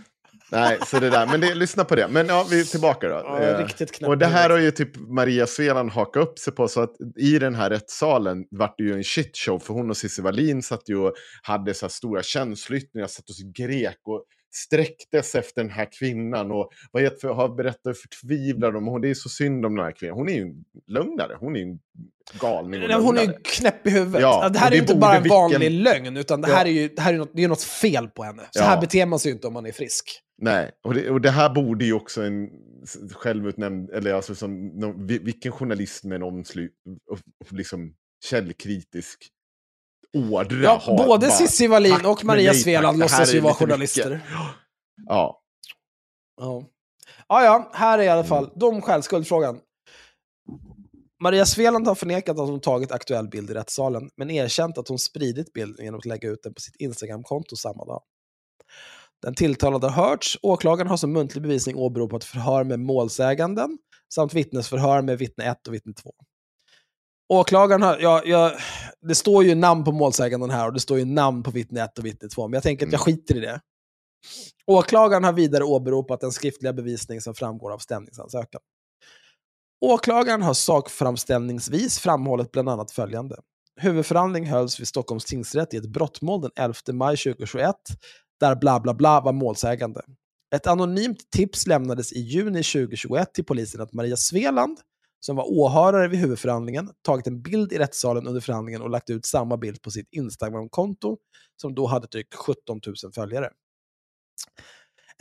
Nej, så det där. Men det, lyssna på det. Men ja, vi är tillbaka då. Ja, Eh, riktigt knäpp och det här har ju typ Maria Sveland hakat upp sig på. Så att i den här rättssalen vart det ju en shitshow. För hon och Cissi Wallin satt ju och hade så här stora känsloyttringar. Satt och grek och sträcktes efter den här kvinnan. Och vad för, har berättat hur förtvivlad de är. Det är så synd om den här kvinnan. Hon är ju en lögnare. Hon är ju en galning Nej, Hon är ju knäpp i huvudet. Ja, det här och är det inte bara en vilken- vanlig lögn, utan det här Ja. är ju det här är något, det är något fel på henne. Så Ja. här beter man sig ju inte om man är frisk. Nej, och det, och det här borde ju också en självutnämnd, eller alltså som, vi- vilken journalist med en omslut, liksom källkritisk ådra Ja, har både bara, Cissi Wallin "Tack, och Maria Sveland låtsas ju vara lite mycket." journalister. Ja, Ja. ja, ja, här är i alla fall dom, skäl, skuldfrågan. Maria Sveland har förnekat att hon tagit aktuell bild i rättssalen, men erkänt att hon spridit bilden genom att lägga ut den på sitt Instagramkonto samma dag. Den tilltalade har hörts, åklagaren har som muntlig bevisning åberopat förhör med målsäganden samt vittnesförhör med vittne 1 och vittne 2. Åklagaren har, ja, ja, det står ju namn på målsäganden här och det står ju namn på vittne 1 och vittne 2, men jag tänker att jag skiter i det. Åklagaren har vidare åberopat den skriftliga bevisning som framgår av stämningsansökan. Åklagaren har sakframställningsvis framhållit bland annat följande. Huvudförhandling hölls vid Stockholms tingsrätt i ett brottmål den 11 maj 2021 där bla bla bla var målsägande. Ett anonymt tips lämnades i juni 2021 till polisen att Maria Sveland, som var åhörare vid huvudförhandlingen, tagit en bild i rättssalen under förhandlingen och lagt ut samma bild på sitt Instagram-konto som då hade drygt 17 000 följare.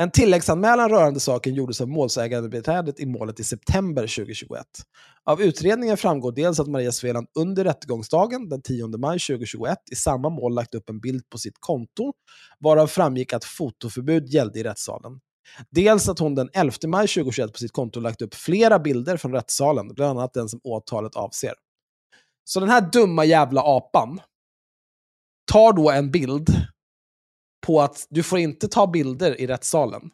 En tilläggsanmälan rörande saken gjordes av målsägandebiträdet i målet i september 2021. Av utredningen framgår dels att Maria Sveland under rättegångsdagen den 10 maj 2021 i samma mål lagt upp en bild på sitt konto, varav framgick att fotoförbud gällde i rättssalen. Dels att hon den 11 maj 2021 på sitt konto lagt upp flera bilder från rättssalen, bland annat den som åtalet avser. Så den här dumma jävla apan tar då en bild på att du får inte ta bilder i rättssalen.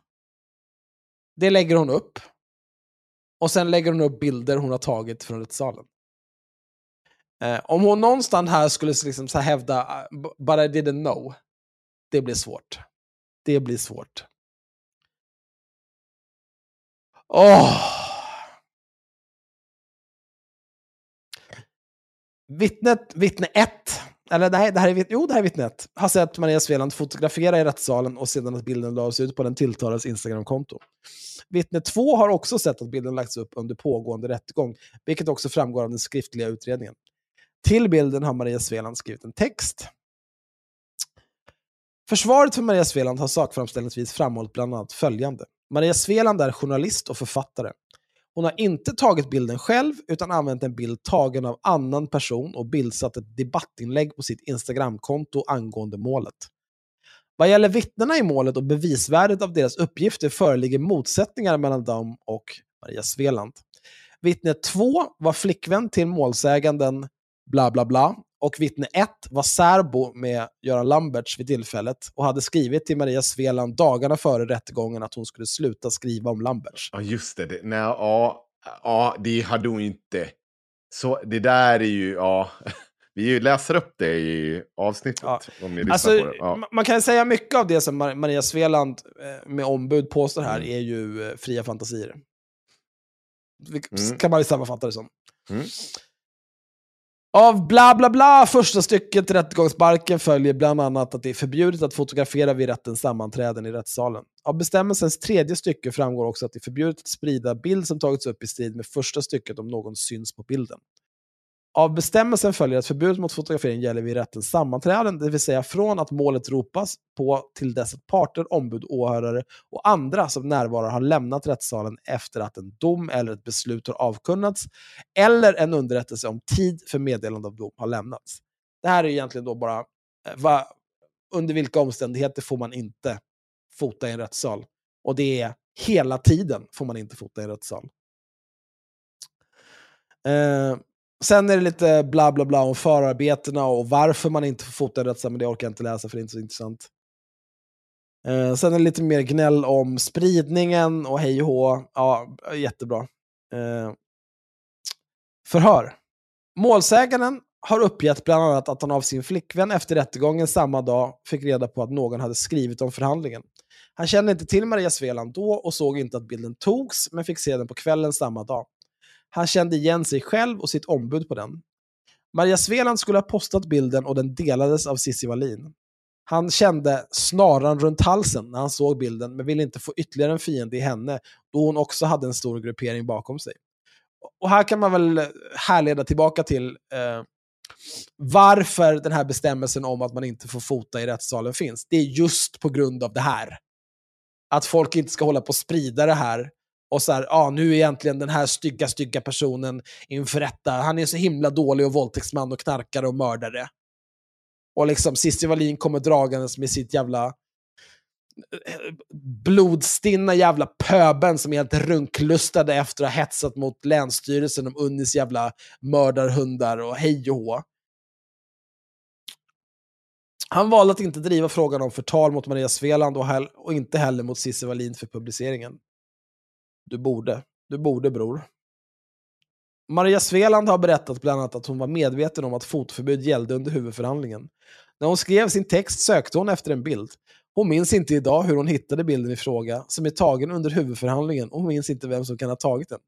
Det lägger hon upp. Och sen lägger hon upp bilder hon har tagit från rättssalen. Eh, om hon någonstans här skulle liksom så här hävda ah, “but I didn't know”, det blir svårt. Det blir svårt. Åh! Vittnet, vittne 1, eller nej, det här är, jo, det här är vittne 1, har sett Maria Sveland fotografera i rättssalen och sedan att bilden lades ut på den tilltalades Instagramkonto. Vittne 2 har också sett att bilden lagts upp under pågående rättegång, vilket också framgår av den skriftliga utredningen. Till bilden har Maria Sveland skrivit en text. Försvaret för Maria Sveland har sakframställningsvis framhållit bland annat följande. Maria Sveland är journalist och författare. Hon har inte tagit bilden själv, utan använt en bild tagen av annan person och bildsatt ett debattinlägg på sitt Instagramkonto angående målet. Vad gäller vittnena i målet och bevisvärdet av deras uppgifter föreligger motsättningar mellan dem och Maria Sveland. Vittne 2 var flickvän till målsäganden bla bla bla och vittne 1 var särbo med Göran Lamberts vid tillfället och hade skrivit till Maria Sveland dagarna före rättegången att hon skulle sluta skriva om Lamberts. ja just det. det nej, ja, ja, det hade hon inte. Så det där är ju, ja. Vi läser upp det i avsnittet. Ja. Om ni lyssnar Alltså, det. Ja. ma- Man kan säga mycket av det som Mar- Maria Sveland eh, med ombud påstår här Mm. är ju eh, fria fantasier. Det Mm. kan man ju sammanfatta det som. Mm. Av bla bla bla första stycket i rättegångsbalken följer bland annat att det är förbjudet att fotografera vid rättens sammanträden i rättssalen. Av bestämmelsens tredje stycke framgår också att det är förbjudet att sprida bild som tagits upp i strid med första stycket om någon syns på bilden. Av bestämmelsen följer att förbudet mot fotografering gäller vid rättens sammanträden, det vill säga från att målet ropas på till dess att parter, ombud, åhörare och andra som närvarar har lämnat rättssalen efter att en dom eller ett beslut har avkunnats eller en underrättelse om tid för meddelande av dom har lämnats. Det här är egentligen då bara eh, va, under vilka omständigheter får man inte fota i en rättssal. Och det är hela tiden får man inte fota i en rättssal. Eh, Sen är det lite bla bla bla om förarbetena och varför man inte får fota en rättssak, men det orkar jag inte läsa för det är inte så intressant. Eh, sen är det lite mer gnäll om spridningen och hej och hå. Ja, jättebra. Eh, förhör. Målsäganden har uppgett bland annat att han av sin flickvän efter rättegången samma dag fick reda på att någon hade skrivit om förhandlingen. Han kände inte till Maria Sveland då och såg inte att bilden togs, men fick se den på kvällen samma dag. Han kände igen sig själv och sitt ombud på den. Maria Sveland skulle ha postat bilden och den delades av Cissi Wallin. Han kände snaran runt halsen när han såg bilden, men ville inte få ytterligare en fiende i henne, då hon också hade en stor gruppering bakom sig. Och här kan man väl härleda tillbaka till eh, varför den här bestämmelsen om att man inte får fota i rättssalen finns. Det är just på grund av det här. Att folk inte ska hålla på och sprida det här. Och så här, ah, nu är egentligen den här stygga, stygga personen inför rätta. Han är så himla dålig och våldtäktsman och knarkare och mördare. Och liksom Cissi Wallin kommer dragandes med sitt jävla eh, blodstinna jävla pöben som är helt runklustade efter att ha hetsat mot Länsstyrelsen om Unnis jävla mördarhundar och hej och hå. Han valde att inte driva frågan om förtal mot Maria Sveland och, och inte heller mot Cissi Wallin för publiceringen. Du borde. Du borde, bror. Maria Sveland har berättat bland annat att hon var medveten om att fotförbud gällde under huvudförhandlingen. När hon skrev sin text sökte hon efter en bild. Hon minns inte idag hur hon hittade bilden i fråga, som är tagen under huvudförhandlingen, och hon minns inte vem som kan ha tagit den.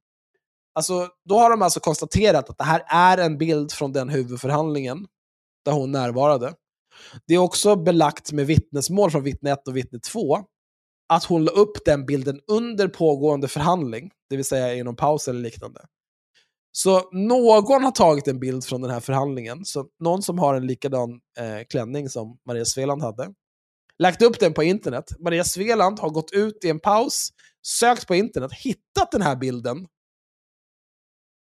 Alltså, då har de alltså konstaterat att det här är en bild från den huvudförhandlingen, där hon närvarade. Det är också belagt med vittnesmål från vittne 1 och vittne 2, att hon la upp den bilden under pågående förhandling, det vill säga i någon paus eller liknande. Så någon har tagit en bild från den här förhandlingen, så någon som har en likadan eh, klänning som Maria Sveland hade, lagt upp den på internet. Maria Sveland har gått ut i en paus, sökt på internet, hittat den här bilden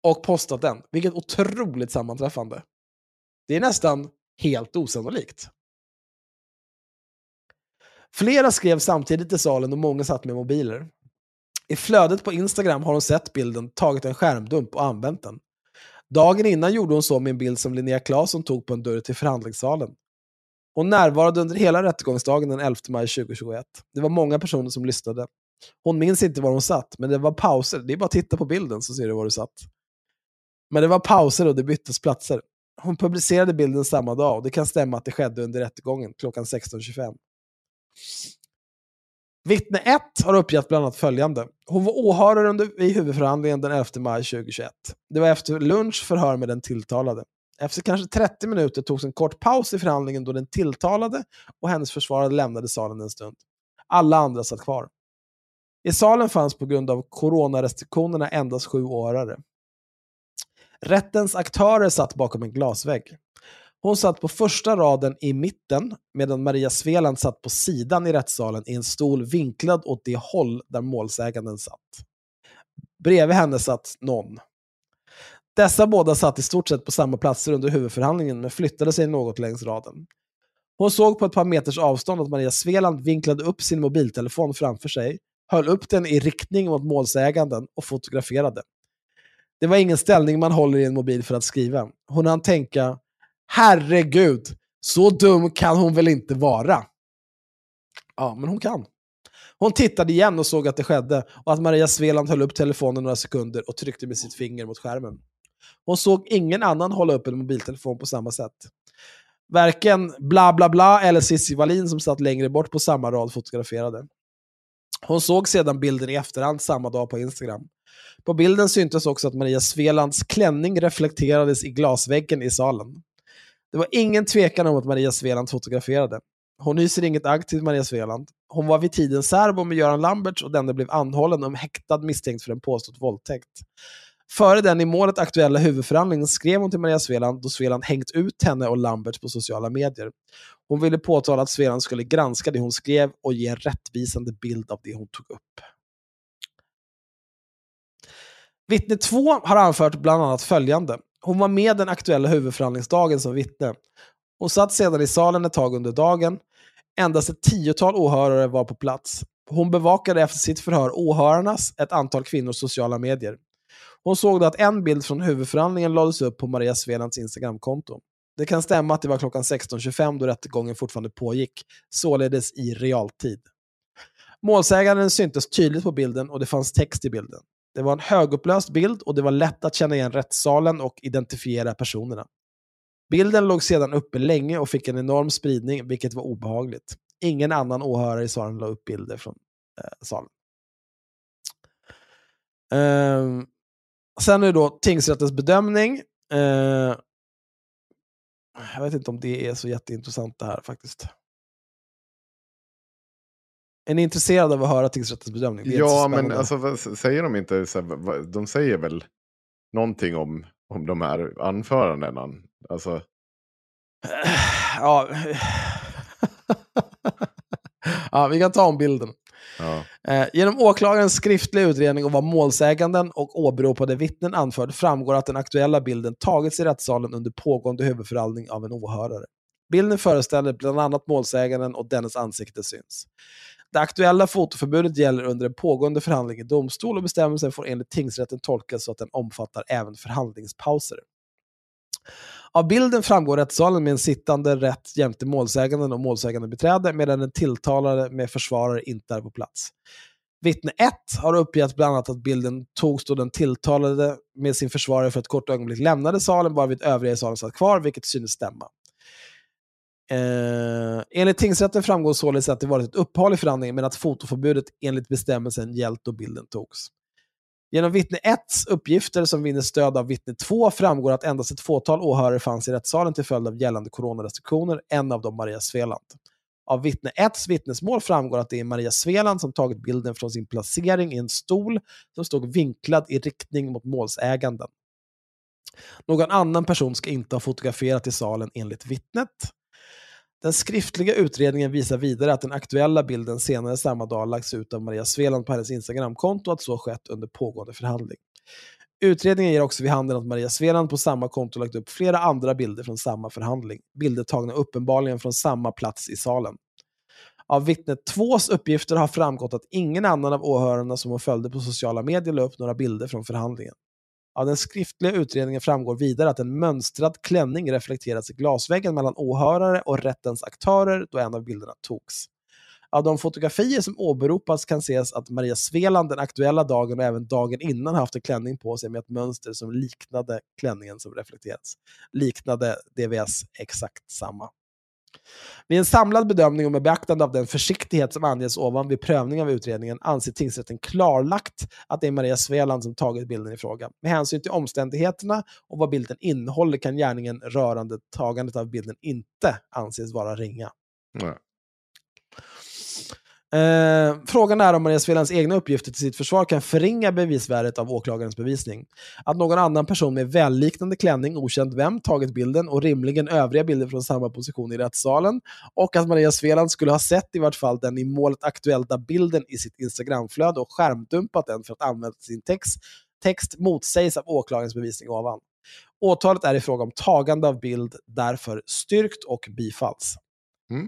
och postat den. Vilket otroligt sammanträffande. Det är nästan helt osannolikt. Flera skrev samtidigt i salen och många satt med mobiler. I flödet på Instagram har hon sett bilden, tagit en skärmdump och använt den. Dagen innan gjorde hon så med en bild som Linnea Claesson tog på en dörr till förhandlingssalen. Hon närvarade under hela rättegångsdagen den 11 maj 2021. Det var många personer som lyssnade. Hon minns inte var hon satt, men det var pauser. Det är bara att titta på bilden så ser du var du satt. Men det var pauser och det byttes platser. Hon publicerade bilden samma dag och det kan stämma att det skedde under rättegången klockan 16.25. Vittne 1 har uppgett bland annat följande. Hon var åhörare under, i huvudförhandlingen den 11 maj 2021. Det var efter lunch förhör med den tilltalade. Efter kanske 30 minuter togs en kort paus i förhandlingen då den tilltalade och hennes försvarare lämnade salen en stund. Alla andra satt kvar. I salen fanns på grund av coronarestriktionerna endast sju åhörare. Rättens aktörer satt bakom en glasvägg. Hon satt på första raden i mitten medan Maria Sveland satt på sidan i rättssalen i en stol vinklad åt det håll där målsäganden satt. Bredvid henne satt någon. Dessa båda satt i stort sett på samma platser under huvudförhandlingen men flyttade sig något längs raden. Hon såg på ett par meters avstånd att Maria Sveland vinklade upp sin mobiltelefon framför sig, höll upp den i riktning mot målsäganden och fotograferade. Det var ingen ställning man håller i en mobil för att skriva. Hon hann tänka Herregud, så dum kan hon väl inte vara? Ja, men hon kan. Hon tittade igen och såg att det skedde och att Maria Sveland höll upp telefonen några sekunder och tryckte med sitt finger mot skärmen. Hon såg ingen annan hålla upp en mobiltelefon på samma sätt. Varken bla bla bla eller Cissi Wallin som satt längre bort på samma rad fotograferade. Hon såg sedan bilden i efterhand samma dag på Instagram. På bilden syntes också att Maria Svelands klänning reflekterades i glasväggen i salen. Det var ingen tvekan om att Maria Sveland fotograferade. Hon hyser inget agg till Maria Sveland. Hon var vid tiden särbo med Göran Lamberts och denne blev anhållen och häktad misstänkt för en påstådd våldtäkt. Före den i målet aktuella huvudförhandlingen skrev hon till Maria Sveland då Sveland hängt ut henne och Lamberts på sociala medier. Hon ville påtala att Sveland skulle granska det hon skrev och ge en rättvisande bild av det hon tog upp. Vittne 2 har anfört bland annat följande. Hon var med den aktuella huvudförhandlingsdagen som vittne. Hon satt sedan i salen ett tag under dagen. Endast ett tiotal åhörare var på plats. Hon bevakade efter sitt förhör åhörarnas, ett antal kvinnors sociala medier. Hon såg då att en bild från huvudförhandlingen lades upp på Maria Svelands Instagramkonto. Det kan stämma att det var klockan 16.25 då rättegången fortfarande pågick, således i realtid. Målsäganden syntes tydligt på bilden och det fanns text i bilden. Det var en högupplöst bild och det var lätt att känna igen rättssalen och identifiera personerna. Bilden låg sedan uppe länge och fick en enorm spridning, vilket var obehagligt. Ingen annan åhörare i salen la upp bilder från eh, salen. Eh, sen är det då tingsrättens bedömning. Eh, jag vet inte om det är så jätteintressant det här faktiskt. Är ni intresserade av att höra tingsrättens bedömning? Ja, men alltså, säger de inte så här, de säger väl någonting om, om de här anförandena? Alltså, Ja. ja, vi kan ta om bilden. ja. Eh, genom åklagarens skriftliga utredning om vad målsäganden och åberopade vittnen anförde framgår att den aktuella bilden tagits i rättssalen under pågående huvudförhandling av en åhörare. Bilden föreställer bland annat målsäganden och dennes ansikte syns. Det aktuella fotoförbudet gäller under en pågående förhandling i domstol och bestämmelsen får enligt tingsrätten tolkas så att den omfattar även förhandlingspauser. Av bilden framgår rättssalen med en sittande rätt jämte målsäganden och målsägande beträde medan den tilltalade med försvarare inte är på plats. Vittne 1 har uppgett bland annat att bilden togs då den tilltalade med sin försvarare för ett kort ögonblick lämnade salen varvid övriga i salen satt kvar, vilket synes stämma. Eh, enligt tingsrätten framgår således att det varit ett uppehåll i förhandlingen men att fotoförbudet enligt bestämmelsen gällt då bilden togs. Genom vittne 1s uppgifter som vinner stöd av vittne 2 framgår att endast ett fåtal åhörare fanns i rättssalen till följd av gällande coronarestriktioner, en av dem Maria Sveland. Av vittne 1s vittnesmål framgår att det är Maria Sveland som tagit bilden från sin placering i en stol som stod vinklad i riktning mot målsäganden. Någon annan person ska inte ha fotograferat i salen enligt vittnet. Den skriftliga utredningen visar vidare att den aktuella bilden senare samma dag lagts ut av Maria Sveland på hennes Instagramkonto och att så skett under pågående förhandling. Utredningen ger också vid handen att Maria Sveland på samma konto lagt upp flera andra bilder från samma förhandling. Bilder tagna uppenbarligen från samma plats i salen. Av vittnet 2s uppgifter har framgått att ingen annan av åhörarna som hon följde på sociala medier la upp några bilder från förhandlingen. Av den skriftliga utredningen framgår vidare att en mönstrad klänning reflekterats i glasväggen mellan åhörare och rättens aktörer då en av bilderna togs. Av de fotografier som åberopas kan ses att Maria Sveland den aktuella dagen och även dagen innan haft en klänning på sig med ett mönster som liknade klänningen som reflekterats. Liknade DVS exakt samma. Vid en samlad bedömning och med beaktande av den försiktighet som anges ovan vid prövning av utredningen anser tingsrätten klarlagt att det är Maria Sveland som tagit bilden i fråga. Med hänsyn till omständigheterna och vad bilden innehåller kan gärningen rörande tagandet av bilden inte anses vara ringa. Nej. Eh, frågan är om Maria Svelands egna uppgifter till sitt försvar kan förringa bevisvärdet av åklagarens bevisning. Att någon annan person med välliknande klänning, okänt vem, tagit bilden och rimligen övriga bilder från samma position i rättssalen och att Maria Sveland skulle ha sett i vart fall den i målet aktuella bilden i sitt Instagramflöde och skärmdumpat den för att använda sin text, text motsägs av åklagarens bevisning ovan. Åtalet är i fråga om tagande av bild därför styrkt och bifalls. Mm.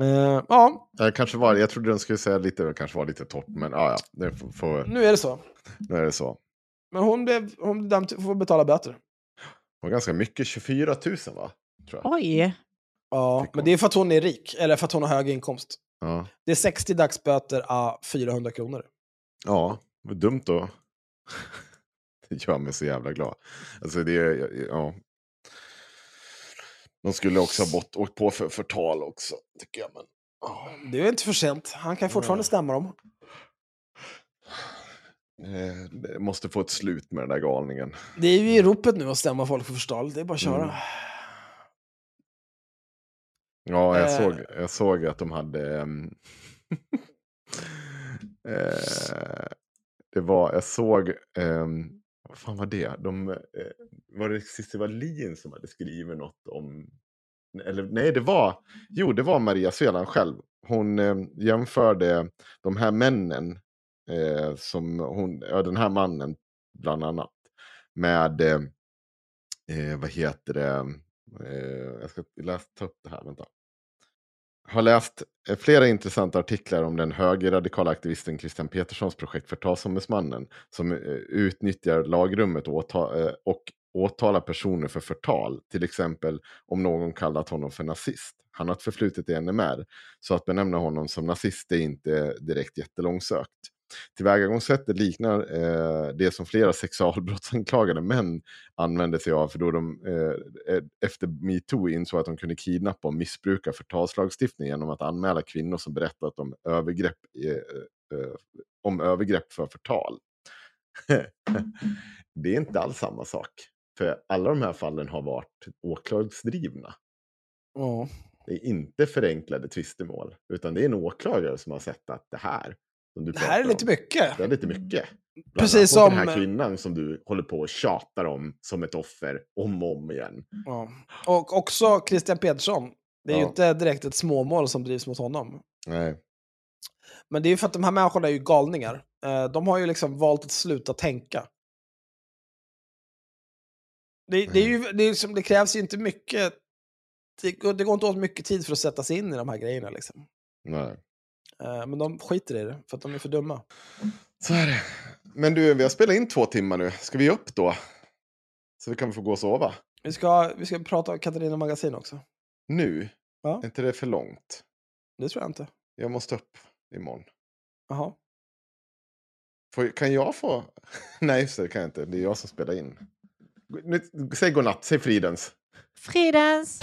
Eh, ja, Jag, kanske var, jag trodde den skulle säga lite, det kanske var lite torrt, men ja, ja, det får, får, nu är det så. nu är det så. Men hon blev hon blev dömd till att få betala böter. Det var ganska mycket, 24 000 va? Tror jag. Oj. Ja, men det är för att hon är rik, eller för att hon har hög inkomst. Ja, Det är 60 dagsböter a 400 kronor. ja var dumt då. Det gör mig så jävla glad. Alltså det är, ja. De skulle också ha bort, åkt på för förtal också, tycker jag. Men, ja. Det är inte för sent. Han kan fortfarande stämma dem. Eh, det måste få ett slut med den där galningen. Det är ju i ropet nu att stämma folk för förtal. Det är bara att köra. Mm. Ja, jag, Eh. såg, jag såg att de hade... eh, det var, jag såg... ehm, vad fan var det? De, eh, var det Cissi Wallin som hade skrivit något om... Eller nej, det var... Jo, det var Maria Sveland själv. Hon eh, jämförde de här männen, eh, som hon, ja, den här mannen bland annat, med... Eh, eh vad heter det? Eh, jag ska läsa, ta upp det här, vänta har läst eh, flera intressanta artiklar om den högerradikala aktivisten Christian Peterssons projekt Förtalsombudsmannen som eh, utnyttjar lagrummet och, åta, eh, och åtalar personer för förtal, till exempel om någon kallat honom för nazist. Han har ett förflutet i NMR, så att benämna honom som nazist är inte direkt jättelångsökt. Tillvägagångssättet liknar eh, det som flera sexualbrottsanklagade män använde sig av för då de eh, efter metoo insåg att de kunde kidnappa och missbruka förtalslagstiftningen genom att anmäla kvinnor som berättat om övergrepp, eh, eh om övergrepp för förtal. det är inte alls samma sak. För alla de här fallen har varit åklagsdrivna. Mm. Det är inte förenklade tvistemål, utan det är en åklagare som har sett att det här det här är lite om, mycket. Det är lite mycket. Bland Precis som... Den här kvinnan som du håller på och tjatar om som ett offer om och om igen. Ja. Och också Christian Petersson. Det är ja. ju inte direkt ett småmål som drivs mot honom. Nej. Men det är ju för att de här människorna är ju galningar. Eh, de har ju liksom valt att sluta tänka. Det, det, är ju, det, är som, det krävs ju inte mycket. Det, det går inte åt mycket tid för att sätta sig in i de här grejerna. Liksom. Nej. Eh, men de skiter i det, för att de är för dumma. Så är det. Men du, vi har spelat in två timmar nu. Ska vi upp då? Så vi kan få gå och sova. Vi ska, vi ska prata om Katarina Magasin också. Nu? Ja. Är inte det för långt? Det tror jag inte. Jag måste upp imorgon. Jaha. Kan jag få? Nej, just det, det kan jag inte. Det är jag som spelar in. Nu, säg godnatt, säg fridens. Fridens!